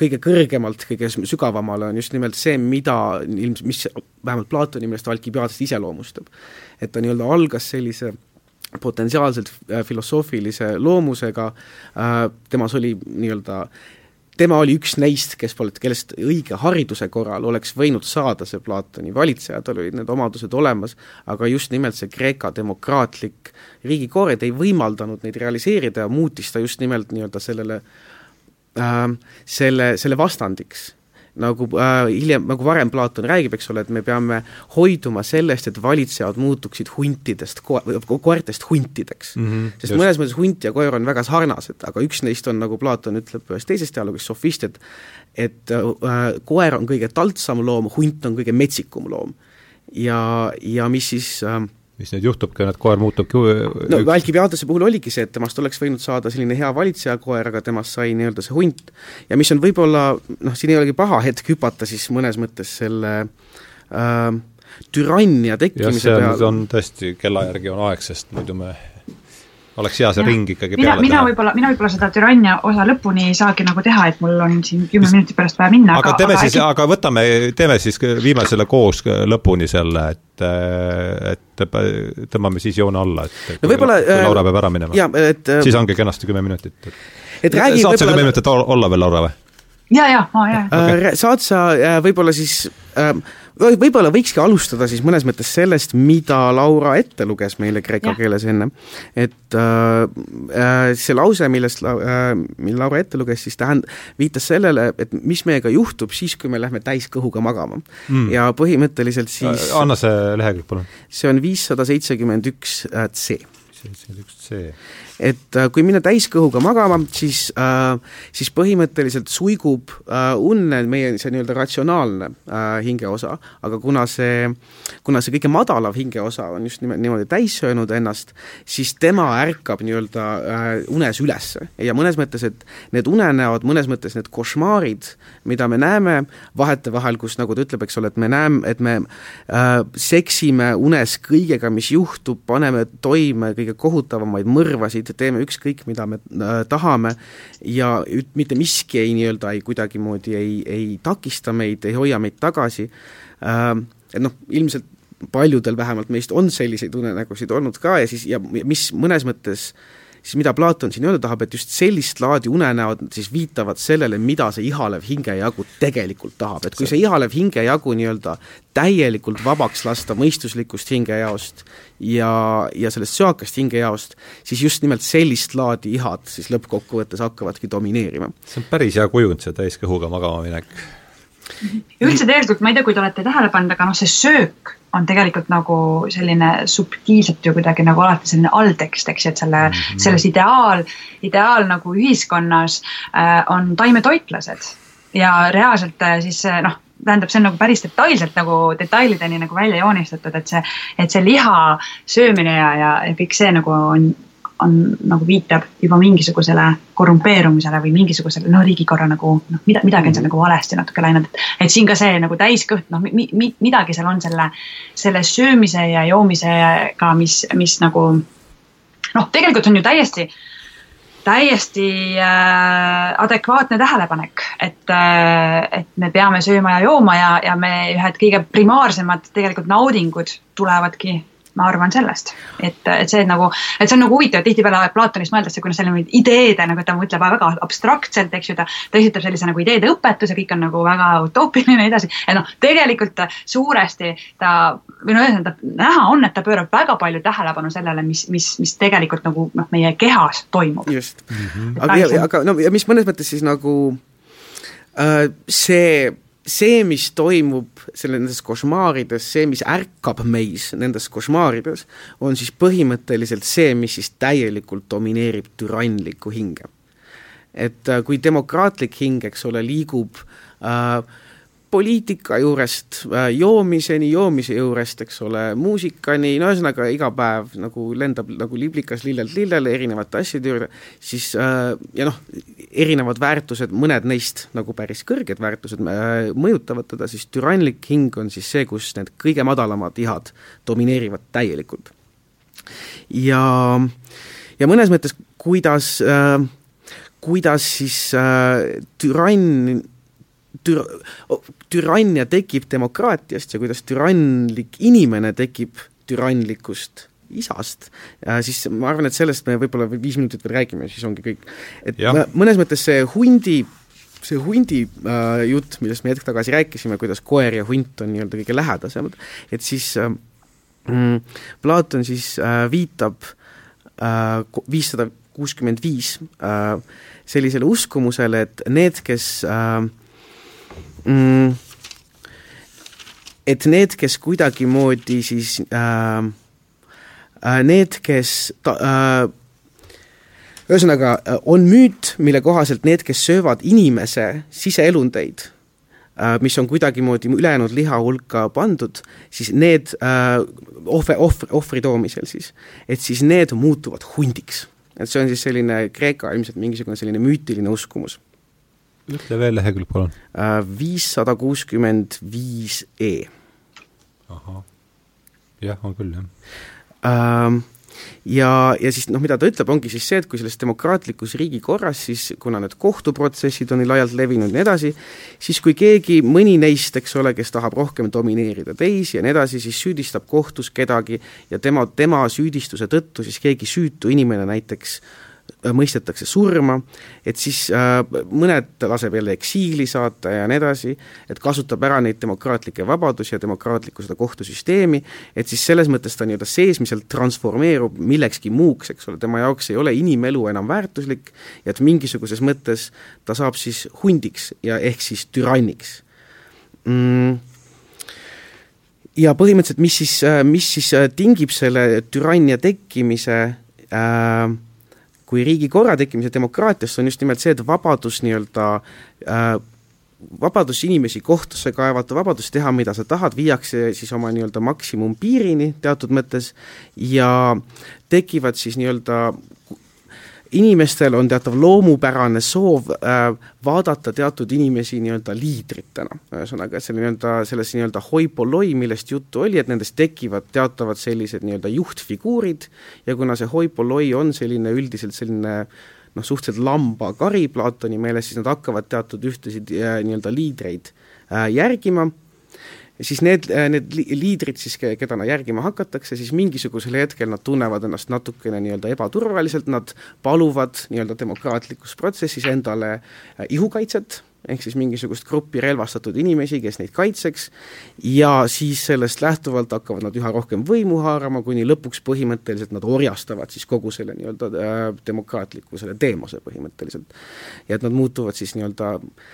kõige kõrgemalt, kõige sügavamale on just nimelt see, mida ilms-, mis vähemalt Platoni meelest Alkibiadest iseloomustab et ta nii-öelda algas sellise potentsiaalselt äh, filosoofilise loomusega, äh, temas oli nii-öelda tema oli üks neist, kes polnud, kellest õige hariduse korral oleks võinud saada see Platoni valitseja, tal olid need omadused olemas, aga just nimelt see Kreeka demokraatlik riigikoored ei võimaldanud neid realiseerida ja muutis ta just nimelt nii-öelda sellele äh, selle, selle vastandiks nagu äh, hiljem, nagu varem Platon räägib, eks ole, et me peame hoiduma sellest, et valitsejad muutuksid huntidest ko-, koertest huntideks mm. -hmm, sest just. mõnes mõttes hunt ja koer on väga sarnased, aga üks neist on, nagu Platon ütleb ühes teises dialoogis, sofist, et et äh, koer on kõige taltsam loom, hunt on kõige metsikum loom. ja, ja mis siis äh, mis nüüd juhtubki, et koer muutubki no Alkibiadase puhul oligi see, et temast oleks võinud saada selline hea valitsejakoer, aga temast sai nii-öelda see hunt. ja mis on võib-olla, noh, siin ei olegi paha hetk hüpata siis mõnes mõttes selle äh, türannia tekkimise peale. on tõesti, kella järgi on aeg, sest muidu me oleks hea see ja. ring ikkagi mina, peale mina võib-olla, mina võib-olla seda türannia osa lõpuni ei saagi nagu teha, et mul on siin kümme minuti pärast vaja minna, aga, aga teeme aga siis äkki..., aga võtame, teeme siis, viime selle koos lõpuni selle, et et tõmbame siis joone alla, et no võib-olla kui Laura peab ära minema. et siis ongi kenasti kümme minutit. et räägi saad sa kümme minutit olla veel, Laura, või? ja, ja, ja. Okay. saad sa äh, võib-olla siis äh, võib-olla võikski alustada siis mõnes mõttes sellest, mida Laura ette luges meile kreeka ja. keeles enne. et äh, äh, see lause, millest äh,, mille Laura ette luges, siis tähend-, viitas sellele, et mis meiega juhtub siis, kui me lähme täiskõhuga magama mm.. ja põhimõtteliselt siis äh, anna see lehekülg, palun. see on viissada seitsekümmend üks C. seitsekümmend üks C et äh, kui minna täiskõhuga magama, siis äh,, siis põhimõtteliselt suigub äh, unne meie see nii-öelda ratsionaalne äh, hingeosa, aga kuna see, kuna see kõige madalav hingeosa on just nimelt niimoodi täis söönud ennast, siis tema ärkab nii-öelda äh, unes üles ja mõnes mõttes, et need unenäod, mõnes mõttes need košmaarid, mida me näeme vahetevahel, kus nagu ta ütleb, eks ole, et me näeme, et me äh, seksime unes kõigega, mis juhtub, paneme toime kõige kohutavamaid mõrvasid, teeme ükskõik, mida me äh, tahame ja üt-, mitte miski ei nii-öelda ei kuidagimoodi ei, ei takista meid, ei hoia meid tagasi. Äh,, et noh, ilmselt paljudel vähemalt meist on selliseid unenägusid olnud ka ja siis, ja mis mõnes mõttes äh, siis mida Platon siin öelda tahab, et just sellist laadi unenäod siis viitavad sellele, mida see ihalev hingejagu tegelikult tahab, et kui see ihalev hingejagu nii-öelda täielikult vabaks lasta mõistuslikust hingejaost ja, ja sellest söakast hingejaost, siis just nimelt sellist laadi ihad siis lõppkokkuvõttes hakkavadki domineerima. see on päris hea kujund, see täiskõhuga magama minek üldse tegelikult, ma ei tea, kui te olete tähele pannud, aga noh, see söök on tegelikult nagu selline subtiilselt ju kuidagi nagu alati selline alltekst, eks ju, et selle mm, -hmm. selles ideaal, ideaal nagu ühiskonnas äh, on taimetoitlased ja reaalselt äh, siis äh, noh, tähendab, see on nagu päris detailselt nagu detailideni nagu välja joonistatud, et see, et see liha söömine ja, ja, ja kõik see nagu on on nagu viitab juba mingisugusele korrumpeerumisele või mingisugusele noh, riigikorra nagu noh, mida, midagi on seal nagu valesti natuke läinud, et. et siin ka see nagu täiskõht, noh mi, mi, midagi seal on selle, selle söömise ja joomisega, mis, mis nagu noh, tegelikult on ju täiesti täiesti äh, adekvaatne tähelepanek, et äh,, et me peame sööma ja jooma ja, ja me ühed kõige primaarsemad tegelikult naudingud tulevadki ma arvan sellest, et, et see nagu, et see on nagu huvitav, tihtipeale Platonist mõeldakse, kui noh, selline ideede nagu ta mõtleb väga abstraktselt, eks ju, ta, ta esitab sellise nagu ideede õpetuse, kõik on nagu väga utoopiline ja nii edasi. ja noh, tegelikult suuresti ta või no ühesõnaga näha on, et ta pöörab väga palju tähelepanu sellele, mis, mis, mis tegelikult nagu noh, meie kehas toimub. just mm, -hmm. aga, aga no ja mis mõnes mõttes siis nagu äh, see see, mis toimub selle, nendes košmaarides, see, mis ärkab meis nendes košmaarides, on siis põhimõtteliselt see, mis siis täielikult domineerib türannlikku hinge. et äh, kui demokraatlik hing, eks ole, liigub äh, poliitika juurest äh, joomiseni, joomise juurest, eks ole, muusikani, no ühesõnaga iga päev nagu lendab nagu liblikas lillelt lillele erinevate asjade juurde, siis äh, ja noh, erinevad väärtused, mõned neist nagu päris kõrged väärtused äh, mõjutavad teda, siis türanlik hing on siis see, kus need kõige madalamad ihad domineerivad täielikult. ja, ja mõnes mõttes, kuidas kuidas siis türann tür-, türannia tekib demokraatiast ja kuidas türannlik inimene tekib türannlikust isast, siis ma arvan, et sellest me võib-olla viis minutit veel räägime, siis ongi kõik. et ja. mõnes mõttes see hundi, see hundi äh, jutt, millest me hetk tagasi rääkisime, kuidas koer ja hunt on nii-öelda kõige lähedasemad, et siis äh, mm, Platon siis äh, viitab äh, viissada kuuskümmend viis äh, sellisele uskumusele, et need, kes äh, mm, et need, kes kuidagimoodi siis äh, äh, need, kes ta, äh, ühesõnaga, äh, on müüt, mille kohaselt need, kes söövad inimese siseelundeid äh,, mis on kuidagimoodi ülejäänud liha hulka pandud, siis need äh, ohve, ohvri, ohvri toomisel siis, et siis need muutuvad hundiks. et see on siis selline Kreeka ilmselt mingisugune selline müütiline uskumus ütle veel lehekülg, palun. Äh, viissada kuuskümmend viis E. ahah, jah, on küll, jah ähm, ja, ja siis noh, mida ta ütleb, ongi siis see, et kui selles demokraatlikus riigikorras siis, kuna need kohtuprotsessid on nii laialt levinud ja nii edasi, siis kui keegi, mõni neist, eks ole, kes tahab rohkem domineerida teisi ja nii edasi, siis süüdistab kohtus kedagi ja tema, tema süüdistuse tõttu siis keegi süütu inimene näiteks Äh, mõistetakse surma, et siis äh, mõned laseb jälle eksiili saata ja nii edasi, et kasutab ära neid demokraatlikke vabadusi ja demokraatlikku seda kohtusüsteemi, et siis selles mõttes ta nii-öelda seesmiselt transformeerub millekski muuks, eks ole, tema jaoks ei ole inimelu enam väärtuslik ja et mingisuguses mõttes ta saab siis hundiks ja ehk siis türanniks. Mm. Ja põhimõtteliselt, mis siis, äh, mis siis äh, tingib selle türannia tekkimise äh, kui riigikorra tekkimise demokraatias on just nimelt see, et vabadus nii-öelda äh, vabadus inimesi kohtusse kaevata, vabadus teha, mida sa tahad, viiakse siis oma nii-öelda maksimumpiirini teatud mõttes ja tekivad siis nii-öelda inimestel on teatav loomupärane soov äh, vaadata teatud inimesi nii-öelda liidritena, ühesõnaga, selle nii-öelda, selles nii-öelda hoipoloi, millest juttu oli, et nendest tekivad teatavad sellised nii-öelda juhtfiguurid ja kuna see hoipoloi on selline üldiselt selline noh, suhteliselt lambakari Platoni meeles, siis nad hakkavad teatud ühtesid äh, nii-öelda liidreid äh, järgima siis need, äh, need liidrid siis, keda nad järgima hakatakse, siis mingisugusel hetkel nad tunnevad ennast natukene nii-öelda ebaturvaliselt, nad paluvad nii-öelda demokraatlikus protsessis endale äh, ihukaitset, ehk siis mingisugust gruppi relvastatud inimesi, kes neid kaitseks, ja siis sellest lähtuvalt hakkavad nad üha rohkem võimu haarama, kuni lõpuks põhimõtteliselt nad orjastavad siis kogu selle nii-öelda äh, demokraatliku selle teemase põhimõtteliselt. ja et nad muutuvad siis nii-öelda äh,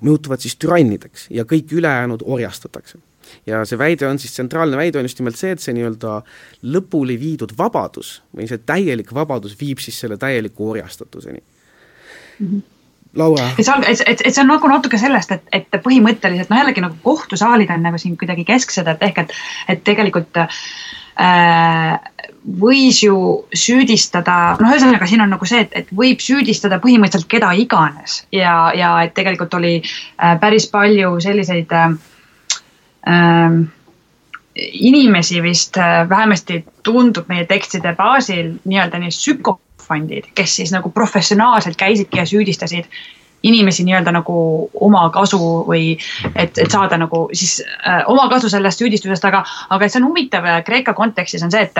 muutuvad siis türannideks ja kõik ülejäänud orjastatakse. ja see väide on siis, tsentraalne väide on just nimelt see, et see nii-öelda lõpule viidud vabadus või see täielik vabadus viib siis selle täieliku orjastatuseni mm. -hmm. Laura? et see on, et, et, et see on nagu natuke sellest, et, et põhimõtteliselt noh, jällegi nagu kohtusaalid on nagu siin kuidagi kesksed, et ehk et, et tegelikult äh, võis ju süüdistada, noh, ühesõnaga siin on nagu see, et, et võib süüdistada põhimõtteliselt keda iganes. Ja, ja et tegelikult oli äh, päris palju selliseid äh, äh, inimesi vist äh, vähemasti tundub meie tekstide baasil nii-öelda nii psükofondid, kes siis nagu professionaalselt käisidki ja süüdistasid inimesi nii-öelda nagu oma kasu või et, et saada nagu siis äh, oma kasu sellest süüdistusest, aga, aga see on huvitav äh, Kreeka kontekstis on see, et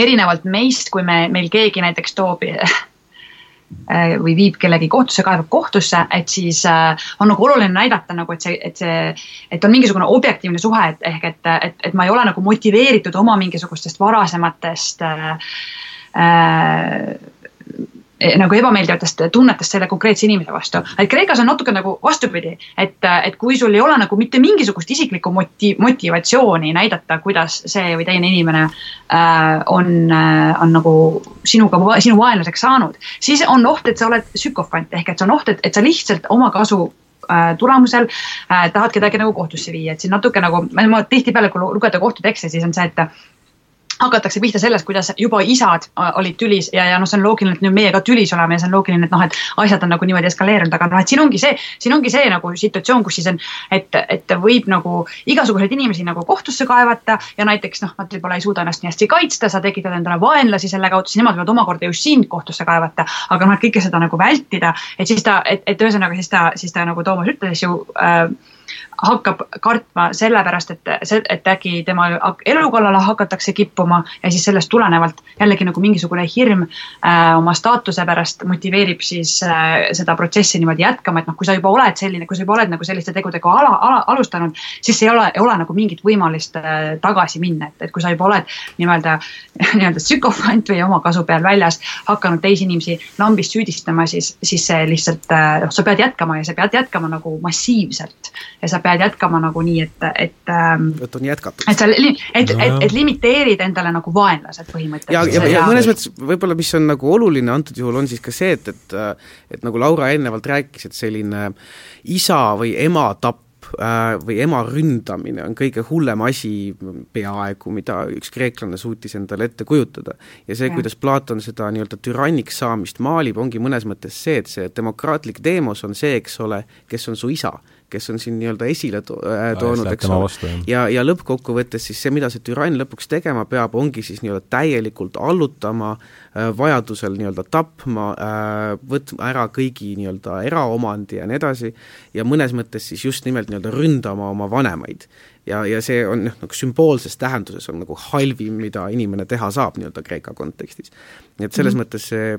erinevalt meist, kui me, meil keegi näiteks toob (laughs) äh, või viib kellegi kohtusse, kaebab kohtusse, et siis äh, on nagu oluline näidata nagu, et see, et see, et on mingisugune objektiivne suhe, et ehk et, et, et ma ei ole nagu motiveeritud oma mingisugustest varasematest äh, äh, nagu ebameeldivatest tunnetest selle konkreetse inimese vastu. et Kreekas on natuke nagu vastupidi, et, et kui sul ei ole nagu mitte mingisugust isiklikku moti-, motivatsiooni näidata, kuidas see või teine inimene äh, on äh,, on nagu sinuga, sinu vaenlaseks saanud, siis on oht, et sa oled psükofant ehk et see on oht, et, et sa lihtsalt oma kasu äh, tulemusel äh, tahad kedagi nagu kohtusse viia, et siin natuke nagu, ma tihtipeale, kui lugeda kohtutekste, siis on see, et hakatakse pihta sellest, kuidas juba isad äh, olid tülis ja, ja noh, see on loogiline, et nüüd meie ka tülis oleme ja see on loogiline, et noh, et asjad on nagu niimoodi eskaleerunud, aga noh, et siin ongi see, siin ongi see nagu situatsioon, kus siis on, et, et võib nagu igasuguseid inimesi nagu kohtusse kaevata ja näiteks noh, nad võib-olla ei suuda ennast nii hästi kaitsta, sa tekitad endale vaenlasi selle kaudu, siis nemad võivad omakorda just sind kohtusse kaevata. aga noh, et kõike seda nagu vältida, et siis ta, et, et ühesõnaga siis ta, siis ta nagu Toomas ütles ju äh, hakkab kartma sellepärast, et, et äkki tema elu kallale hakatakse kippuma ja siis sellest tulenevalt jällegi nagu mingisugune hirm äh, oma staatuse pärast motiveerib siis äh, seda protsessi niimoodi jätkama, et noh, kui sa juba oled selline, kui sa juba oled nagu selliste tegudega ala, ala, alustanud, siis ei ole, ei ole nagu mingit võimalust äh, tagasi minna, et, et kui sa juba oled nii-öelda, (laughs) nii-öelda psükofant või oma kasu peal väljas hakanud teisi inimesi lambist süüdistama, siis, siis see lihtsalt äh, noh, sa pead jätkama ja sa pead jätkama nagu massiivselt. Ja sa pead jätkama nagu nii, et, et ähm,. et on jätkatud. et sa, et, et, et limiteerid endale nagu vaenlased põhimõtteliselt. ja, ja, ja mõnes mõttes võib-olla, mis on nagu oluline antud juhul, on siis ka see, et, et et nagu Laura eelnevalt rääkis, et selline isa või ema tapp äh, või ema ründamine on kõige hullem asi peaaegu, mida üks kreeklane suutis endale ette kujutada. ja see, kuidas Platon seda nii-öelda türanniks saamist maalib, ongi mõnes mõttes see, et see demokraatlik teemos on see, eks ole, kes on su isa kes on siin nii-öelda esile to äh, toonud, eks ole, ja, ja lõppkokkuvõttes siis see, mida see türann lõpuks tegema peab, ongi siis nii-öelda täielikult allutama äh,, vajadusel nii-öelda tapma äh,, võtma ära kõigi nii-öelda eraomandi ja nii edasi, ja mõnes mõttes siis just nimelt nii-öelda ründama oma vanemaid. ja, ja see on noh, nagu sümboolses tähenduses on nagu halvim, mida inimene teha saab nii-öelda Kreeka kontekstis. nii et selles mm -hmm. mõttes see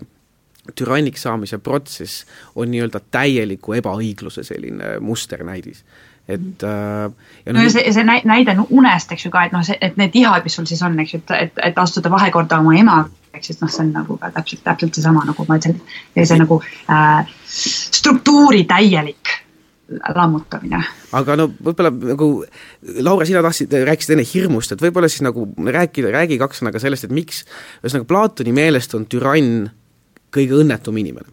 türanniks saamise protsess on nii-öelda täieliku ebaõigluse selline musternäidis et äh, ja no, no see, see näide unest, eks ju ka, et noh, see, et need ihad, mis sul siis on, eks ju, et, et, et astuda vahekorda oma emaga, eks siis noh, see on nagu ka täpselt, täpselt seesama nagu ma ütlesin, see nagu äh, struktuuri täielik lammutamine. aga no võib-olla nagu Laura, sina tahtsid, rääkisid enne hirmust, et võib-olla siis nagu rääkida, räägi kaks sõna ka sellest, et miks ühesõnaga Platoni meelest on türann kõige õnnetum inimene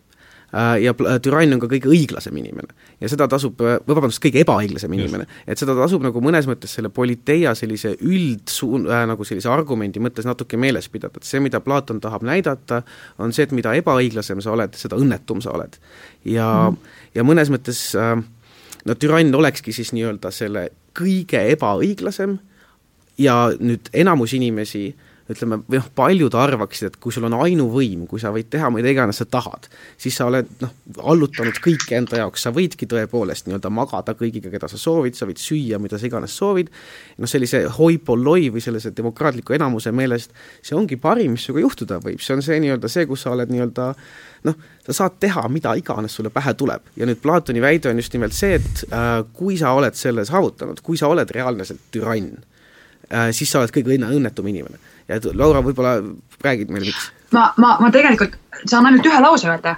äh, ja türann on ka kõige õiglasem inimene. ja seda tasub, äh, või vabandust, kõige ebaõiglasem inimene. et seda tasub nagu mõnes mõttes selle politeia sellise üldsuun- äh,, nagu sellise argumendi mõttes natuke meeles pidada, et see, mida Platon tahab näidata, on see, et mida ebaõiglasem sa oled, seda õnnetum sa oled. ja mm., ja mõnes mõttes äh, no türann olekski siis nii-öelda selle kõige ebaõiglasem ja nüüd enamus inimesi äh, ütleme, või noh, paljud arvaksid, et kui sul on ainuvõim, kui sa võid teha mida iganes sa tahad, siis sa oled noh, allutanud kõike enda jaoks, sa võidki tõepoolest nii-öelda magada kõigiga, keda sa soovid, sa võid süüa, mida sa iganes soovid, noh sellise hoi polloi või sellise demokraatliku enamuse meelest see ongi parim, mis sinuga juhtuda võib, see on see nii-öelda see, kus sa oled nii-öelda noh, sa saad teha mida iganes sulle pähe tuleb. Ja nüüd Platoni väide on just nimelt see, et äh, kui sa oled selle saavutanud, kui sa oled reaalselt türann äh,, siis sa oled kõige õnne, õnnetum inimene ja Laura, võib-olla räägid meile, miks? ma, ma, ma tegelikult saan ainult ühe lause öelda.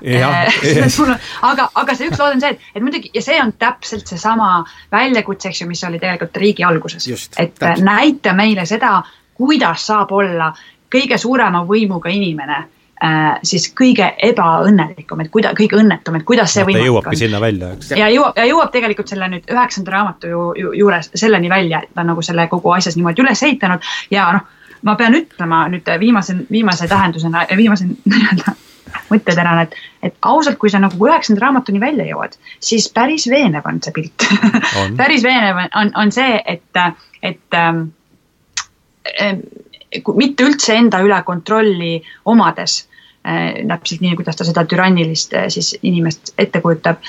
(laughs) aga, aga see üks lause on see, et, et muidugi ja see on täpselt seesama väljakutse, eks ju, mis oli tegelikult riigi alguses. et täpselt. näita meile seda, kuidas saab olla kõige suurema võimuga inimene äh, siis kõige ebaõnnelikum, et kuida-, kõige õnnetum, et kuidas see võimalik on. jõuabki sinna välja, eks. ja jõuab, ja jõuab tegelikult selle nüüd üheksanda raamatu ju, ju, juures selleni välja, et ta on nagu selle kogu asjas niimoodi üles ehitanud ja noh ma pean ütlema nüüd viimase, viimase tähendusena, viimase (laughs) nii-öelda mõtteterana, et, et ausalt, kui sa nagu üheksanda raamatuni välja jõuad, siis päris veenev on see pilt. (laughs) Päris veenev on, on, see, et, et ähm, äh, mitte üldse enda üle kontrolli omades äh,, täpselt nii, kuidas ta seda türannilist äh, siis inimest ette kujutab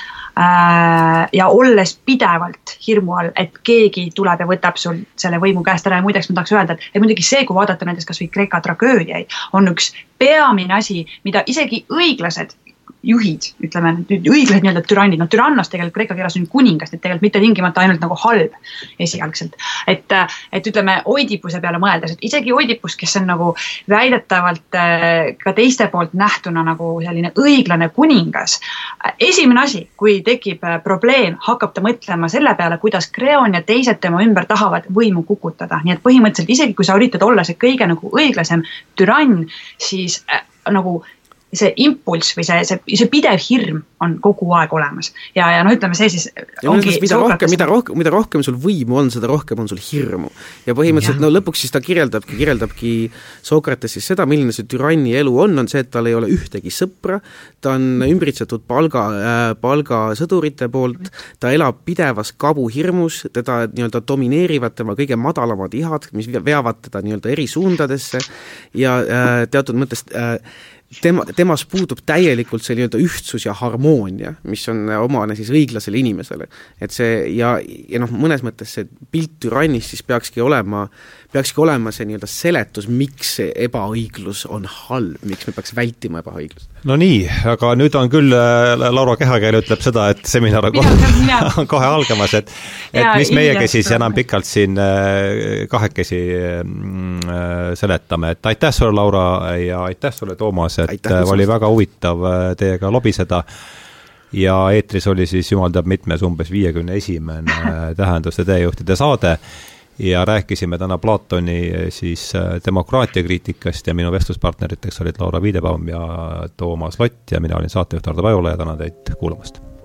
ja olles pidevalt hirmu all, et keegi tuleb ja võtab sul selle võimu käest ära ja muideks ma tahaks öelda, et, et muidugi see, kui vaadata näiteks kasvõi Kreeka tragöödiaid, on üks peamine asi, mida isegi õiglased juhid, ütleme õiglased nii-öelda türannid, no türannos tegelikult kreeka keeles on kuningas, et tegelikult mitte tingimata ainult nagu halb esialgselt. et, et ütleme Oidipuse peale mõeldes, et isegi Oidipus, kes on nagu väidetavalt äh, ka teiste poolt nähtuna nagu selline õiglane kuningas. esimene asi, kui tekib äh, probleem, hakkab ta mõtlema selle peale, kuidas Kreon ja teised tema ümber tahavad võimu kukutada, nii et põhimõtteliselt isegi kui sa üritad olla see kõige nagu õiglasem türann, siis äh, nagu see impulss või see, see, see pidev hirm on kogu aeg olemas ja, ja noh, ütleme see siis mida rohkem, mida rohkem, mida rohkem sul võimu on, seda rohkem on sul hirmu. ja põhimõtteliselt ja. no lõpuks siis ta kirjeldabki, kirjeldabki Sokrates siis seda, milline see türanni elu on, on see, et tal ei ole ühtegi sõpra, ta on ümbritsetud palga äh,, palgasõdurite poolt, ta elab pidevas kabuhirmus, teda nii-öelda domineerivad tema kõige madalamad ihad, mis veavad teda nii-öelda eri suundadesse ja äh, teatud mõttes äh, tema, temas puudub täielikult see nii-öelda ühtsus ja harmoonia, mis on omane siis õiglasele inimesele. et see ja, ja noh, mõnes mõttes see pilt türannist siis peakski olema, peakski olema see nii-öelda seletus, miks see ebaõiglus on halb, miks me peaks vältima ebaõiglust. no nii, aga nüüd on küll, äh, Laura kehakeel ütleb seda, et seminar on kohe, (laughs) on kohe algamas, et et ja, mis meiegi siis enam pikalt siin äh, kahekesi mm, äh, seletame, et aitäh sulle, Laura, ja aitäh sulle, Toomas, et Aitäh, oli väga huvitav äh, teiega lobiseda. Ja eetris oli siis jumal teab mitmes, umbes viiekümne esimene äh, Tähenduste teejuhtide saade ja rääkisime täna Platoni äh, siis demokraatiakriitikast ja minu vestluspartneriteks olid Laura Viidebaum ja Toomas Lott ja mina olin saatejuht Hardo Pajula ja tänan teid kuulamast